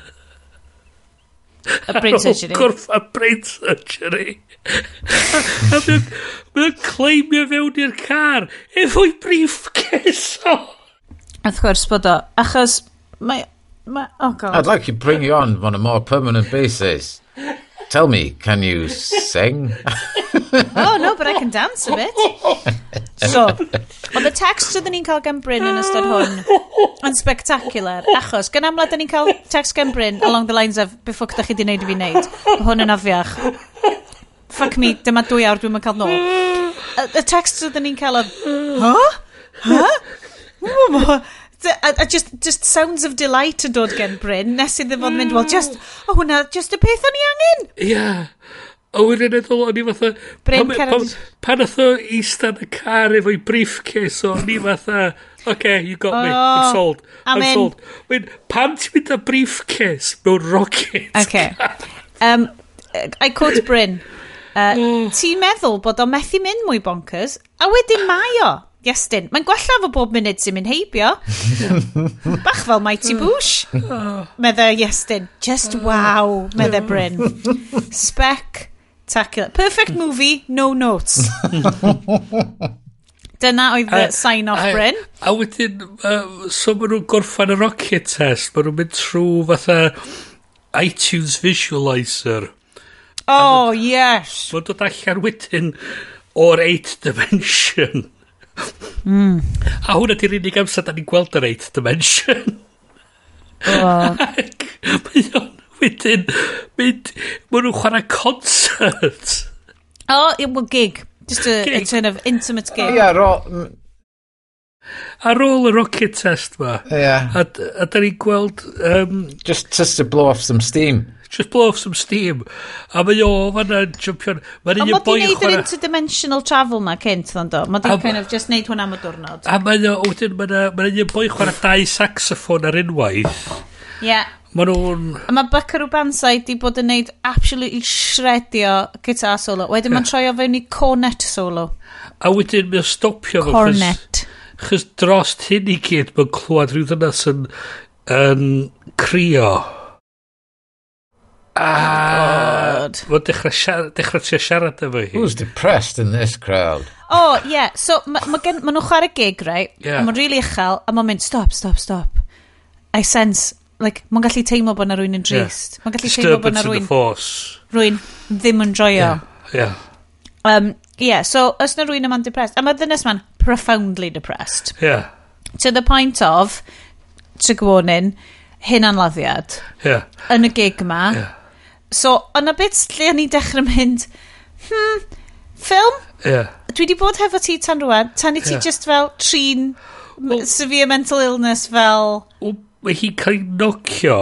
a brain surgery. Gorffa brain surgery. a mae o'n claimio fewn i'r car efo'i briefcase o. Wrth gwrs bod o, achos mae... mae oh God. I'd like to bring you on on a more permanent basis. Tell me, can you sing? oh, no, but I can dance a bit. So, ond y text oedden ni'n cael gan Bryn yn ystod hwn yn spectacular, achos gan amla da ni'n cael text gan Bryn along the lines of before ffwc da chi di wneud i fi wneud. Hwn yn afiach. Fuck me, dyma dwy awr dwi'n cael nôl. Y text oedden ni'n cael o, huh? Huh? a, a just, just sounds of delight yn dod gen Bryn nes iddo fod mynd, well, just, o oh, hwnna, just y peth o'n i angen. Ia. Yeah. A wedyn eddol, o'n i fatha... Bryn Cerrys. Pan oedd o eistedd y car efo'i briefcase, o'n i fatha... OK, you got oh, me. I'm sold. I'm, I'm sold. Wyn, pam ti'n mynd â briefcase mewn rocket? OK. um, I quote Bryn. Uh, ti'n meddwl bod o methu mynd mwy bonkers, a wedyn mae o. Iestyn, mae'n gwella fo bob munud sy'n mynd heibio. Bach fel Mighty Boosh. Medde Iestyn, just wow, medde Bryn. Spectacular. Perfect movie, no notes. Dyna oedd y sign-off Bryn. A wedyn, uh, so maen nhw'n gorffan y rocket test, maen nhw'n mynd trwy fatha iTunes Visualizer. Oh, yes. Maen nhw'n dod allan wedyn o'r 8 dimension. Mm. A hwnna di'r unig amser da ni'n gweld yr 8th dimension. Oh. Ac mae o'n wedyn mynd, mae nhw'n chwarae concert. O, oh, it was gig. Just a, gig. a kind of intimate gig. Ia, ro... Ar ôl y rocket test ma. Ie. Yeah. A, a da ni'n gweld... Um, just, just to blow off some steam just blow off some steam. A mae o fanna'n jumpio'n... Mae'n un boi yn chwarae... Ond interdimensional travel ma cynt, ddo'n do? Mae di'n kind of just neud hwnna am y diwrnod. A mae o, wedyn, mae'n un boi chwarae dau saxophone ar unwaith. Ie. Yeah. Mae nhw'n... A mae Buckaroo Banzai di bod yn neud absolutely shredio gyda solo. Wedyn mae'n troi o fewn i cornet solo. A wedyn mae'n stopio fo. Cornet. Chys dros hyn i gyd mae'n clywed rhyw ddynas yn, yn crio god. mae'n dechrau siarad, dechrau trio siarad efo hi. Who's depressed in this crowd? Oh, yeah, so mae ma ma nhw'n chwarae gig, right? Yeah. Mae'n really uchel, a mae'n mynd, stop, stop, stop. I sense, like, mae'n gallu teimlo bod na rwy'n yn drist. Yeah. Mae'n gallu teimlo bod na rwy'n... Rwy'n ddim yn joio. Yeah, yeah. Um, yeah, so, os na rwy'n yma'n depressed, a mae ddynes ma'n profoundly depressed. Yeah. To the point of, trygwonin, hyn anladdiad. Yeah. Yn y gig ma. Yeah So, ond a bit lle o'n i dechrau mynd, hmm, ffilm? Yeah. Dwi wedi bod hefo ti tan rwan, tan i ti yeah. just fel trin well, severe mental illness fel... Mae hi'n cael ei nocio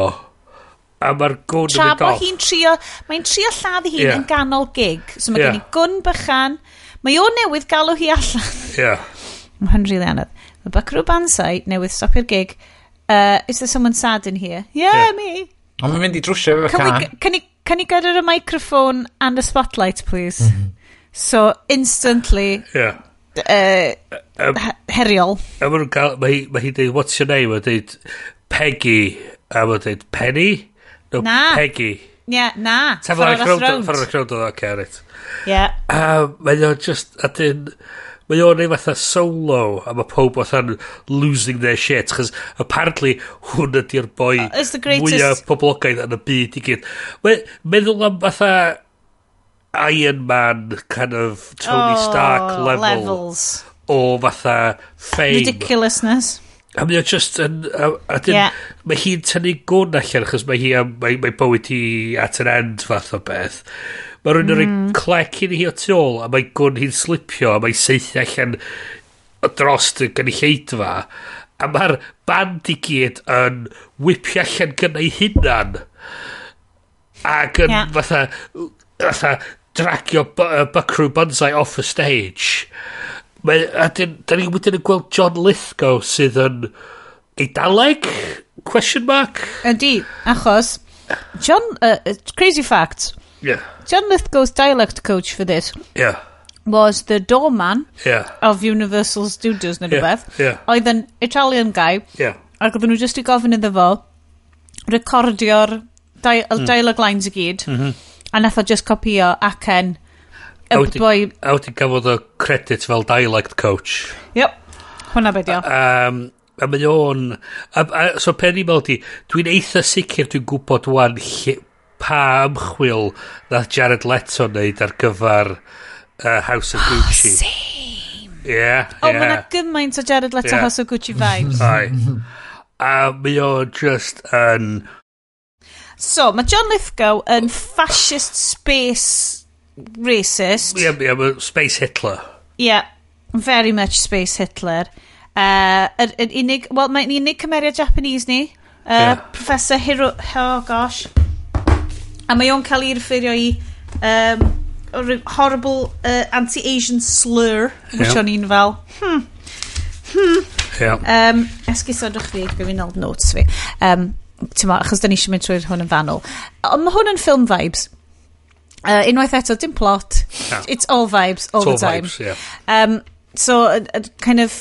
a mae'r gwn yn mynd off. hi'n trio, mae'n trio lladd hi'n yeah. yn ganol gig. So mae yeah. gen i gwn bychan, mae o newydd galw hi allan. Yeah. mae hyn rili really anodd. Mae Bacrw Bansai newydd stopio'r gig. Uh, is there someone sad in here? Yeah, yeah. me. Ond mae'n mynd i drwsio efo can. we, Can we, can you get her a microphone and a spotlight, please? Mm -hmm. So, instantly... Yeah. Uh, um, heriol. A maen nhw'n cael... Mae ma hi dweud, what's your name? A dweud, Peggy. A maen dweud, Penny? No, na. Peggy. Yeah, na. Ta ffordd ar y crowd oedd, ffordd y crowd oedd, oce, reit. Ie. A mae nhw'n just, a dyn mae o'n ei fatha solo a mae pob fatha'n losing their shit chos apparently hwn ydy'r boi uh, greatest... mwyaf poblogaidd yn y byd i gyd mae, meddwl am fatha Iron Man kind of Tony oh, Stark level levels. o fatha fame ridiculousness A mae o just yn... A, a dyn, yeah. Mae hi'n tynnu gwn allan achos mae hi mae, mae bywyd hi at an end fath o beth. Mae rhywun yn rhoi mm. clec i ni hi o tu ôl, a mae gwn hi'n slipio, a mae seithi allan dros y gynulleidfa. A mae'r band i gyd yn whipio allan gyda ei hunan. Ac yn yeah. fatha, fatha dragio Buckaroo Banzai off y stage. Mae, a dyn, da ni wedyn yn gweld John Lithgow sydd yn eidaleg? Question mark? Ydy, achos John, uh, crazy fact, Yeah. John Lithgow's dialect coach for this yeah. was the doorman yeah. of Universal Studios neu rhywbeth. Yeah. Oedd yn Italian guy. Yeah. Ac oedden nhw just i gofyn iddo fo recordio'r di mm. dialogue lines i gyd. Mm -hmm. A nath o just copio acen y boi... A wedi gafodd o credit fel dialect coach. Yep. hwnna bedio. Um, a mae o'n... So pen i meddwl di, dwi'n eitha sicr dwi'n gwybod wan pa ymchwil nath Jared Leto wneud ar gyfer uh, House of oh, Gucci. Oh, same. Yeah, oh, yeah. mae'na gymaint o Jared Leto yeah. House of Gucci vibes. Ai. A mi o just yn... So, mae John Lithgow yn fascist space racist. Yeah, yeah, space Hitler. Yeah, very much space Hitler. Uh, yr, yr unig, wel, mae'n unig cymeriad Japanese ni. Uh, yeah. Professor Hiro... Oh, gosh. A mae o'n cael ei referio i um, horrible uh, anti-Asian slur, which yeah. o'n i'n fel, hmm, hmm. Yeah. Um, esgusodwch fi, gwyf i'n old notes fi. Um, Tyma, achos da ni eisiau mynd trwy'r hwn yn fanwl. Ond mae hwn yn film vibes. Uh, unwaith eto, dim plot. Yeah. It's all vibes, all It's all the time. Vibes, yeah. um, so, uh, uh, kind of,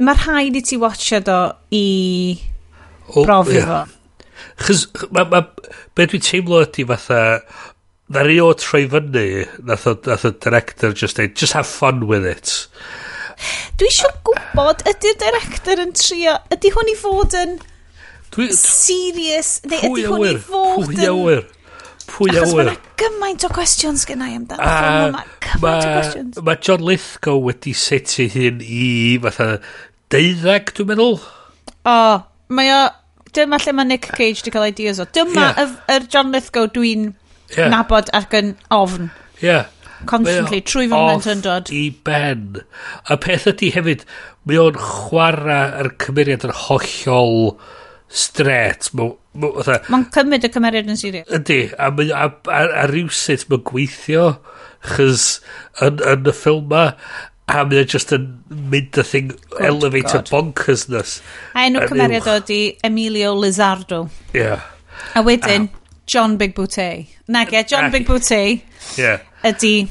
mae'r rhaid i ti watcha do i o, brofi yeah. fo. Chys, ma, ma, be dwi'n teimlo ydy fatha, na ni o troi fyny, nath o, nath o director just dweud, just have fun with it. Dwi eisiau gwybod, ydy'r director yn trio, ydy hwn i fod yn dwi, serious, neu ydy hwn i fod pwy yn... Awyr. Pwy awyr. Achos mae yna gymaint o gwestiwn gen i amdano. Ah, mae gymaint o gwestiwn. Mae John Lithgow wedi setu hyn i fatha deuddeg, dwi'n meddwl. O, mae o dyma lle mae Nick Cage wedi cael ideas o. Dyma yeah. yr er John Lithgow dwi'n yeah. nabod ac yn ofn. Yeah. Constantly, trwy fy mlent yn dod. i ben. Y peth ydy hefyd, mae o'n chwarae yr cymeriad yn hollol stret. Mae'n cymryd y cymeriad yn sirio. Ydy, a, a, a, a rhywsut mae'n gweithio chys yn, yn y ffilm ma a mae just yn mynd y thing oh, elevator God. bonkersness. A enw cymeriad o di Emilio Lizardo. Yeah. A wedyn, um, John Big Booty. Nag e, John uh, Big Booty yeah. ydi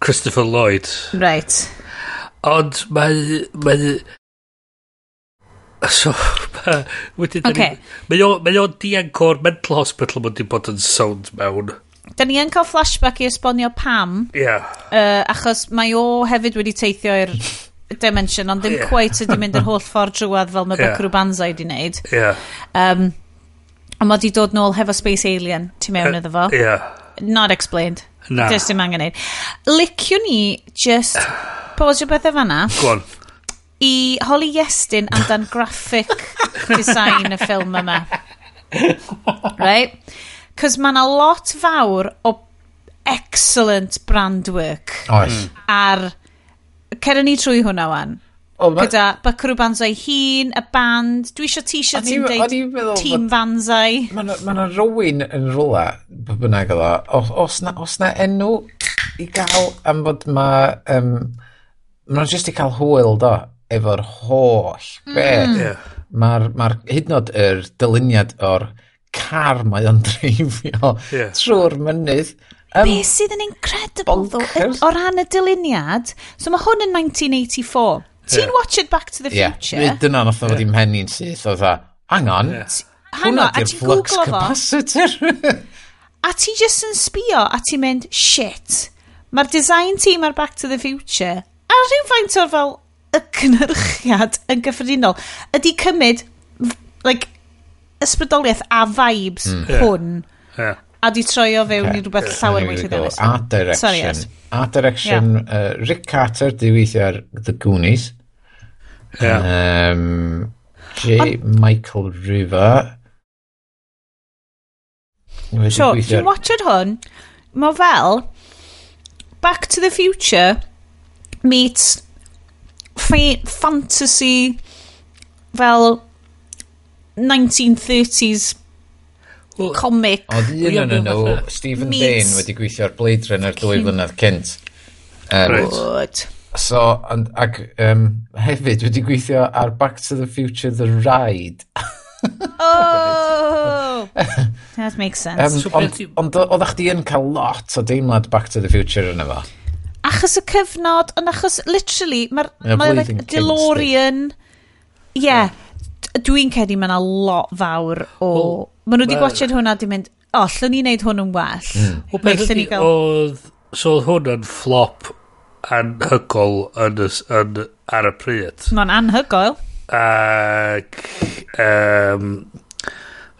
Christopher Lloyd. Right. Ond mae... mae So, mae... Wedyn, okay. mae o, mae o diancor mental hospital mae'n di bod yn sound mewn. Da ni yn cael flashback i esbonio pam. Yeah. Uh, achos mae o hefyd wedi teithio i'r dimension, ond ddim yeah. quite ydi mynd yr holl ffordd drwad fel mae yeah. Becru Banzai wedi wneud. Yeah. Um, ond mae wedi dod nôl hefo Space Alien, ti mewn uh, iddo fo. Yeah. Not explained. Na. Just dim angen neud. Licio ni just posio bethau fanna. Gwon. I holi Iestyn amdan graphic design y ffilm yma. Right? Cos mae yna lot fawr o excellent brand work. Oes. Hmm. Ar... Ceren ni trwy hwnna wan. Oh, ma... Gyda Bacrw Banzai hun, y band, dwi eisiau t-shirt ni'n deud Team Banzai. Mae yna ma rowyn yn rwla, bynnag oedd o. Os, na, os na enw i gael am fod mae... Um, Mae'n jyst i cael hwyl do, efo'r holl mm. beth. Hmm. Yeah. Mae'r ma hyd yn oed yr dyluniad o'r car mae o'n dreifio yeah. trwy'r mynydd. Um, Be sydd yn incredible bonkers. ddo, o ran y dyluniad, so mae hwn yn 1984. Ti'n yeah. watch it back to the future? Yeah. Dyna nath o'n fod i'n henni'n syth, oedd dda, hang on, yeah. hwnna di'r flux capacitor. a ti just yn sbio, a ti'n mynd, shit, mae'r design team ar Back to the Future, a rhywfaint o'r fel y cynhyrchiad yn gyffredinol, ydy cymryd, like, ysbrydoliaeth a vibes mm. hwn yeah. a di troio fewn okay. i rhywbeth llawer mwy sydd. Art Direction. Sorry, yes. Art Direction. Yeah. Uh, Rick Carter, di weithio ar The Goonies. Yeah. Um, J. On... Michael River. So, ti'n watchod hwn, mae fel Back to the Future meets fantasy fel 1930s well, comic. Oedd un yn nhw, Stephen meets... Bain wedi gweithio ar Blade Runner dwy hmm. flynedd cynt. Um, right. So, and, ac um, hefyd wedi gweithio ar Back to the Future The Ride. oh! That makes sense. Um, ond ond oedd chdi yn cael lot o deimlad Back to the Future yn efo? Achos y cyfnod, ond achos literally, mae'r ma DeLorean... Ie, yeah, Dwi'n cedi mae yna lot fawr o... Well, Maen nhw wedi gwachod hwnna di mynd, o, llwn ni wneud hwn yn well. Mm. Wel, beth llyn ni gael... Oedd, so oedd hwn yn flop anhygol yn, yn, ar y pryd. Mae'n anhygoel. Ac, um,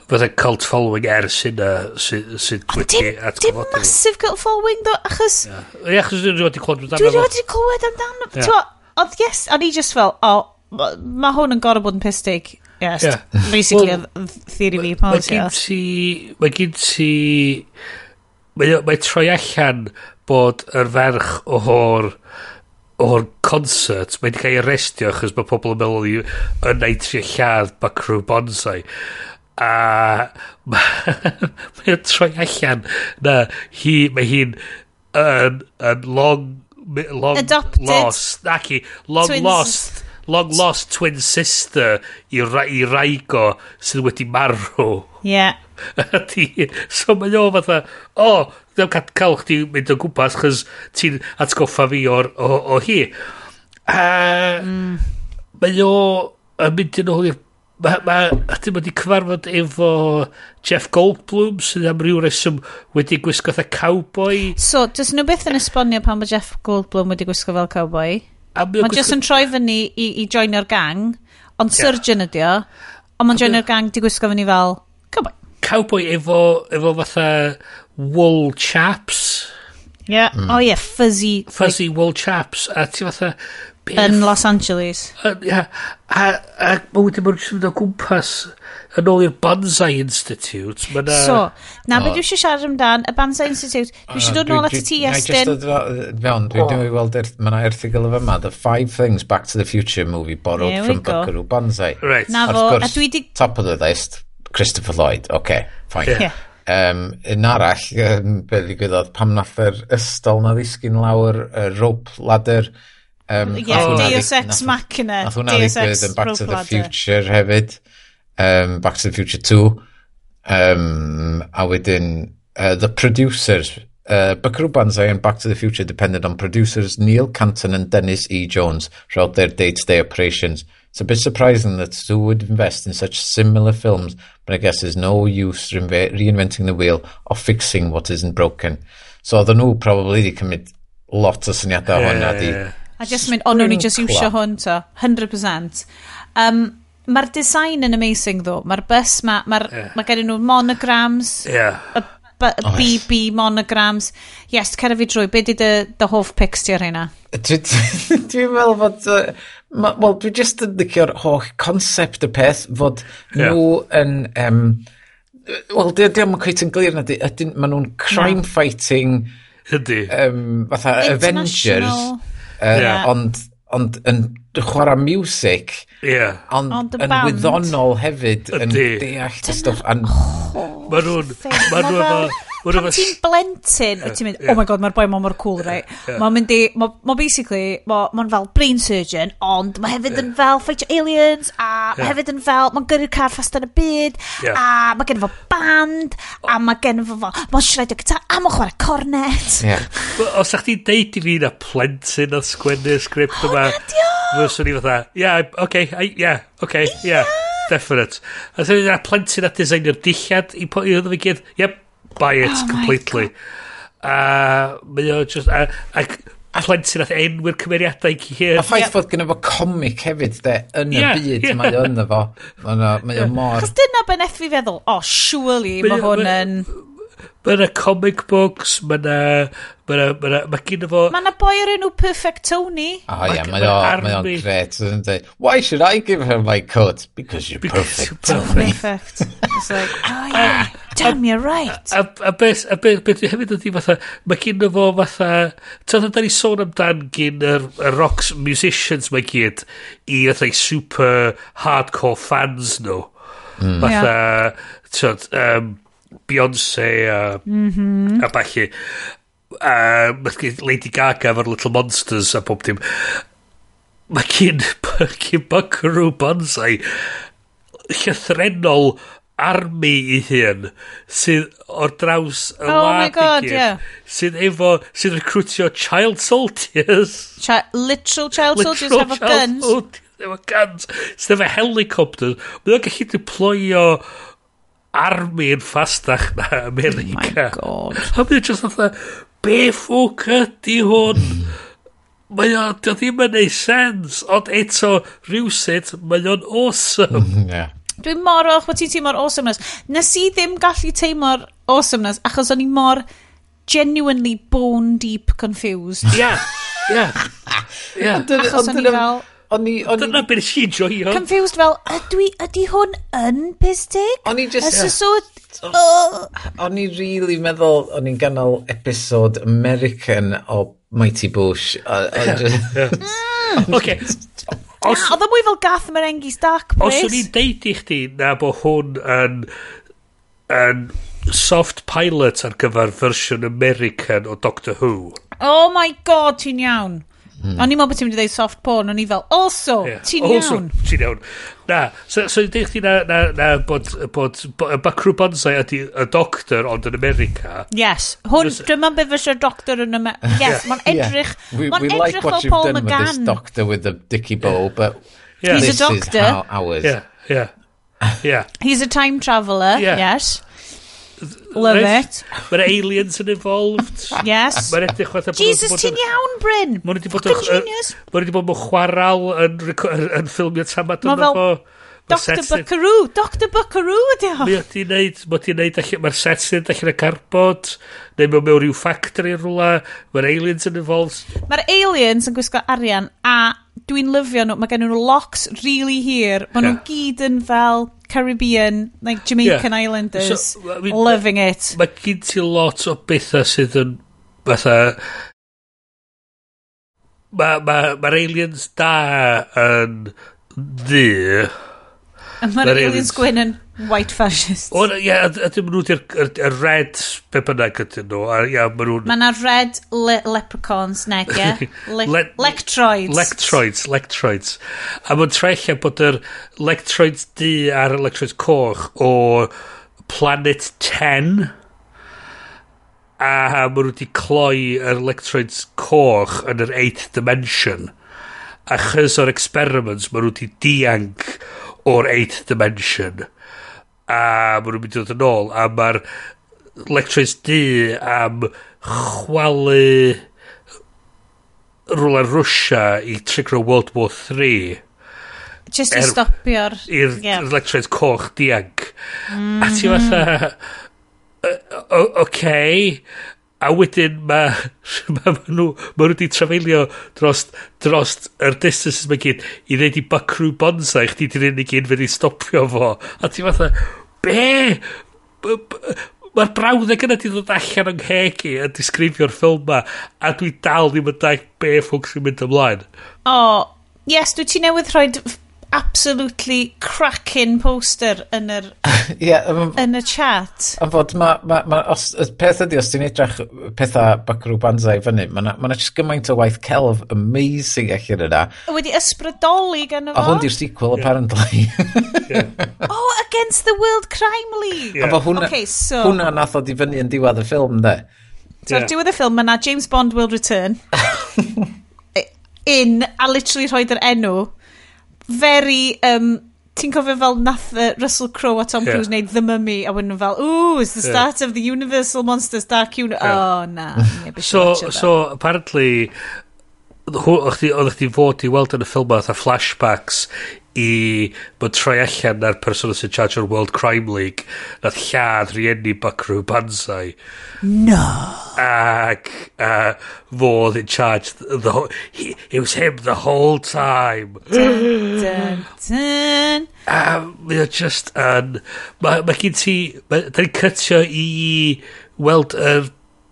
fydda cult following ers yna sydd sy, wedi atgyfodi. Dim massive cult following, ddo, achos... Ie, achos dwi'n wedi i clywed amdano. Dwi'n wedi clywed amdano. Yeah. Oedd yes, o'n i just fel, o, oh, Mae hwn yn gorau bod yn pistig. Yes. Yeah. Basically, well, theory fi pan Mae gen ti... Mae gen ti... Mae, mae troi allan bod yr ferch o'r o'r concert, mae wedi cael ei arrestio achos mae pobl yn meddwl i yn ei trio lladd Bacrw Bonsai. A mae o'n troi allan na hi, mae hi'n yn, yn long, long Adopted. lost, ac long twins. lost long lost twin sister i, ra i Raigo sydd wedi marw. Ie. Yeah. so mae o fatha, o, oh, ddim cael cael chdi mynd o gwmpas, chys ti'n atgoffa fi o'r, o, o hi. A mm. mae o yn mynd yn ôl i'r Mae ma, ddim wedi cyfarfod efo Jeff Goldblum sydd am ryw reswm wedi gwisgo fatha cowboy. So, does nhw beth yn esbonio pan mae Jeff Goldblum wedi gwisgo fel cowboy? Mae'n just yn troi fyny i, i joinio'r gang, ond yeah. surgeon ydi o, ond mae'n joinio'r gang di gwisgo fyny fel cowboy. Cowboy efo, efo fatha wool chaps. Ie, Yeah. Mm. Oh yeah, fuzzy. Fuzzy like... wool chaps. A ti fatha, Yn Los Angeles. Ia. A, a, a wedyn mae'n rhywbeth o gwmpas yn ôl i'r Banzai Institute. Ma Na... So, na beth dwi eisiau siarad amdan, y Banzai Institute. Dwi eisiau dod nôl at y ti, Estyn. Fewn, dwi ddim wedi weld, mae yna erthigol efo yma, The Five Things Back to the Future movie borrowed There from Buckaroo Banzai. Right. Na fo, a dwi di... Top of the list, Christopher Lloyd. Oce, okay, fine. Yeah. yeah. Um, un arall, um, beth ddigwyddodd, pam nath yr ystol na ddisgyn lawr, y rope ladder, Um, Ie, yeah, Deus Ex Machina. Nath hwnna ddigwydd yn Back to the Future hefyd. Um, Back to the Future 2. Um, a wedyn, uh, The Producers. Uh, Buckaroo Banzai and Back to the Future depended on producers Neil Canton and Dennis E. Jones throughout their day-to-day -day operations. It's a bit surprising that Stu would invest in such similar films, but I guess there's no use reinventing the wheel or fixing what isn't broken. So oedden nhw probably wedi cymryd lot o syniadau yeah, hwnna yeah, yeah. A just mynd, o, nhw'n i just iwsio hwn, to. 100%. Um, Mae'r design yn amazing, ddo. Mae'r bus, mae'r... Ma, ma yeah. mae gen nhw monograms. Yeah. Y, oh, b, oh, BB monograms. Yes, cer fi drwy. Be di dy, dy hoff pics ti ar hynna? Dwi'n meddwl fod... Uh, Wel, dwi just yn dicio'r holl concept y peth fod yeah. nhw yn... Um, Wel, di o'n cweith yn glir na di. Maen nhw'n crime-fighting... Ydy. Um, fatha Avengers Uh, yeah. Ond, ond yn chwarae music, yeah. ond, ond yn band. wyddonol hefyd, yn deall y stwff. Oh, ma nhw'n... Pan ti'n blentyn, wyt ti'n mynd, oh my god, mae'r boi ma mor cool, right? Mae'n mynd i, mae basically, mae'n fel brain surgeon, ond mae hefyd yn fel fight aliens, a mae hefyd yn fel, mae'n gyrru'r car fast yn y byd, a mae gen fo band, a mae gen fo, mae'n siarad o gyda, a mae'n chwarae cornet. Os ydych chi'n deud i fi na plentyn a sgwennu'r sgript yma, fyswn i fatha, yeah, okay, yeah, okay, yeah definite. A thyn ni'n plentyn a designer dillad i, i oedd fi gyd, yep, buy it oh completely. A mae o just... A, a, a plentyn ath enwyr cymeriadau i hyn. A ffaith yep. bod gyda fo comic hefyd, de, yn yeah, y byd yeah. mae ynddo fo. Mae o yeah. mor... Cos dyna beneth fi feddwl, o, oh, surely mae hwn yn... Mae yna comic books, mae yna... Mae yna... Mae yna... Mae gyda fo... Mae yna boi o'r enw Perfect Tony. O oh, ie, mae o'n gret. Why should I give her my coat? Because you're Because perfect, you're perfect. Tony. perfect. It's like, oh yeah, damn you're right. A, a, a beth Beth hefyd ydi fatha, mae gyda fo fatha... Tydw da ni sôn amdan gyn y rocks musicians mae gyd i fatha super hardcore fans nhw. Mm. Fatha, yeah. tyd, um, Beyoncé a, mm -hmm. a balli a Lady Gaga efo'r Little Monsters a pob dim. Mae cyn cyn Buckaroo Banzai llythrenol army i hun sydd o'r draws y oh wlad my God, gyd, yeah. sydd efo sydd recrwtio child soldiers. Chi literal child literal soldiers efo guns. efo guns sydd efo helicopter mae o'n gallu deployio armi'n ffastach na America. Oh my god. A mi just fatha, be ffwc ydi hwn? mae o, dio ddim yn neud sens, ond eto rhywsut, mae o'n awesome. yeah. Dwi'n mor olch bod ti'n teimlo'r awesomeness. Nes i ddim gallu teimlo'r awesomeness, achos o'n i mor genuinely bone deep confused. Yeah, yeah. yeah. Achos o'n i fel, O'n i... Dyna beth nes i joio. Confused fel, ydw i, ydy hwn yn pistig? O'n i just... Os So, o... O'n i really meddwl, o'n i'n ganol episod American o Mighty Bush. Oce. Mm. Os... Oedd o mwy fel gath merengi dark please. Os o'n i'n deud i chdi na bo hwn yn, yn soft pilot ar gyfer fersiwn American o Doctor Who. Oh my god, ti'n iawn. Mm. O'n i'n meddwl bod ti'n mynd i ddeud soft porn, o'n i fel, also, yeah. ti'n iawn. Also, ti'n iawn. Na, so, so ddeich ti na, na, na bod, bod, bod Macro Bonsai ydy y doctor, ond yn America. Yes, hwn, dyma beth fysa'r doctor yn America. Yes, yeah. mae'n edrych, yeah. We, we edrych like what you've done with this doctor with the dicky bow, yeah. but yeah. He's this a doctor. is how ours. Yeah, yeah. Yeah. He's a time traveller, yeah. yes. Love it. Mae'r aliens yn involved. Yes. Mae'n edrych fatha... Jesus, ti'n iawn, Bryn. Mae'n wedi bod... Mae'n wedi bod mwy chwaral yn, yn ffilmio tamad yna fo. Dr Buckaroo, Dr Buckaroo ydi o. Mae wedi wneud... mae wedi neud, mae'r sets yn dach y carbod, neu mewn mewn rhyw factory yn rhywle, mae'r aliens yn involved. Mae'r aliens yn gwisgo arian, a dwi'n lyfio nhw, mae gen nhw locks really hir, mae nhw'n nhw gyd yn fel Caribbean, like Jamaican yeah. Islanders, so, I mean, loving it. Mae gen ti lot o bethau sydd yn fatha... Mae'r ma, ma aliens da yn ddi A mae'r aliens gwyn yn white fascist. O, ie, a dim nhw di'r red pe bynnag ydyn nhw. Mae yna red le leprechauns neg, ie? Le le lectroids. Lectroids, lectroids. A mae'n trella bod yr lectroids du a'r lectroids coch o Planet 10 a maen nhw wedi cloi yr electroids coch yn yr 8th dimension achos o'r experiments maen nhw wedi dianc o'r 8th dimension a maen nhw'n mynd i ddod yn ôl a mae'r lectures di am chwalu rwla Rwysia i trigger World War 3 Just er, i stopio'r... I'r yeah. lectures coch dianc. Mm -hmm. A ti mm. fatha... Oce... Okay. A wedyn mae ma, ma nhw, ma nhw wedi trafeilio dros, dros yr distances mae gyd i ddeud i Buckaroo bonsai chdi di'r unig un fydd i stopio fo. A ti fatha, be? Mae'r brawddeg yna di ddod allan yng nghegi a disgrifio'r ffilm ma a dwi dal ddim yn dag be ffwng sy'n mynd ymlaen. O, oh, yes, dwi ti newydd rhoi absolutely cracking poster yn yr yeah, um, yn y chat. A fod, ma, ma, ma, os, y peth ydi, os ti'n edrych pethau Buckaroo Banzai fyny, mae yna ma, na, just gymaint o waith celf amazing allan yna. Wedi ysbrydoli gan o. A hwn di'r sequel, apparently. yeah. oh, Against the World Crime League. Yeah. A fo hwnna, okay, so... hwnna nath o di fyny yn diwedd y ffilm, de. So, yeah. diwedd y ffilm, yna James Bond will return. in, a literally rhoi'r enw very... Um, Ti'n cofio fel nath uh, Russell Crowe a Tom yeah. Cruise wneud The Mummy a wedyn nhw fel, ooh, it's the start yeah. of the Universal Monsters Dark Universe. Yeah. Oh, na. Yeah, so, so, apparently, oedd chdi fod i weld yn y ffilm oedd a flashbacks i bod troi allan na'r person sy'n charge o'r World Crime League nath lladd rhieni Bacrw Banzai. No. Ac uh, fodd in charge the whole, he, it was him the whole time. Dun, dun, dun. mae o just yn mae ma gen ti da ni'n cytio i weld yr uh,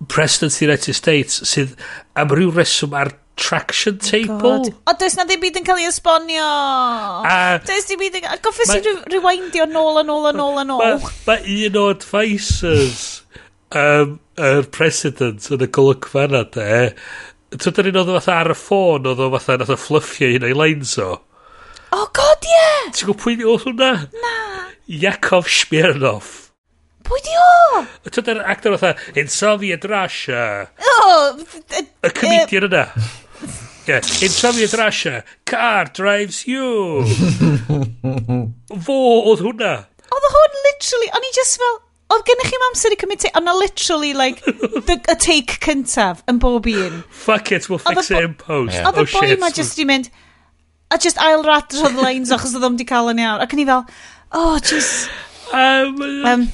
President of the United States sydd am ryw reswm ar traction oh table. O, does na ddim byd yn cael ei esbonio. A, does ddim byd yn... Goffa si rewindio nôl a nôl a nôl a nôl. Mae un o advisors um, er president yn y golygfa na de. Tyd Tydyn un oedd o fatha ar y ffôn, oedd o fatha nath o fluffio un o'i lines o. Oh god, ie! Yeah. Ti'n gwybod pwy di oedd hwnna? Na. Yakov Smirnov. Pwy di o? Tyd Tydyn actor fatha, in Soviet Russia. Oh, y comedian yna. Yeah. In Soviet Russia, car drives you. Fo oedd hwnna. Oedd hwn literally, o'n i just fel, oedd gennych chi'n amser i cymryd take, o'n literally like, the, a take cyntaf yn bob un. Fuck it, we'll fix it in post. Yeah. Oedd y oh, boi ma just i mynd, a just ail radrodd lines achos oedd o'n di cael yn iawn. Ac o'n i fel, oh, just... Um,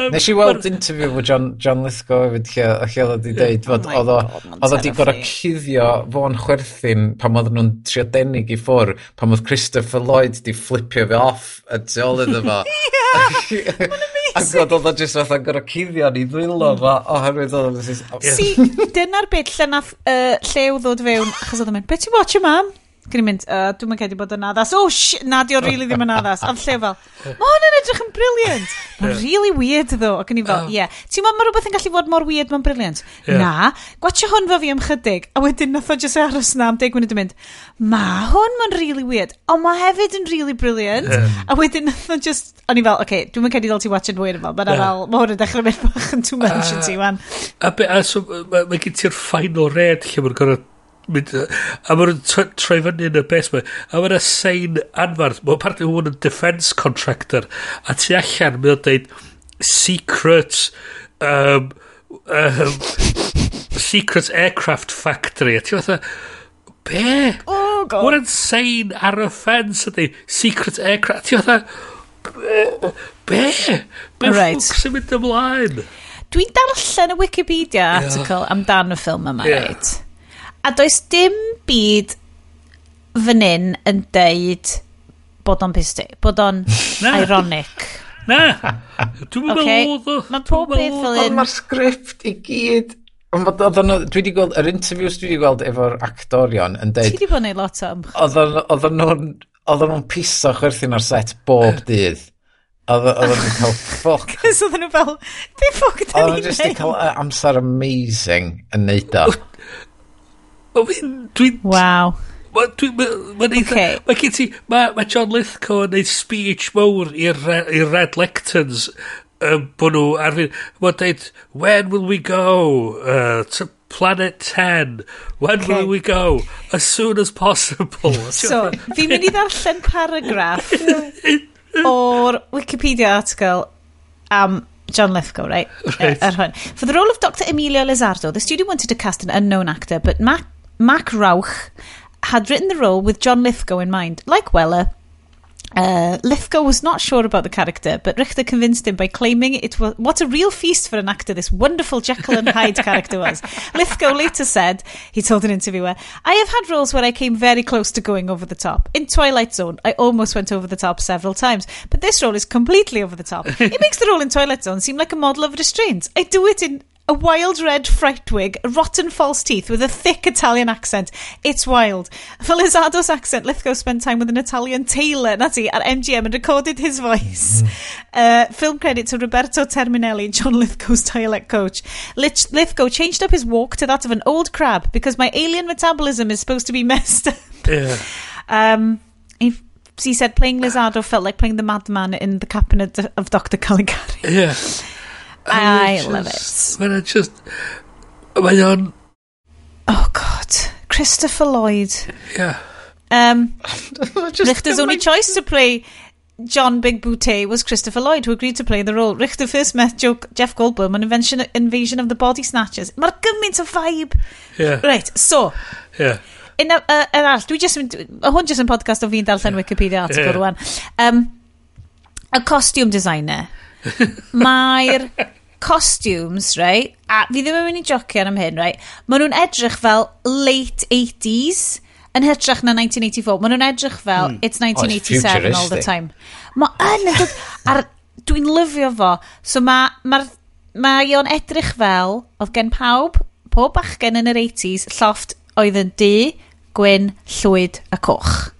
Um, Nes i weld interview fo John, John Lithgow hefyd lle, lle oedd wedi deud fod oh oedd o wedi gorau cuddio fo'n chwerthin pam oedd nhw'n trio denig i ffwr pam oedd Christopher Lloyd di flipio fe off y tu ôl iddo fo. Ac oedd oedd o jyst fatha gorau cuddio ni ddwylo mm. fo, oherwydd oedd oedd... Si, dyna'r bit lle nath uh, llew ddod fewn, achos oedd o'n mynd, beth ti'n watch your mam? Gwn mynd, uh, dwi'n mynd bod yn addas. Oh, shit, na, di o really ddim yn addas. Am lle fel, ma hwn yn edrych yn briliant. Mae'n really weird, ddo. Ac yn i fel, ie. Yeah. Ti'n mynd, mae rhywbeth yn gallu fod mor weird, mae'n briliant. Yeah. Na, gwatio hwn fo fi am chydig. A wedyn nath o jyst aros na am deg munud yn mynd, ma hwn mae'n really weird. O, mae hefyd yn really brilliant. A wedyn nath o jys, o'n i fel, oce, okay, dwi'n mynd cedi ddol ti watch it weird yma. Mae'n fel, mae hwn yn dechrau mynd bach yn too much yn ti, wan. A, a, a so, mae gen ti'r final red lle mae'n gorau mynd, a maen troi fyny yn y bes ma, a maen sein anfarth, mae'n partner hwn yn defence contractor, a tu allan, mae'n dweud, secret, um, um, secret aircraft factory, a ti'n fatha, be? Oh, god. Mae'n sein ar y ffens ydy, secret aircraft, ti'n fatha, be? Be right. ffwc sy'n mynd ymlaen? Dwi'n darllen y Wikipedia article yeah. amdan y ffilm yma, yeah. right? A does dim byd fan hyn yn deud bod o'n pisti, bod o'n ironic. Na, dwi'n meddwl oedd... o. Mae pob peth fel un... Mae'r sgript i gyd Dwi wedi gweld, yr interviews dwi wedi gweld efo'r actorion yn deud... Ti wedi bod yn ei lot am. Oedden nhw'n oedden nhw'n piso chwerthin ar set bob dydd. Oedden nhw'n cael ffoc. Cys oedden nhw fel, di ffoc da ni'n neud. Oedden nhw'n cael amser amazing yn neud o. Dwi'n... Waw. Mae'n dwi, ma, ma eitha... Okay. Mae gen ti... Mae ma John Lithgow yn neud speech mowr i'r Red Lectons um, bod nhw ar fynd... Mae'n dweud, when will we go uh, to planet 10? When okay. will we go? As soon as possible. so, fi'n mynd i ddarllen paragraff o'r Wikipedia article am John Lithgow, right? right. Uh, er, er, For the role of Dr. Emilio Lizardo, the studio wanted to cast an unknown actor, but Mac Mac Rauch had written the role with John Lithgow in mind. Like Weller, uh, Lithgow was not sure about the character, but Richter convinced him by claiming it was what a real feast for an actor this wonderful Jekyll and Hyde character was. Lithgow later said, he told an interviewer, I have had roles where I came very close to going over the top. In Twilight Zone, I almost went over the top several times, but this role is completely over the top. It makes the role in Twilight Zone seem like a model of restraint. I do it in a wild red fright wig, rotten false teeth with a thick Italian accent. It's wild. For Lizardo's accent, Lithgow spent time with an Italian tailor, Natty, at MGM and recorded his voice. Uh, film credit to Roberto Terminelli, John Lithgow's dialect coach. Lich- Lithgow changed up his walk to that of an old crab because my alien metabolism is supposed to be messed up. Yeah. Um, he, he said playing Lizardo felt like playing the madman in the cabinet of Dr. Caligari. Yeah. I love it. Mae'n just... Mae o'n... Oh, God. Christopher Lloyd. Yeah. Um, Richter's only choice to play John Big Boutte was Christopher Lloyd, who agreed to play the role. Richter first met Joe, Jeff Goldblum on invention, Invasion of the Body Snatchers. Mae'r gymaint o vibe. Yeah. Right, so... Yeah. Un uh, er arall, dwi just, hwn jyst yn podcast o fi'n darllen yeah. Wikipedia article yeah. rwan. Um, y costume designer mae'r costumes, right? A fi ddim yn mynd i jocian am hyn, right? Maen nhw'n edrych fel late 80s yn hytrach na 1984. Maen nhw'n edrych fel mm. it's 1987 oh, it's all the time. Mae yn edrych... Ar, dwi'n lyfio fo. So mae ma, ma o'n edrych fel, oedd gen pawb, pob bachgen yn yr 80s, llofft oedd yn du, gwyn, llwyd a coch.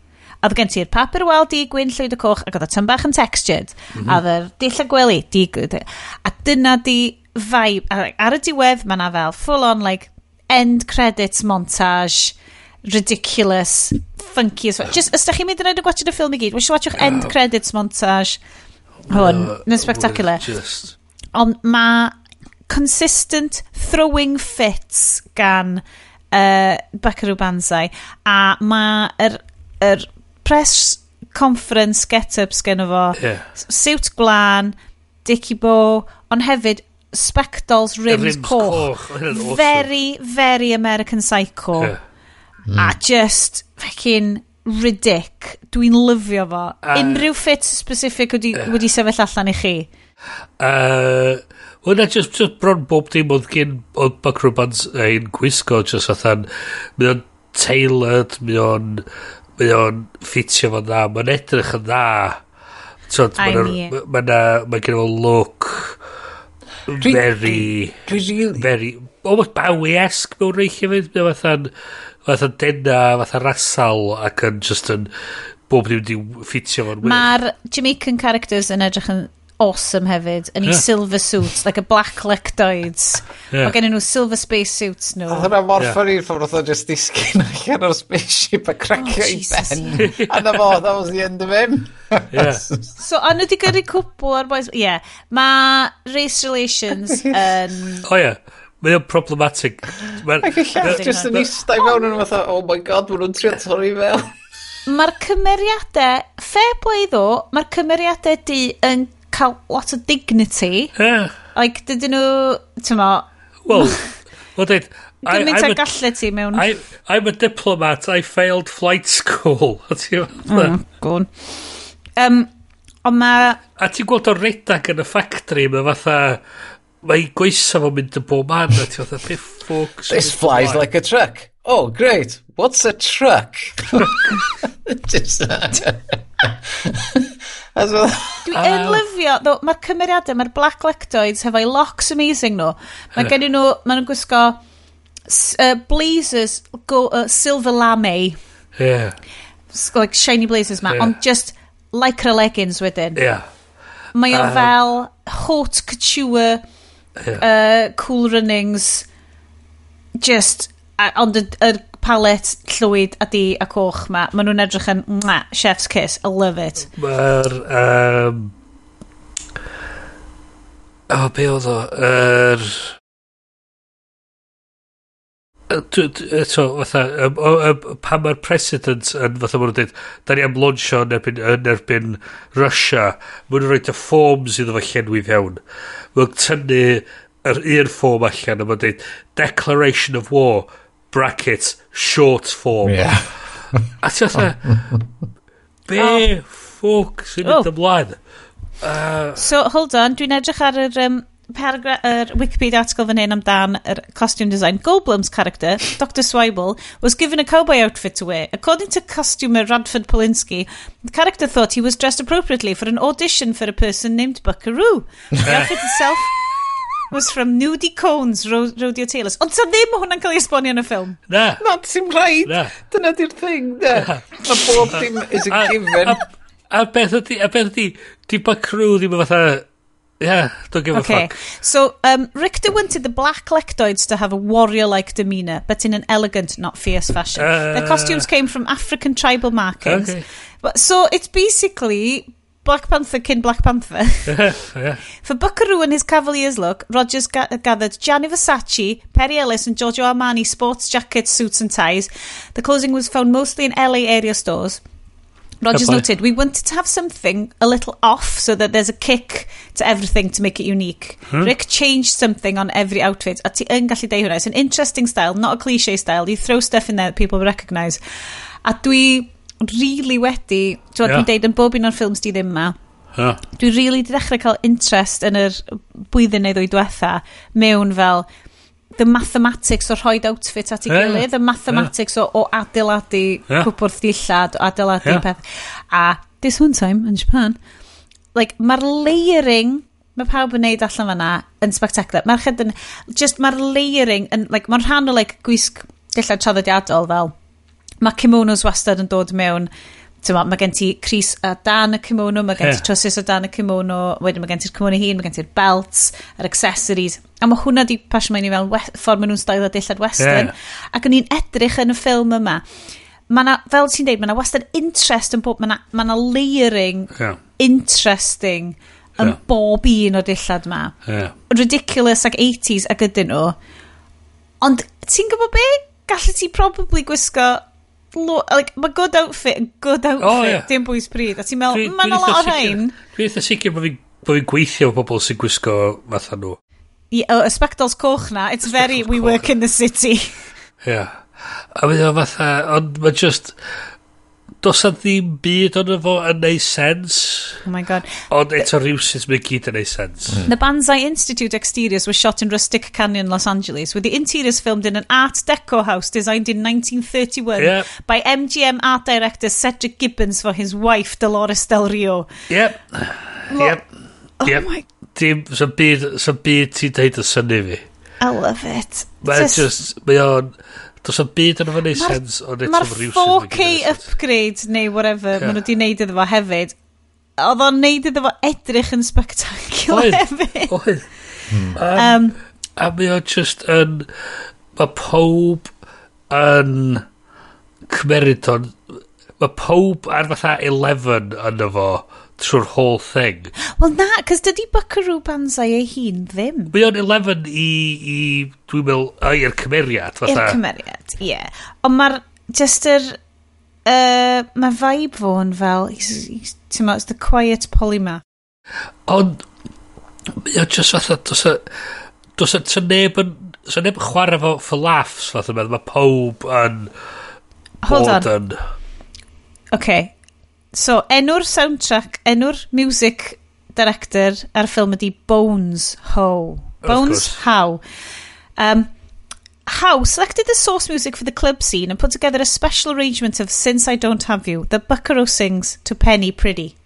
A oedd gen ti'r papur wel di gwyn llwyd y coch ac oedd y tan yn textured. Mm -hmm. A oedd y dill a gwely di gwyd. A dyna di vibe. A, ar y diwedd mae na fel full on like end credits montage ridiculous, funky as well. Just, ysdach chi'n mynd i wneud y gwachod y ffilm i gyd? Wysh watchwch end credits montage hwn, uh, yn spectacular. Just... Ond mae consistent throwing fits gan uh, Buckaroo Banzai a mae'r er, er press conference get-ups gen fo. Yeah. Siwt glân, dicky bo, ond hefyd spectols rims, rims coch. coch. Very, very American Psycho. Yeah. Mm. A hmm. just fucking ridic. Dwi'n lyfio fo. Uh, Unrhyw ffit specific wedi, uh, wedi sefyll allan i chi. Uh, Wel, just, just bron bob dim oedd gen oedd Buck ein gwisgo, just fathan, Mae o'n tailored, mae o'n mae o'n ffitio fo'n dda, mae'n edrych yn dda. Mae'n ma ma gen o look dwi, very, dwi, dwi really... very, almost Bowie-esque mewn reichio fynd, mae fatha'n fatha denna, fatha rasal ac yn just yn bob ddim wedi ffitio fo'n wir. Mae'r Jamaican characters yn edrych yn awesome hefyd yn yeah. silver suits like a black lectoids yeah. mae gen nhw silver space suits nhw Oedd hwnna mor yeah. ffyrir ffordd oedd o just disgyn allan o'r spaceship a cracio oh, i ben a na fo that was the end of him yeah. so a nhw wedi gyrru cwpl o'r boys yeah. mae race relations yn um... oh yeah Mae o'n problematic. Ac y llath jyst yn eistedd mewn yn fatha, oh my god, maen nhw'n trio torri fel. mae'r cymeriadau, fair play ddo, mae'r cymeriadau di yn cael lot o dignity. Yeah. Like, dydyn nhw, ti'n mo... Wel, wel dweud... Gymaint a gallu ti mewn... I, I'm a diplomat, I failed flight school. A ti'n mm, oh, Gwn. Um, ond mae... A ti'n gweld o redag yn y factory, mae fatha... Mae goesa fo'n mynd yn bob man, a ti'n fatha, beth ffwc... This flies like a truck. Oh, great. What's a truck? Just... As well... Dwi uh, yn lyfio, ddo, mae'r cymeriadau, mae'r Black Lectoids hefo'i locks amazing nhw. Mae gen nhw, maen nhw'n gwisgo uh, blazers go, uh, silver lame. Yeah. So, like shiny blazers ma, yeah. ond just lycra leggings wedyn. Yeah. Mae o um, fel haute couture, yeah. uh, cool runnings, just, uh, ond y, y palet llwyd a di a coch ma. Maen nhw'n edrych yn mwah, chef's kiss. I love it. Mae'r... Um, o, be oedd o? Yr... Eto, fatha, pan mae'r president yn, fatha maen nhw'n dweud, da ni am launcho yn erbyn, yn erbyn Russia, maen nhw'n rhoi dy fforms iddo fo llenwi fewn. Mae'n tynnu yr un ffom allan a maen dweud, Declaration of War, brackets, short form. Yeah. A just fatha, be ffwc sy'n mynd Oh. ymlaen? So, hold on, dwi'n edrych ar yr um, paragraph, yr Wikipedia article fan hyn amdan yr costume design. Goldblum's character, Dr. Swibel, was given a cowboy outfit to wear. According to costumer Radford Polinsky, the character thought he was dressed appropriately for an audition for a person named Buckaroo. The outfit itself was from Nudie Cones, Ro Rodeo Taylors. Ond ta ddim hwnna'n cael ei esbonio yn y ffilm. Na. Na, ti'n rhaid. Na. Dyna di'r thing, na. Mae bob dim is a given. A beth ydi, a beth ydi, di bod ddim yn fatha Yeah, don't give okay. a fuck. So, um, Richter wanted the black lectoids to have a warrior-like demeanour, but in an elegant, not fierce fashion. Uh, Their costumes came from African tribal markings. Okay. But, so, it's basically Black Panther cyn Black Panther. yeah. For Buckaroo and his Cavaliers look, Rogers ga gathered Gianni Versace, Perry Ellis and Giorgio Armani sports jackets, suits and ties. The clothing was found mostly in LA area stores. Rogers Goodbye. noted, we wanted to have something a little off so that there's a kick to everything to make it unique. Hmm. Rick changed something on every outfit. A ti yn gallu deud hwnna. It's an interesting style, not a cliche style. You throw stuff in there that people recognise. A dwi really wedi, dwi'n yeah. deud yn bob un o'r ffilms di ddim ma, yeah. dwi really di dechrau cael interest yn yr blwyddyn neu ddwy diwetha mewn fel the mathematics o rhoi outfit at ei yeah. gilydd, the mathematics yeah. o, o adeiladu yeah. cwpwrth dillad, o adeiladu yeah. peth. A this one time in Japan, like, mae'r layering mae pawb yn neud allan fanna yn spectacular. Mae'r chyd yn, just mae'r layering, yn, like, mae'n rhan o like, gwisg dillad traddodiadol fel, mae kimonos wastad yn dod mewn Tyma, mae gen ti Cris a dan y kimono, mae gen ti yeah. trowsus o dan y kimono, wedyn mae gen ti'r kimono hun, mae gen ti'r belts, yr accessories. A mae hwnna di pasio mewn i fel ffordd maen nhw'n stael o dillad western. Yeah. Ac o'n i'n edrych yn y ffilm yma. Ma na, fel ti'n deud, mae na wastad interest yn bob, mae na, ma na layering yeah. interesting yn yeah. bob un o dillad ma. Yeah. Ridiculous ac 80s ac ydyn nhw. Ond ti'n gwybod be? Gallu ti probably gwisgo Lo, like, mae good outfit yn good outfit, oh, yeah. dim bwys pryd. A ti'n meddwl, mae'n lot o rhain. Dwi'n eitha sicr bod fi'n bo fi gweithio o bobl sy'n gwisgo fatha nhw. Y spectols coch na, it's very, we work in the city. yeah. A mae o fatha, ond mae just, dos a ddim byd ond efo yn neud sens. Oh my god. Ond eto rhywsys mae gyd yn neud sens. Mm. The Banzai Institute exteriors were shot in Rustic Canyon, Los Angeles, with the interiors filmed in an Art Deco house designed in 1931 yep. by MGM art director Cedric Gibbons for his wife Dolores Del Rio. Yep. Lo yep. Oh yep. my... Dim, so byd, so byd ti'n deud y syni fi. I love it. Mae'n just, mae o'n... Does o'n byd yn o'n neud sens o neud Mae'r 4K upgrade neu whatever yeah. maen nhw wedi neud iddo fo hefyd oedd o'n neud iddo fo edrych yn spectacular hefyd. Oedd. Um, a mi o'n just yn mae pob yn cymerid o'n mae pob ar fatha 11 yn y fo trwy'r whole thing. Wel na, cos dydy Buckaroo Banzai ei hun ddim. Mae o'n 11 i, i dwi'n meddwl, i'r cymeriad. I'r cymeriad, ie. Yeah. Ond mae'r, just yr, uh, mae vibe fo'n fel, he's, he's, ti'n meddwl, it's the quiet polymath. Ond, mae o'n just fatha, dos a, dos a, ta neb yn, so neb yn chwarae fo for laughs, fatha, mae pob yn... Hold on. Oce, okay. So, enw'r soundtrack, enw'r music director ar ffilm ydi Bones Ho. Bones How. Um, How selected the source music for the club scene and put together a special arrangement of Since I Don't Have You, that Buckaroo sings to Penny Pretty.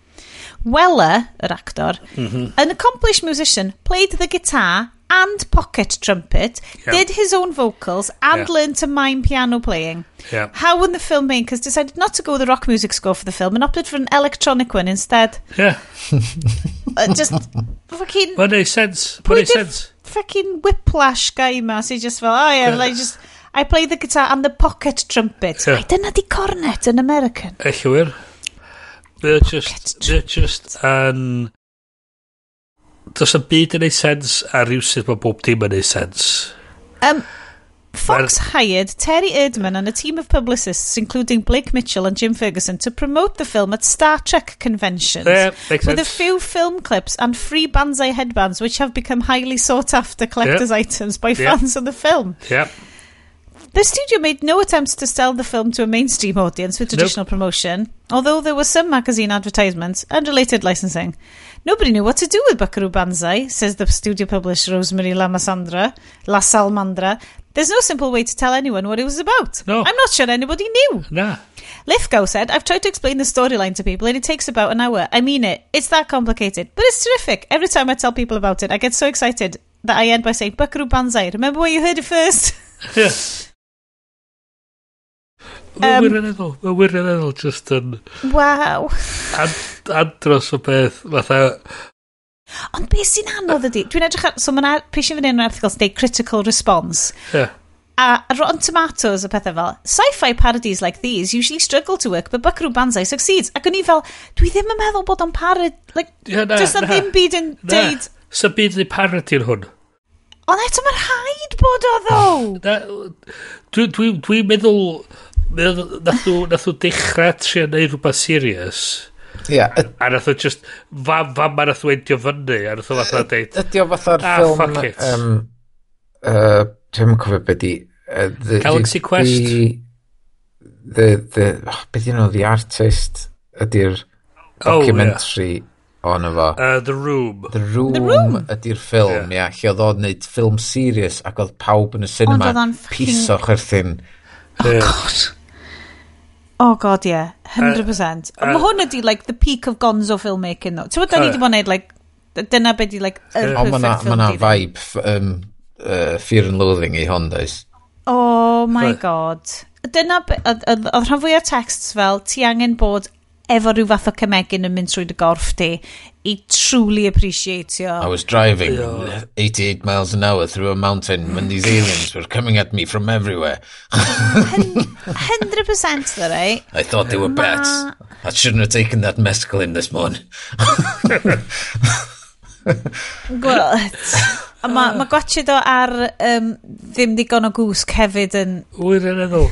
Weller, yr actor, mm -hmm. an accomplished musician, played the guitar and pocket trumpet, yeah. did his own vocals, and yeah. learned to mime piano playing. Yeah. How when the filmmakers decided not to go with the rock music score for the film and opted for an electronic one instead. Yeah. uh, just fucking... Mae'n neud sense. Mae'n neud sense. Fucking whiplash guy ma, so just fel, oh yeah, yeah. like just... I play the guitar and the pocket trumpet. Yeah. Ai, dyna di cornet yn American. Eich wir. They're just, they're just an Does y byd yn neud sens a rhywsyd mae bob dim yn neud sens. Um, Fox hired Terry Erdman and a team of publicists, including Blake Mitchell and Jim Ferguson, to promote the film at Star Trek conventions. Yeah, with a few film clips and free Banzai headbands, which have become highly sought after collector's items by Yeah. fans of the film. Yeah. The studio made no attempts to sell the film to a mainstream audience with traditional promotion, although there were some magazine advertisements and related licensing. Nobody knew what to do with Buckaroo Banzai, says the studio publisher Rosemary Lamasandra, La Salmandra. There's no simple way to tell anyone what it was about. No. I'm not sure anybody knew. Na. Lithgow said, I've tried to explain the storyline to people and it takes about an hour. I mean it. It's that complicated. But it's terrific. Every time I tell people about it, I get so excited that I end by saying, Buckaroo Banzai. Remember where you heard it first? Yeah. Mae'n um, wirioneddol, mae wirioneddol just yn... Waw. Ad, andros o beth, fatha... Ond beth sy'n anodd ydy, dwi'n edrych ar, so mae'n pwysio fyny yn yr erthigol sy'n critical response. Yeah. A Rotten Tomatoes a pethau fel, sci-fi parodies like these usually struggle to work, but Buckaroo Banzai succeeds. Ac o'n i fel, dwi ddim yn meddwl bod o'n parod, like, yeah, na, does na ddim byd yn na. deud... So byd ni parody'n hwn? Ond eto mae'r rhaid bod o ddo! Dwi'n dwi, dwi meddwl nath nhw, nath nhw dechrau trio neud rhywbeth serious. Yeah, a, a nath nhw just fam fam ma nath nhw endio fyny a nath nhw fatha deud ydy o fatha'r ah, ffilm fuck it. um, uh, dwi'n cofio beth di uh, the, Galaxy the, Quest the, the, the oh, beth di nhw The Artist ydy'r documentary oh, yeah. on efo uh, The Room The Room, the room. ydy'r ffilm ia. yeah, lle oedd o'n neud ffilm serious ac oedd pawb yn y cinema piso chwerthin oh yeah. god Oh god, yeah. 100%. Uh, uh, Mae hwn ydi, like, the peak of gonzo filmmaking, though. Ti'n bod, da ni uh, wedi bod yn like, dyna beth di, like, yr oh, perfect ma film. Mae vibe, um, uh, Fear and Loathing i hon, does. Oh my god. Dyna, oedd rhan fwy o texts fel, ti angen bod efo rhyw fath o cymegin yn mynd trwy dy gorff di i truly appreciatio. I was driving 88 miles an hour through a mountain when these aliens were coming at me from everywhere. 100% the right? I thought they were Ma... bats. I shouldn't have taken that mescaline this morning. Gweld. A mae ma gwachod o ar um, ddim digon o gwsg hefyd yn... Wyr yn eddol.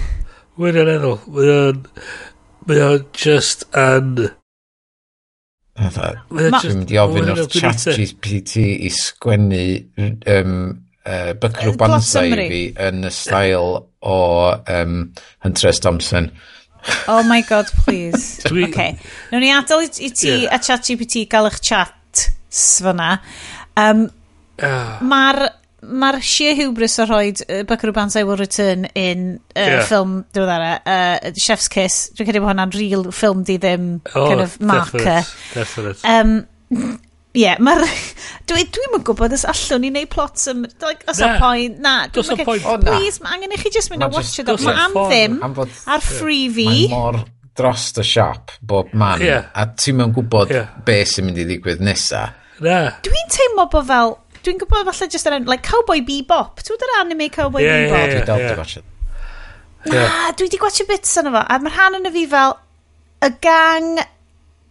Wyr yn eddol. Wyr yn mae o just yn... Dwi'n mynd i ofyn o'r chat GPT i sgwennu um, uh, Bycrw Banzai fi yn y stael o um, Huntress Thompson. Oh my god, please. Dwi... okay. Nw'n ni adael i i ti yeah. a chat GPT gael eich chat fyna. Um, uh. Ah. Mae'r Mae'r sheer hubris o rhoi uh, Buckaroo Banzai Will Return in uh, yeah. ffilm diweddara, uh, Chef's Kiss, dwi'n credu bod hwnna'n real ffilm di ddim oh, kind of marker. Definite, definite. Um, yeah, mae'r... Dwi'n dwi, dwi gwybod os allwn ni wneud plots am... Like, os nah, point... Na, dwi'n ma point. Oh, please, mae angen i chi just mynd a watch it. Mae am ddim ar freebie. Mae'n mor dros y siop bob man. Yeah. A ti'n mynd gwybod yeah. be sy'n mynd i ddigwydd nesa. Na. Dwi'n teimlo bod fel... Dwi'n gwybod falle just yn like Cowboy Bebop. Ti'n gwybod yr anime Cowboy yeah, Bebop? Yeah, yeah, yeah. Dwi Na, dwi di gwachio bits yna fo. A mae'r rhan yna fi fel y gang,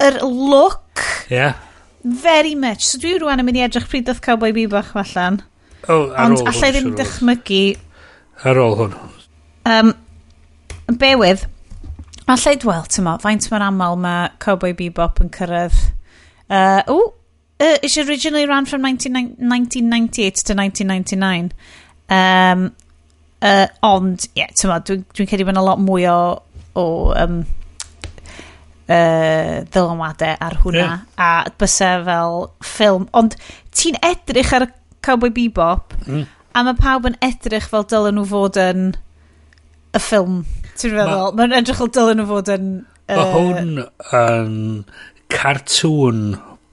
yr look. Yeah. Very much. So dwi rwan yn mynd i edrych pryd oedd Cowboy Bebop allan. Oh, ar Ond allai ddim dychmygu... Ar ôl hwn. Um, be bewydd. Allai dwel, ti'n mo, faint mae'r aml mae Cowboy Bebop yn cyrraedd. Uh, o, uh, is originally ran from 19, 1998 to 1999. Um, uh, ond, ie, yeah, ti'n dwi'n dwi credu bod yna lot mwy o, o um, uh, ddylanwadau ar hwnna. Yeah. A bysa fel ffilm. Ond ti'n edrych ar Cowboy Bebop, mm. a mae pawb yn edrych fel dylen nhw fod yn y ffilm. Ti'n feddwl? Mae'n edrych fel dylen nhw fod yn... Uh, mae hwn yn cartŵn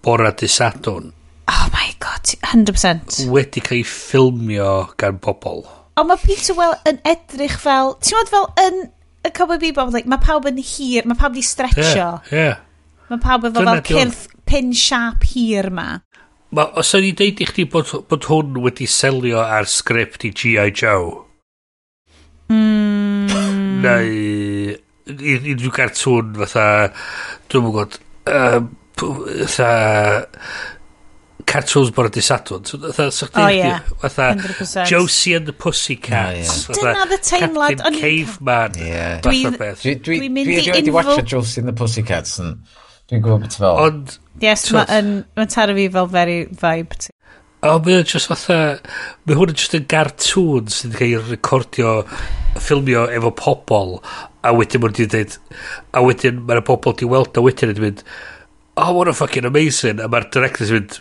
bora dy sadwn oh my god 100% wedi cael ei ffilmio gan bobl ond mae Peter Well yn edrych fel ti'n meddwl fel yn y Cowboy Bebop like, mae pawb yn hir mae pawb wedi stretcho yeah, yeah. mae pawb efo fel cyrth pin sharp hir ma Ma, os o'n i deud i chdi bod, bod hwn wedi selio ar sgript i G.I. Joe mm. neu unrhyw gartwn fatha, dwi'n mwyn gwybod, um, fatha cartoons bore dy sadwn. Fatha, so ie. Oh, yeah. Fatha, Josie and the Pussycats. Oh, yeah. Dyna the teimlad. Captain Caveman. Yeah. Dwi'n dwi, mynd i unfo... Dwi'n watcha Josie and the Pussycats. Dwi'n gwybod beth fel. Ond... Yes, mae'n ma taro fi fel very vibe. O, mae o'n just fatha... Mae hwn yn just yn gartŵn sy'n cael ei recordio, ffilmio efo pobl. A wedyn mae'n di dweud... A wedyn mae'r pobl di weld a wedyn yn mynd oh, what a fucking amazing. A mae'r director's mynd,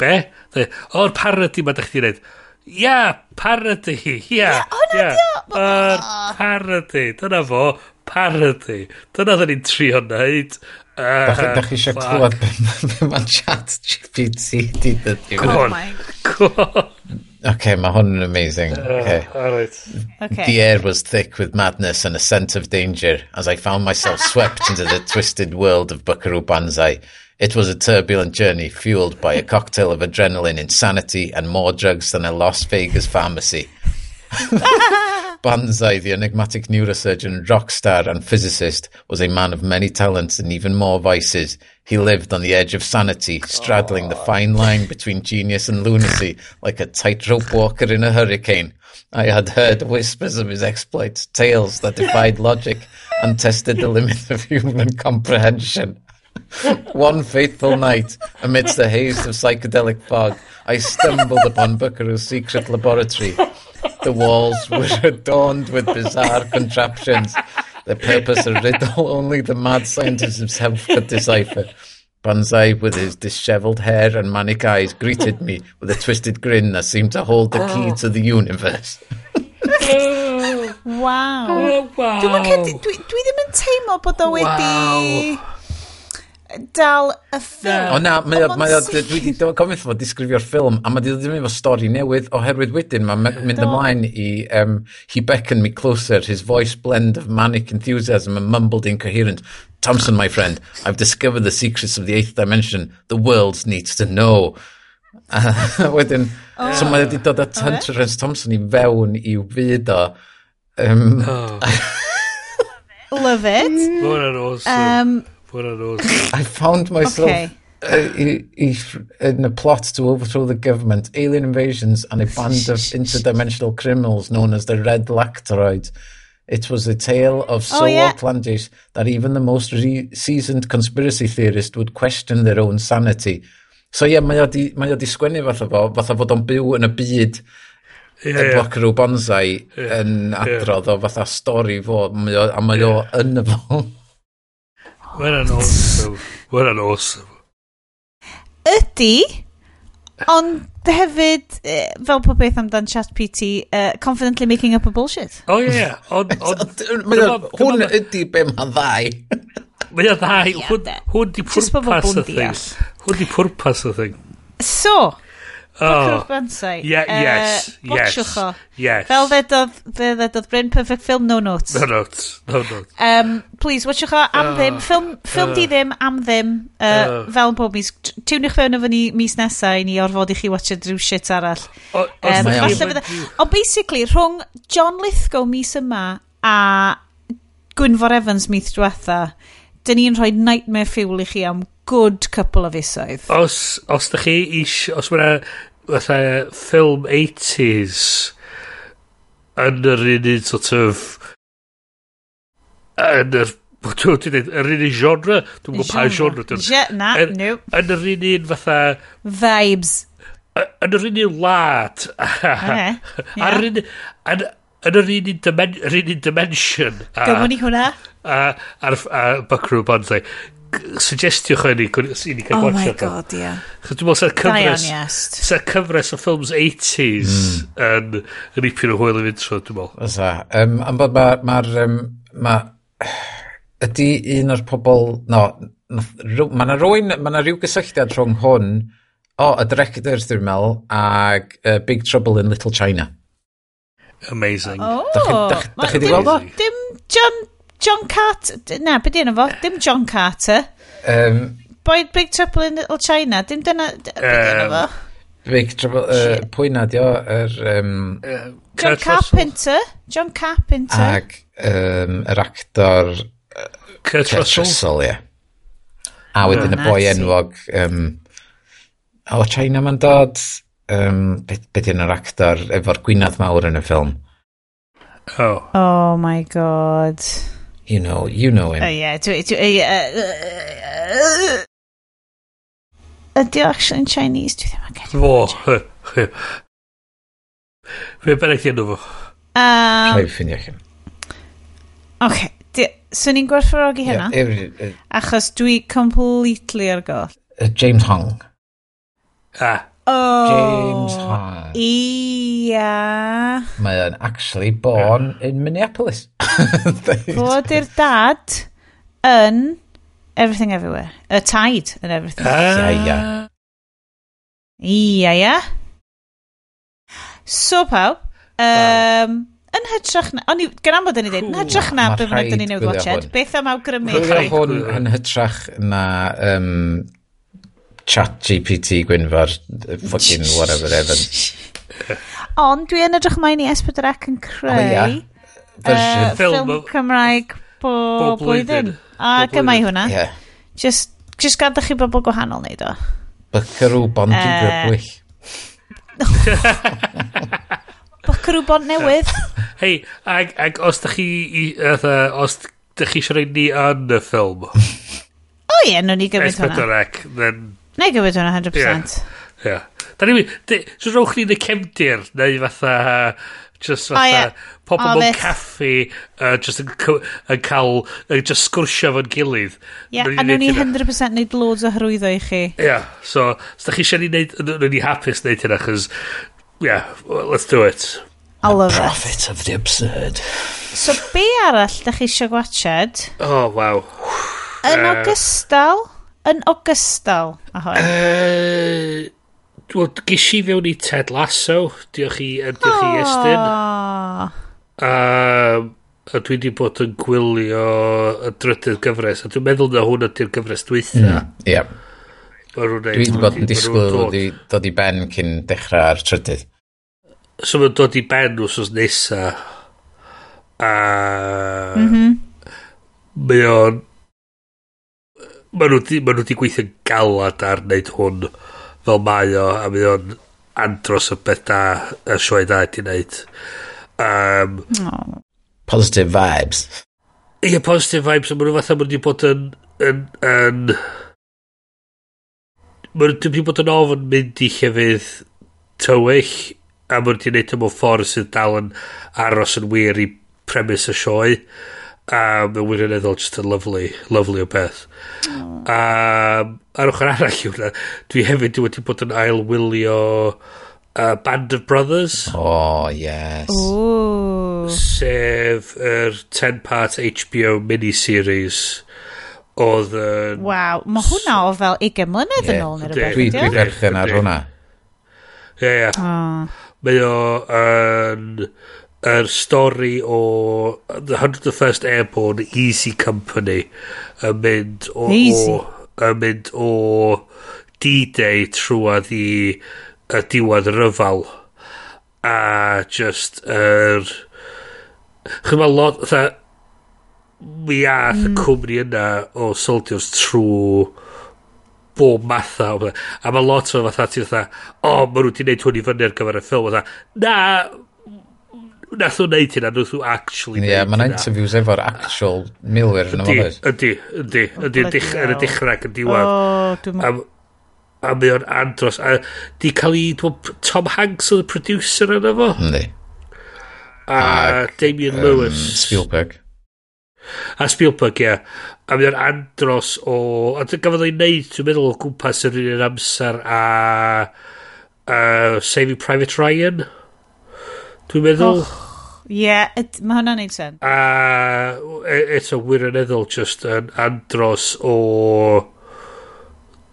be? O'r oh, parody ma da chdi wneud. Ia, yeah, parody. Ia, yeah, ia. Yeah, yeah. Yr parody. Dyna fo, parody. Dyna ddyn ni'n trio wneud. Uh, da chi ah, eisiau clywed beth mae'n chat GPT di dydw. Go on. Go on. Okay, mae hwn yn amazing. Uh, okay. Alright. Okay. The air was thick with madness and a scent of danger as I found myself swept into the twisted world of Buckaroo Banzai. It was a turbulent journey fueled by a cocktail of adrenaline, insanity, and more drugs than a Las Vegas pharmacy. Banzai, the enigmatic neurosurgeon, rock star, and physicist, was a man of many talents and even more vices. He lived on the edge of sanity, straddling the fine line between genius and lunacy, like a tightrope walker in a hurricane. I had heard whispers of his exploits, tales that defied logic and tested the limits of human comprehension. One fateful night, amidst the haze of psychedelic fog, I stumbled upon Buckaroo's secret laboratory. The walls were adorned with bizarre contraptions. The purpose of riddle only the mad scientist himself could decipher. Banzai, with his dishevelled hair and manic eyes, greeted me with a twisted grin that seemed to hold the key to the universe. Wow. Oh, wow. Dwi'n dwi, dwi ddim yn teimlo bod o wedi... Wow dal y ffilm. O na, mae o, mae o, dwi wedi cofio fod disgrifio'r ffilm, a mae wedi ddim efo stori newydd, oherwydd wedyn, mae'n mynd ymlaen i um, He Beckoned Me Closer, his voice blend of manic enthusiasm and mumbled incoherent. Thompson, my friend, I've discovered the secrets of the eighth dimension. The world needs to know. wedyn, oh. so mae wedi dod at Hunter Thompson i fewn i'w fyd o. Um, oh. Love it. Mm. Awesome. Um, What on those? I found myself okay. Uh, in a plot to overthrow the government, alien invasions, and a band of interdimensional criminals known as the Red Lacteroid. It was a tale of so oh, yeah. outlandish that even the most seasoned conspiracy theorist would question their own sanity. So yeah, mae o di, mae o di sgwennu fatha fo, fatha fod o'n byw yn y byd yeah, y bloc bonsai yeah, yn adrodd yeah. o fatha stori fo, a mae o yn y fo. We're an awesome. We're an awesome. Ydy, ond hefyd, eh, fel pob beth amdan chat PT, uh, e, confidently making up a bullshit. Oh, o ie, ie. Ond... Hwn ydy be mae'n ddau. Mae o'n ddau. Hwn di pwrpas y thing. Hwn di pwrpas y thing. So, Oh. Cocker Banzai. Ie, yes, yes. o. Yes. Fel ddedodd, ddedodd Bryn Perfect Film, no notes. No notes, no notes. Um, please, watchwch o am uh, ddim, ffilm, ffilm uh, di ah. ddim, am ddim, uh, uh, fel yn pob mis. Tiwnwch fewn efo ni mis nesau i ni orfod i chi watcha drwy shit arall. O, um, o, basically, rhwng John Lithgow mis yma a Gwynfor Evans mis diwetha, dyn ni'n rhoi nightmare fuel i chi am good couple o fisoedd. Os, os da chi eisiau, os mae'n fatha ffilm 80s yn yr un un sort of yn yr Dwi'n dweud, yr un un genre, dwi'n gwybod pa genre dwi'n... Na, no. Yn yr un un fatha... Vibes. Yn yr un un lad. Ar yr un... Yn yr un un dimension. Gymwn ni hwnna a, ar, a Buckaroo Banzai suggestiwch yn ni i ni cael oh my god, ie. chos Dwi'n meddwl sa'r cyfres... Sa'r cyfres o ffilms 80s hmm. yn yn ipyn o hwyl i fynd trwy dwi'n meddwl. Ysa. Um, am bod mae'r... Ma, um, ma, ydy un o'r pobl... No, mae yna rwy'n... Mae yna rhyw gysylltiad rhwng hwn o oh, y director, dwi'n meddwl, ag uh, Big Trouble in Little China. Amazing. Oh, da chi wedi gweld o? Dim John John Carter, na, beth yna fo? Dim John Carter. Um, Boy, Big Trouble in Little China, dim dyna, beth yna fo? Big Trouble, uh, pwy na dio? Er, um, uh, John Carpenter. John Carpenter. Ag um, yr actor... Uh, Kurt, Kurt Russell. Russell ie. A wedyn y ah, boi enwog... Um, o, China ma'n dod... Um, Beth be yna'r actor efo'r gwynadd mawr yn y ffilm? Oh. Oh my god. You know, you know him. Oh, yeah. Dwi, dwi, uh, Ydy o actually in Chinese? Dwi ddim yn cael. Fo. Fe bennau ti enw fo. Rhaid ffinio chi'n. Oce. So ni'n gwerthfawrogi hynna? Achos dwi completely ar goll. James Hong. Ah. Oh. James Hart. Ia. Mae o'n actually born in Minneapolis. Fod i'r dad yn Everything Everywhere. Y taid yn Everything. Ia, ia. Ah. Ia, ia. So pawb, um, yn hytrach na... O'n i, gan am bod yn i ddyn, yn hytrach na beth yn ydyn ni'n newid watched, beth am awgrymu? Hwyl hwn yn hytrach na um, chat GPT Gwynfor, uh, fucking whatever Evan. Ond dwi yn edrych mlaen i S4C yn creu oh, yeah. uh, film, film Cymraeg bob blwyddyn. A gyma gymau hwnna. Yeah. Just, just gadwch chi bobl gwahanol neud o. Bycyrw bond i grybwyll. Bycyrw bond newydd. Hei, ag, ag os da chi, uh, os da chi eisiau rhaid ni yn y ffilm. O ie, nhw'n ni gymryd hwnna. S4C, then Neu gywyd hwnna 100%. Ie. Yeah. Da ni'n mynd, so rowch ni'n y cefndir, neu fatha, just fatha, oh, yeah. pobl oh, mewn caffi, uh, just yn, yn cael, uh, just sgwrsio fo'n gilydd. Ie, yeah, a nhw'n ni 100% neud loads o hyrwyddo i chi. Ie, yeah, so, os da chi eisiau ni wneud, nhw'n ni hapus wneud hynna, chos, yeah, let's do it. I love the prophet it. of the absurd. So, be arall da chi eisiau gwachod? Oh, wow. Yn uh, ogystal yn ogystal â hwn? Uh, Wel, ges i fewn i Ted Lasso. Diolch i, um, diolch i Estyn. Um, a dwi wedi bod yn gwylio y drydydd gyfres. A dwi'n meddwl na hwn ydy'r gyfres dwytha. Hmm, ie. Mm, yeah. Dwi wedi bod yn disgwyl dod i ben cyn dechrau'r trydydd. So mae'n dod i ben wrth nesa. A... Mm -hmm. Mae o'n ma nhw, di, ma nhw di gweithio galad ar wneud hwn fel mae o a mae o'n andros o beth da y sioe da di wneud. Um, oh. positive vibes. Ie yeah, positive vibes a maen nhw fatha maen nhw di bod yn yn, yn maen nhw wedi bod yn ofyn mynd i llefydd tywyll a maen nhw wedi wneud y mewn ffordd sydd dal yn aros yn wir i premis y sioe a mae'n wirioneddol just yn lovely, lovely o beth. A ar ochr arall yw hwnna, dwi hefyd wedi bod yn ail wylio uh, Band of Brothers. Oh, yes. Ooh. Sef yr er 10-part HBO miniseries oedd yn... Uh, Waw, mae hwnna o fel 20 mlynedd yeah. yn ôl neu rhywbeth. Dwi wedi berchen ar hwnna. Ie, ie. Mae o yn... Uh, yr stori o The 101st Airborne Easy Company yn mynd o... Easy. Yn mynd o D-Day trwad i y diwedd ryfal a just yr er, chyd lot tha mi ath mm. y cwmni yna o soldiers trwy bob matha a mae lot o fatha ti fatha o oh, ma nhw wedi gwneud hwn i fyny ar gyfer y ffilm fatha na nath o wneud hynna, nath o actually Ie, yeah, mae'n interviews efo'r actual milwyr yn ymwneud. Ydy, ydy, ydy, ydy, yn y dechrau ac yn diwedd. O, dwi'n A mae o'n andros. A di cael ei, Tom Hanks oedd y producer yna fo. Ynddi. A Damien Lewis. Spielberg. A Spielberg, ie. A mae o'n andros o... A gafodd o'i neud, dwi'n meddwl, o gwmpas yr un amser a... Uh, Saving Private Ryan. Dwi'n meddwl... Ie, yeah, mae hwnna'n neud sen. A e, eto wirioneddol just yn andros o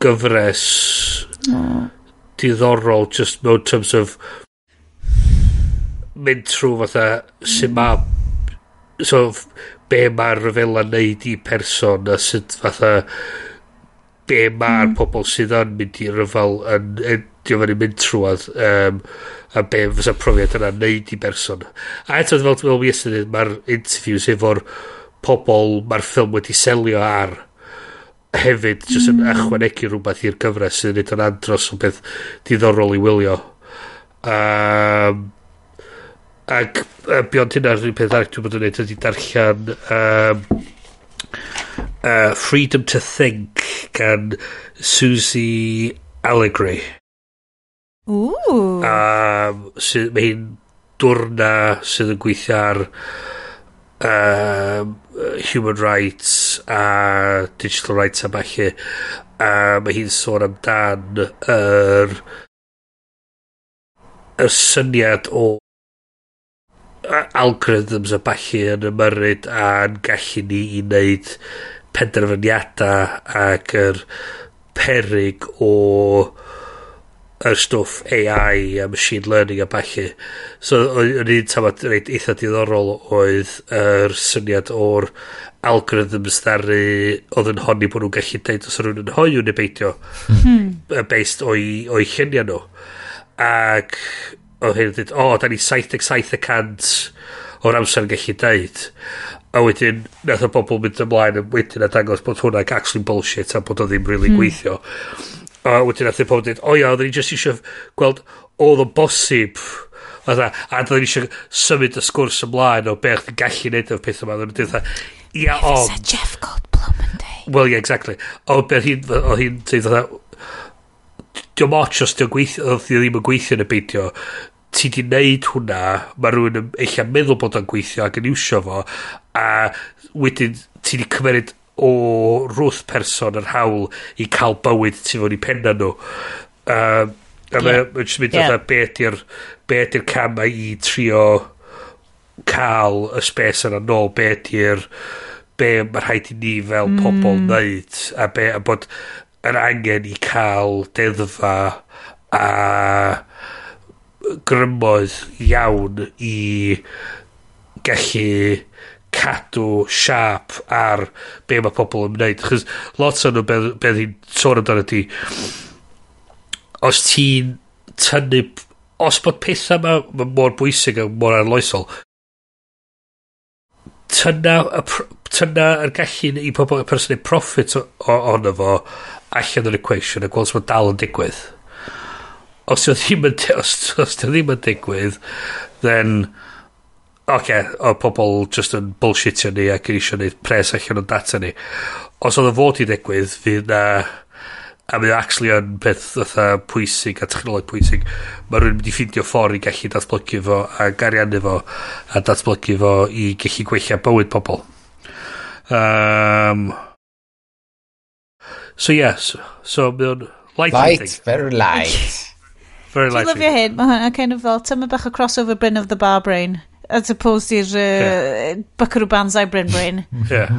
gyfres diddorol just mewn terms of mynd trwy fatha sy'n ma so be mae'r rhyfel ryfela neud i person a sut fatha be mae'r mm. pobl sydd yn mynd i ryfel yn, yn 'di fan fod mynd trwad um, a be fysa profiad yna'n neud i berson. A eto fel ti'n meddwl ystod, mae'r interviews efo'r pobl mae'r ffilm wedi selio ar hefyd jyst yn mm. ychwanegu rhywbeth i'r gyfres sy'n neud yn andros o beth diddorol i wylio. Um, ac uh, beyond hynna rhywun peth arall dwi'n bod yn neud ydy darllen um, uh, Freedom to Think gan Susie Allegri. Ww. A sydd, mae hi'n dwrna sydd yn gweithio ar um, human rights a digital rights a falle a mae hi'n sôn amdan yr y syniad o algorithms a falle yn ymyrryd a'n gallu ni i wneud penderfyniadau ac yr perig o y stwff AI a machine learning a balli. So, o'n un tafod reit eitha diddorol oedd yr syniad o'r algorithms ddaru oedd yn honni bod nhw'n gallu deud os rhywun yn hoiw neu beidio hmm. based o'i, oi lluniau nhw. Ac oedd hyn yn dweud, o, da ni 77% o'r amser yn gallu deud. A wedyn, nath o bobl mynd ymlaen yn wedyn a dangos bod hwnna'n actually bullshit a bod o ddim really hmm. gweithio a wedyn athyn pobl dweud, o ia, oedden ni jyst eisiau gweld oedd o'n bosib. A dda, a dda ni eisiau symud y sgwrs ymlaen o beth yn gallu neud o'r peth yma. oedden ni'n dweud, ia, ond... Said Jeff Goldblum yn dweud. Wel, yeah, exactly. O, beth hi'n, o hi'n dweud, diolch moch os diolch gweithio, os ddim yn gweithio yn y beidio, ti di wneud hwnna, mae rhywun yn eich meddwl bod o'n gweithio ac yn iwsio fo, a wedyn ti di cymeryd o rwth person yr hawl i cael bywyd tu fod i penna nhw. Um, a yeah. mae'n just mynd yeah. be ydy'r be ydy'r cam i trio cael y spes yna nôl be ydy'r be mae rhaid i ni fel mm. pobl wneud a, be, a bod yr angen i cael deddfa a grymoedd iawn i gallu cadw siap ar be mae pobl yn wneud. Chos lot o'n nhw beth be hi'n sôn amdano ti, os ti'n tynnu, os bod pethau yma ma mor bwysig a mor arloesol, tynna, tynna yr gallu i pobl y person yn profit ohono fo allan o'r equation a gweld sy'n dal yn digwydd. Os ydy ddim yn, os, os ddim yn digwydd, then oce, okay, o pobl just yn bullshitio ni ac eisiau gwneud pres allan o'n data ni. Os oedd y fod i ddigwydd, fydd na... A mae actually yn peth fatha pwysig a technoleg pwysig. Mae rhywun wedi ffeindio ffordd i gallu datblygu fo a gariannu fo a datblygu fo i gallu gweithio bywyd pobl. Um, so yes, so mae o'n light. Light, very light. very light. Dwi'n lyfio hyn, mae hwn kind of fel tyma bach o crossover Bryn of the Bar Brain as opposed i'r uh, yeah. Buckaroo Banzai Bryn Brain. yeah.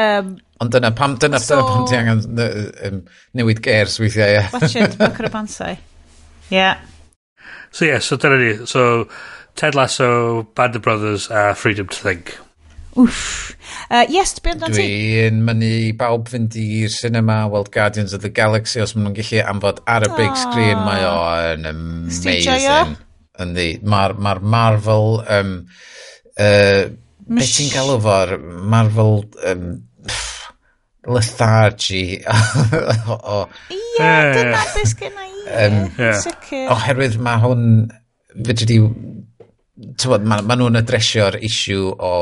Um, Ond dyna pam, dyna so, dyna pam ti angen um, newid gers weithiau, ie. Yeah. Watch it, Buckaroo Banzai. Yeah. So yeah, so dyna ni. So Ted Lasso, Band of Brothers a uh, Freedom to Think. Wff. Uh, yes, beth na ti? Dwi'n mynd i bawb fynd i'r cinema weld Guardians of the Galaxy os maen nhw'n gallu amfod ar y big screen. Mae o'n amazing. Steve yndi. Mae'r ma Marvel... Um, uh, Beth ti'n galw fo'r Marvel... Um, pff, lethargy o... Ie, dyna beth gyna i, sicr. Oherwydd mae hwn, fyddi di tywod, ma, ma nhw'n adresio'r isiw o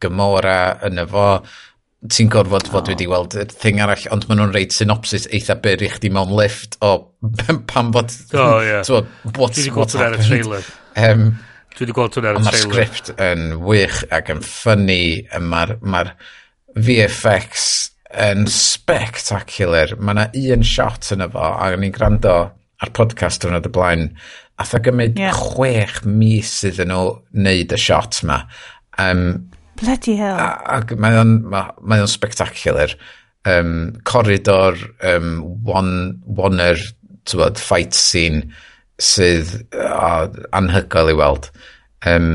Gymora yn y fo ti'n gorfod fod oh. wedi weld y thing arall, ond maen nhw'n reid synopsis eitha byr i chdi mewn lift o pam bod... O, ie. Twa, what's, Dwi wedi gweld hwnna ar y trailer. Um, Dwi wedi gweld hwnna ar y trailer. Mae'r sgript yn wych ac yn ffynnu, mae'r ma VFX yn spectacular. Mae yna un shot yn efo, a ni'n gwrando ar podcast yn y blaen, a tha gymryd yeah. chwech mis iddyn nhw wneud y shot ma. Um, Bloody hell. A, ac mae o'n, mae o'n spectacular. Um, corridor, um, one, oneer, tywod, fight scene sydd uh, anhygoel i weld. Um,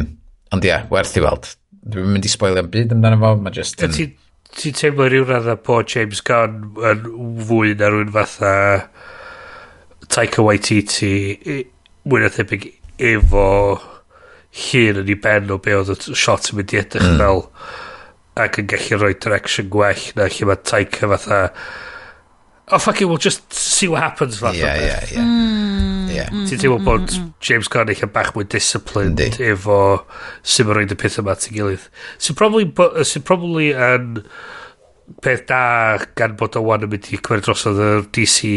ond ie, yeah, werth i weld. Dwi'n mynd i spoilio am byd amdano fo, mae just... Yn... Ti'n ti teimlo rhyw radd a po James Gunn yn fwy na rhywun fatha Taika Waititi mwy na thebyg efo hun yn ei ben o be oedd y shot yn mynd i edrych mm. fel ac yn gallu rhoi direction gwell na lle mae Taika fatha oh fuck it, we'll just see what happens fatha yeah, yeah, yeah. Mm, yeah. Hmm, ti'n teimlo bod hmm, hmm. James Gunn eich bach mwy disciplined Indy. efo sy'n mynd rhaid y pethau yma ti'n gilydd. Sy'n probably, sy'n probably yn peth da gan bod o wan yn mynd i cymryd drosodd y DC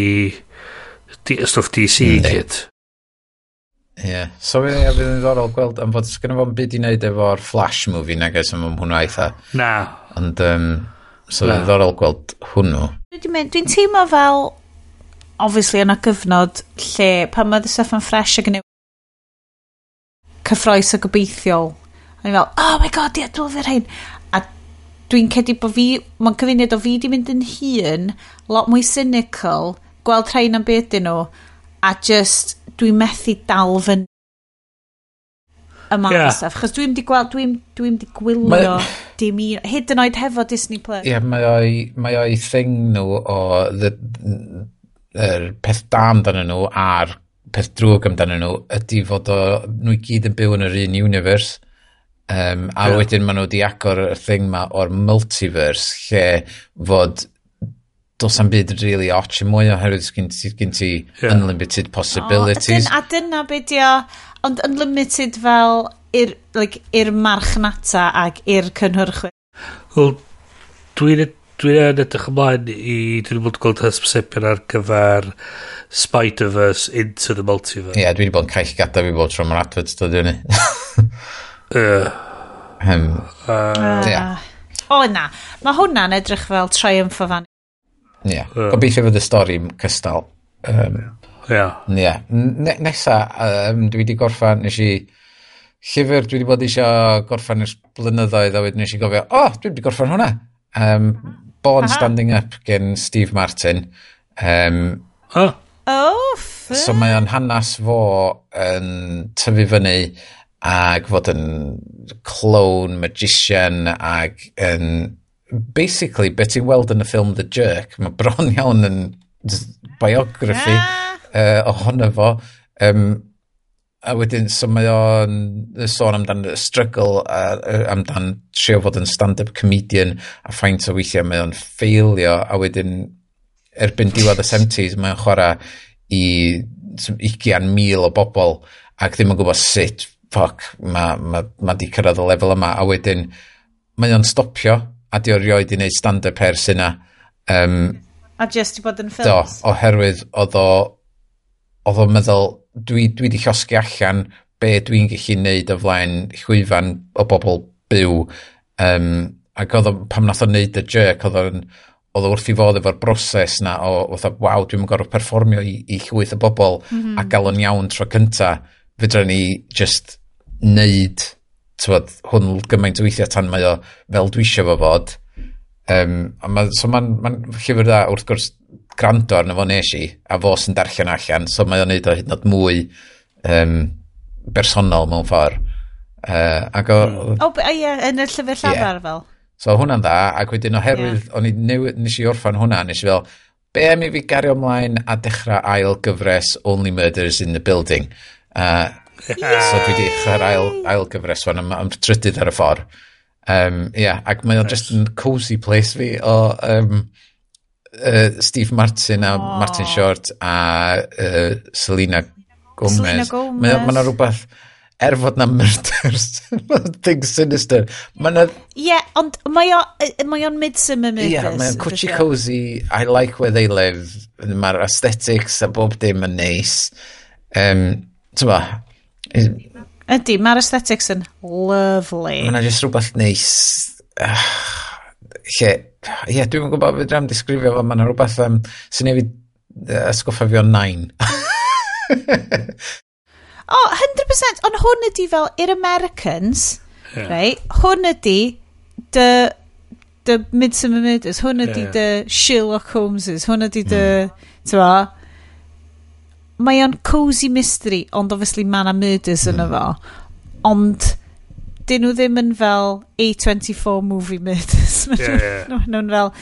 stwff DC mm, gyd. Ie. So ie, fydd yn ddorol gweld am fod sgynny fo'n byd i wneud efo'r Flash movie nag oes am hwnna eitha. Na. Ond, um, so fydd yn ddorol gweld hwnnw. Dwi'n dwi teimlo fel, obviously, yna gyfnod lle pan mae Stuff yn Fresh ag yn cyffroes o gobeithiol. A ni'n fel, oh my god, ie, dwi'n fyr hyn. A dwi'n cedi bod fi, mae'n cyfuniad o fi di mynd yn hun, lot mwy cynical, gweld rhain am beth dyn nhw, a just dwi'n methu dal fy y yma yeah. stuff. Chos dwi'n di gweld, dwi'n dwi di gwylio mae, dim un, hyd yn oed hefo Disney Plus. Ie, yeah, mae o'i, mae o'i thing nhw o the, er, peth da amdano nhw a'r peth drwg amdano nhw ydy fod o, nhw i gyd yn byw yn yr un universe. Um, a yeah. wedyn maen nhw wedi agor y thing ma o'r multiverse lle fod dos am byd really och i mwy oherwydd gen ti, gen ti yeah. unlimited possibilities. Oh, a, dyna beth o, ond unlimited fel i'r like, ir marchnata ac i'r cynhyrchwyr. Wel, dwi'n e- dwi'n edrych ymlaen i... Dwi'n bod yn gweld hysbysebion ar gyfer Spider-Verse into the multiverse. Ie, yeah, dwi wedi bod yn cael gada fi bod tro mae'r adfod dod i fyny. um, uh, yeah. O na, mae hwnna'n edrych fel triumph o fan. Ie. Yeah. Uh. Gobeithio fydd y stori'n cystal. Um, Yeah. yeah. Ne nesa, um, dwi wedi gorffan, nes i llyfr dwi wedi bod eisiau gorffan ers blynyddoedd a wedyn nes i gofio, o, oh, dwi wedi gorffan hwnna. Um, Born Aha. Standing Up gen Steve Martin. Um, huh? Oh, fair. So mae o'n hanas fo yn tyfu fyny ac fod yn clone, magician ac yn basically, beth ti'n weld yn y ffilm The Jerk, mae bron iawn yn biography ah. uh, ohono fo. Um, a wedyn, so mae o'n sôn amdan y struggle, a, amdan trio fod yn stand-up comedian, a ffaint o weithiau mae o'n ffeilio, a wedyn, erbyn diwedd y 70s, mae o'n chwarae i 20,000 o bobl, ac ddim yn gwybod sut, ffoc, mae ma, ma di cyrraedd y lefel yma, a wedyn, mae o'n stopio, a di o rioed i wneud stand-up ers yna. Um, a just i bod yn ffilms? Do, oherwydd oedd o, oedd o'n meddwl, dwi, dwi di llosgu allan be dwi'n gallu neud o flaen llwyfan o bobl byw. Um, ac oedd o, pam nath o neud y jerk, oedd o'n oedd wrth i fod efo'r broses na o, oedd waw, dwi'n gorfod perfformio i, i llwyth o bobl mm -hmm. a gael o'n iawn tro cynta, fydra ni just neud tywod, hwn gymaint o weithiau tan mae o fel dwi eisiau fo fod. Um, a ma, so mae'n ma, llyfr dda wrth gwrs grando arno fo nes i, a fo sy'n darllen allan, so mae o'n neud o hyd yn oed mwy um, bersonol mewn ffordd. Uh, ac o... Mm. O, oh, ie, yn y llyfr llafar yeah. fel. So hwnna'n dda, ac wedyn oherwydd, yeah. o'n i newid, nes i orffan hwnna, nes i fel, be am i fi gario ymlaen a dechrau ail gyfres Only Murders in the Building? Uh, Yeah. So dwi wedi eich ail, ail gyfres fan am, am trydydd ar y ffordd. Um, yeah, ac mae o'n nice. just yn cozy place fi o um, uh, Steve Martin a oh. Martin Short a uh, Selena Gomez. Selena Gomez. Mae ma rhywbeth er fod na murders, things sinister. Mae na... Ie, yeah, ond mae o'n midsummer murders. Ie, yeah, mae o'n cwtsi cozy, I like where they live, mae'r aesthetics a bob dim yn neis. Um, Tyma, Ydy, mae'r aesthetics yn lovely. Mae'n jyst rhywbeth neis. Uh, lle, ie, yeah, dwi'n gwybod beth dwi'n disgrifio fo, mae'n rhywbeth um, sy'n newid uh, ysgoffa fi o nain. o, oh, 100%, ond hwn ydy fel, i'r Americans, yeah. right, hwn ydy dy, dy Midsummer Murders, hwn ydy yeah. dy Sherlock Holmeses, hwn ydy dy, mm. ti'n mae o'n cozy mystery, ond obviously mae yna murders mm. yn efo. Ond dyn nhw ddim yn fel A24 movie murders. yeah, yeah. nhw'n fel...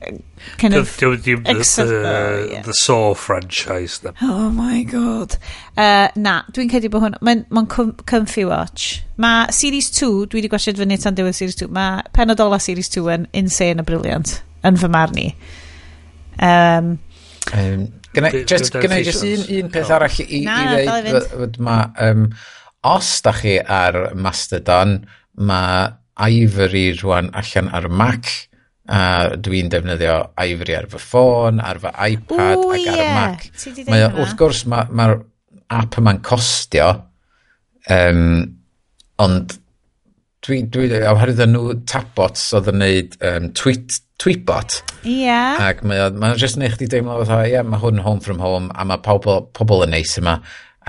Uh, kind of the, the, the, the, yeah. the Saw franchise them. Oh my god uh, Na, dwi'n credu bod hwn Mae'n ma comfy watch Mae Series 2, dwi wedi gwestiwn fyny tan diwedd Series 2 Mae penod ola Series 2 yn insane a brilliant Yn fy marn i um, um, Gynna just, gynna just un, un peth arall i, na, i ddeud. Ma, um, os da chi ar Mastodon, mae Ivory rwan allan ar Mac a dwi'n defnyddio Ivory ar fy ffôn, ar fy iPad Ooh, ac ar y yeah. Mac. Mae, wrth gwrs, mae'r ma app yma'n costio, um, ond dwi, dwi, oherwydd nhw tabots oedd yn neud um, tweet, tweetbot. Ie. Yeah. Ac mae ma jyst yn eich di deimlo fatha, ie, yeah, mae hwn home from home, a mae pobl, pobl yn neis yma.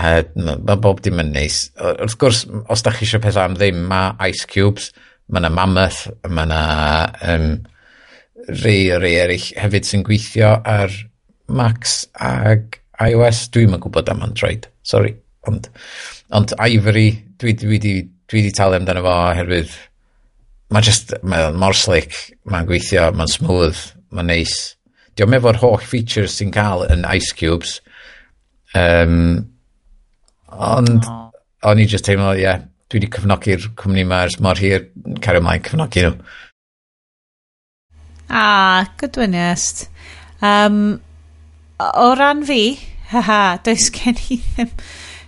Uh, mae bob dim yn neis. Wrth gwrs, os da chi eisiau pethau am ddim, mae Ice Cubes, mae yna Mammoth, mae yna um, rei o rei eraill hefyd sy'n gweithio ar Macs ag iOS. Dwi'n yn gwybod am Android, sorry. Ond, ond Ivory, dwi dwi, dwi di talu amdano fo oherwydd mae just, mae'n mor slick, mae'n gweithio, mae'n smooth, mae'n neis. Diolch efo'r holl features sy'n cael yn Ice Cubes. Um, ond, oh. o'n i just teimlo, ie, yeah, dwi wedi cyfnogi'r cwmni yma ers mor hir, cario ymlaen cyfnogi nhw. Ah, gydwyniast. Um, o ran fi, haha, does gen i ddim...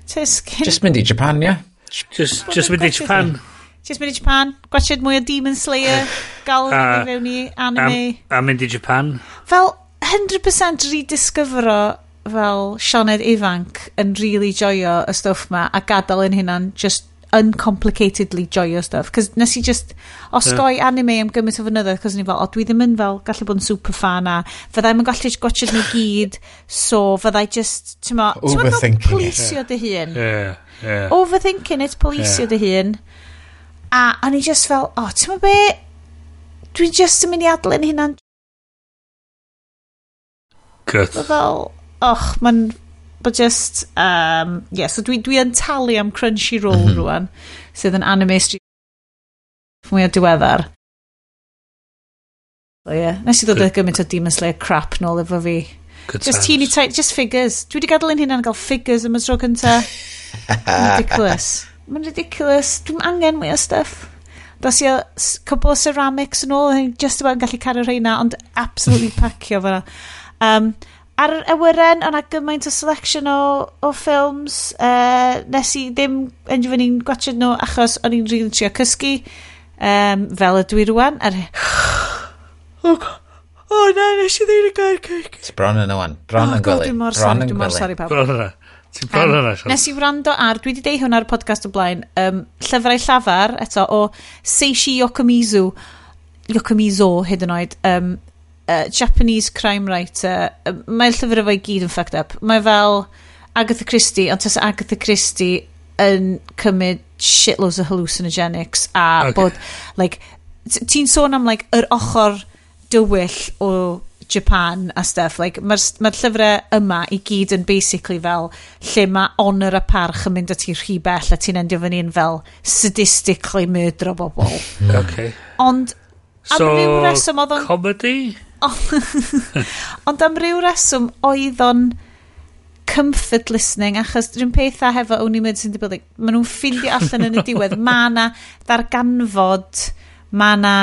Does gen... Just mynd i Japan, ie? Yeah? Just, just mynd i Japan. Just mynd i Japan. Gwachod mwy o Demon Slayer. Gael yn fewn i anime. A, a mynd i Japan. Fel 100% redisgyfro fel Sioned ifanc yn really joio y stwff ma a gadael yn hynna'n just uncomplicatedly joio stuff. Cos nes i just osgoi yeah. anime am gymaint o fynyddoedd, cos ni fel, o, dwi ddim yn fel gallu bod yn super fan a fyddai'm yn gallu gwachod nhw gyd, so fyddai just, ti'n ma, ti'n ma, plisio dy hun. Yeah. Yeah. Overthinking it, polisio yeah. dy hun. A o'n i just fel, o, oh, ti'n be? Dwi'n just yn mynd i adlen hynna'n... Good. Fel, och, mae'n... But just, um, yeah, so dwi, dwi yn talu am Crunchyroll mm -hmm. rwan, sydd yn anime stream mwy o diweddar. So, yeah. Nes i ddod o gymaint o Demon Slayer crap nôl efo fi. Good just teeny tight, just figures. Dwi wedi gadael un hynna'n gael figures am y tro cynta. ridiculous. Mae'n ridiculous. Dwi'n angen mwy o stuff. Dos i o cwbl o ceramics yn ôl, yn just about yn gallu cario rheina, ond absolutely pacio fyna. Um, ar yr awyren, o'na gymaint o selection o, o ffilms. Uh, nes i ddim endio fy'n gwachod nhw achos o'n i'n rili'n trio cysgu. Um, fel y dwi rwan. Ar... oh, oh, na, nes i ddim yn gair cysgu. Bron yn ywan. wan. Bron oh, yn gwely. Bron yn gwely. Bron yn gwely. Ti'n bron hwnna, Sian? Nes i wrando ar, dwi wedi deud hwn ar y podcast o blaen, um, llyfrau llafar, eto, o Seishi Yokomizu, Yokomizo hyd yn oed, um, uh, Japanese crime writer. um, Mae'r llyfr efo'i gyd yn fucked up. Mae fel Agatha Christie, ond tas Agatha Christie yn cymryd shitloads o hallucinogenics a okay. bod, like, ti'n sôn am, like, yr ochr dywyll o Japan a stuff. Like, Mae'r ma, llyfrau yma i gyd yn basically fel lle mae honor a parch yn mynd at ti rhy bell a ti'n endio fyny yn fel sadistically murdero bobl. Hmm. Hmm. okay. Ond am so, ryw reswm oedd o'n... comedy? Ond am ryw reswm oedd o'n comfort listening achos rhywun a hefo Only Murders in the Building maen nhw'n ffindio allan yn y diwedd mae na ddarganfod mae na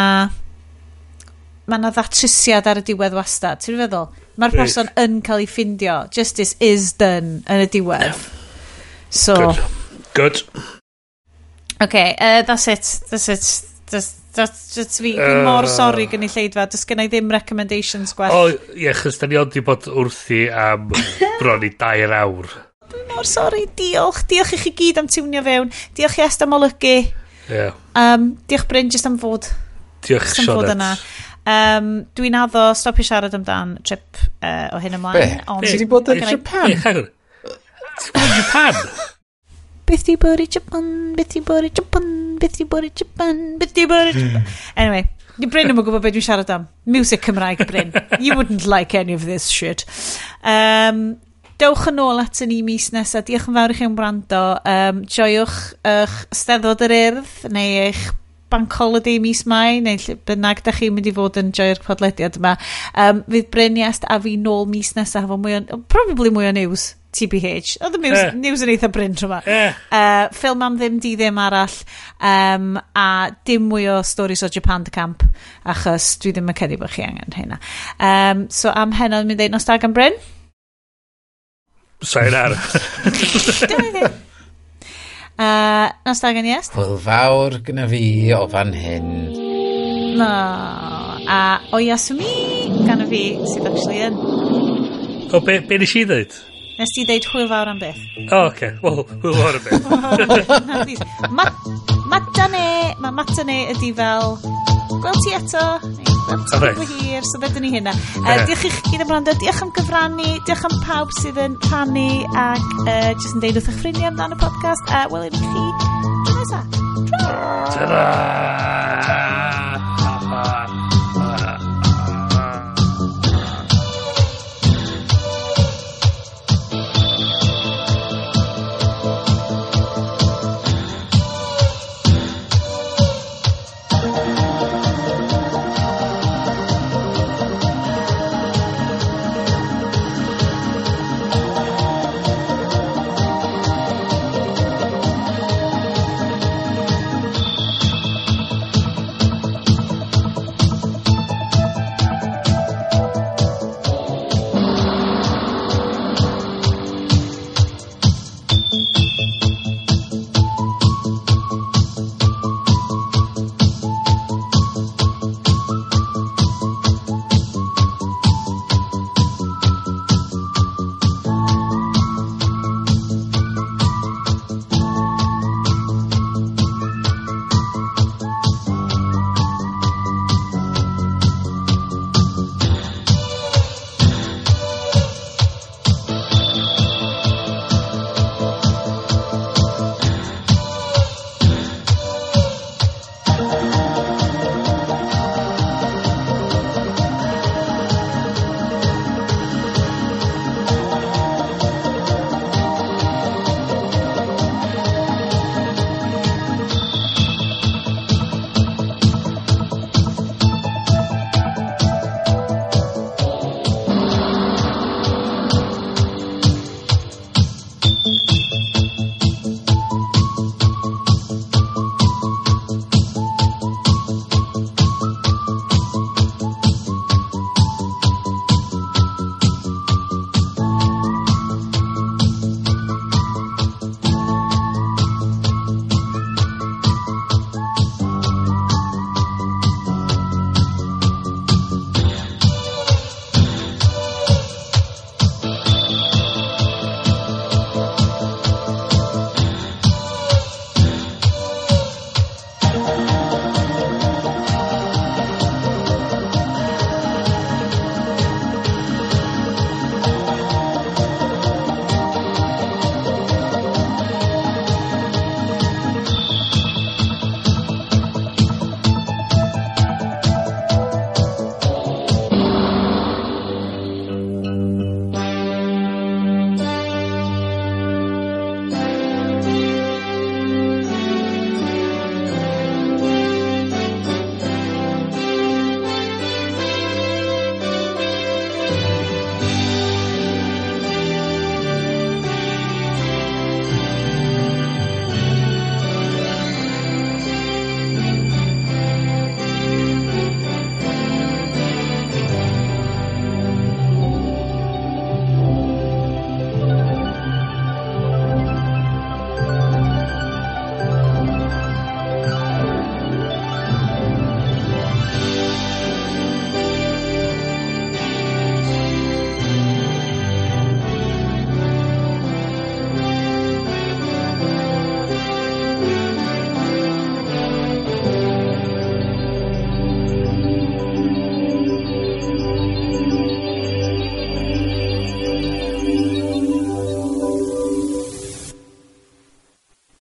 mae yna ddatrysiad ar y diwedd wastad. Ti'n feddwl? Mae'r person Reit. yn cael ei ffindio. Justice is done yn y diwedd. So. Good. Good. Okay, uh, that's it. That's it. That's, that's just fi. Uh, fi mor uh. sori gen i lleidfa. Does gen i ddim recommendations gwell. O, oh, ie, chys da ni ond i bod wrthi am bron i dair awr. Dwi mor sori. Diolch. Diolch i chi gyd am tiwnio fewn. Diolch i Est am olygu. Yeah. Um, diolch Bryn, jyst am fod. Diolch jyst Am fod yna. Um, dwi'n addo stopio siarad amdan trip uh, o hyn ymlaen. Be? ond- Ti di bod yn Japan? Japan? Beth di bod i Japan? Beth di bod i Japan? Beth di bod i Japan? Beth di bod i Japan? Hmm. Anyway, Ni Bryn yn gwybod beth dwi'n siarad am. Music Cymraeg, Bryn. You wouldn't like any of this shit. Um, dewch yn ôl at ni mis nesaf. Diolch yn fawr i chi'n wrando. Um, joiwch eich steddod yr urdd neu eich bank holiday mis mai, neu lle bynnag da chi'n mynd i fod yn joio'r podlediad yma. Um, fydd Bryniast a fi nôl mis nesaf efo mwy o, probably mwy o news. TBH. Oedd y news, eh. news yn eitha bryn rhywma. Eh. Uh, ffilm am ddim di ddim arall um, a dim mwy o stories o Japan the Camp achos dwi ddim yn cedi bod chi angen hynna. Um, so am heno mynd i ddeud nos da gan Bryn? Sain ar. A nos da gen i est? Hwyl fawr gyda fi o fan hyn. No, a Oyasumi gan y fi sydd actually yn. O, be, be nes i ddweud? Nes ti ddeud hwyl fawr am beth. O, oh, oce. Okay. Wel, hwyl fawr am beth. Matane, mae matane ydi fel, gweld ti eto, gweld ti hir, so beth ni hynna. Uh, diolch i chi gyd am rando, diolch am gyfrannu, diolch am pawb sydd yn rhannu ac uh, jyst yn deud wrth eich ffrindiau amdano y podcast. A uh, welwn i chi, tro nesa. Ta-da!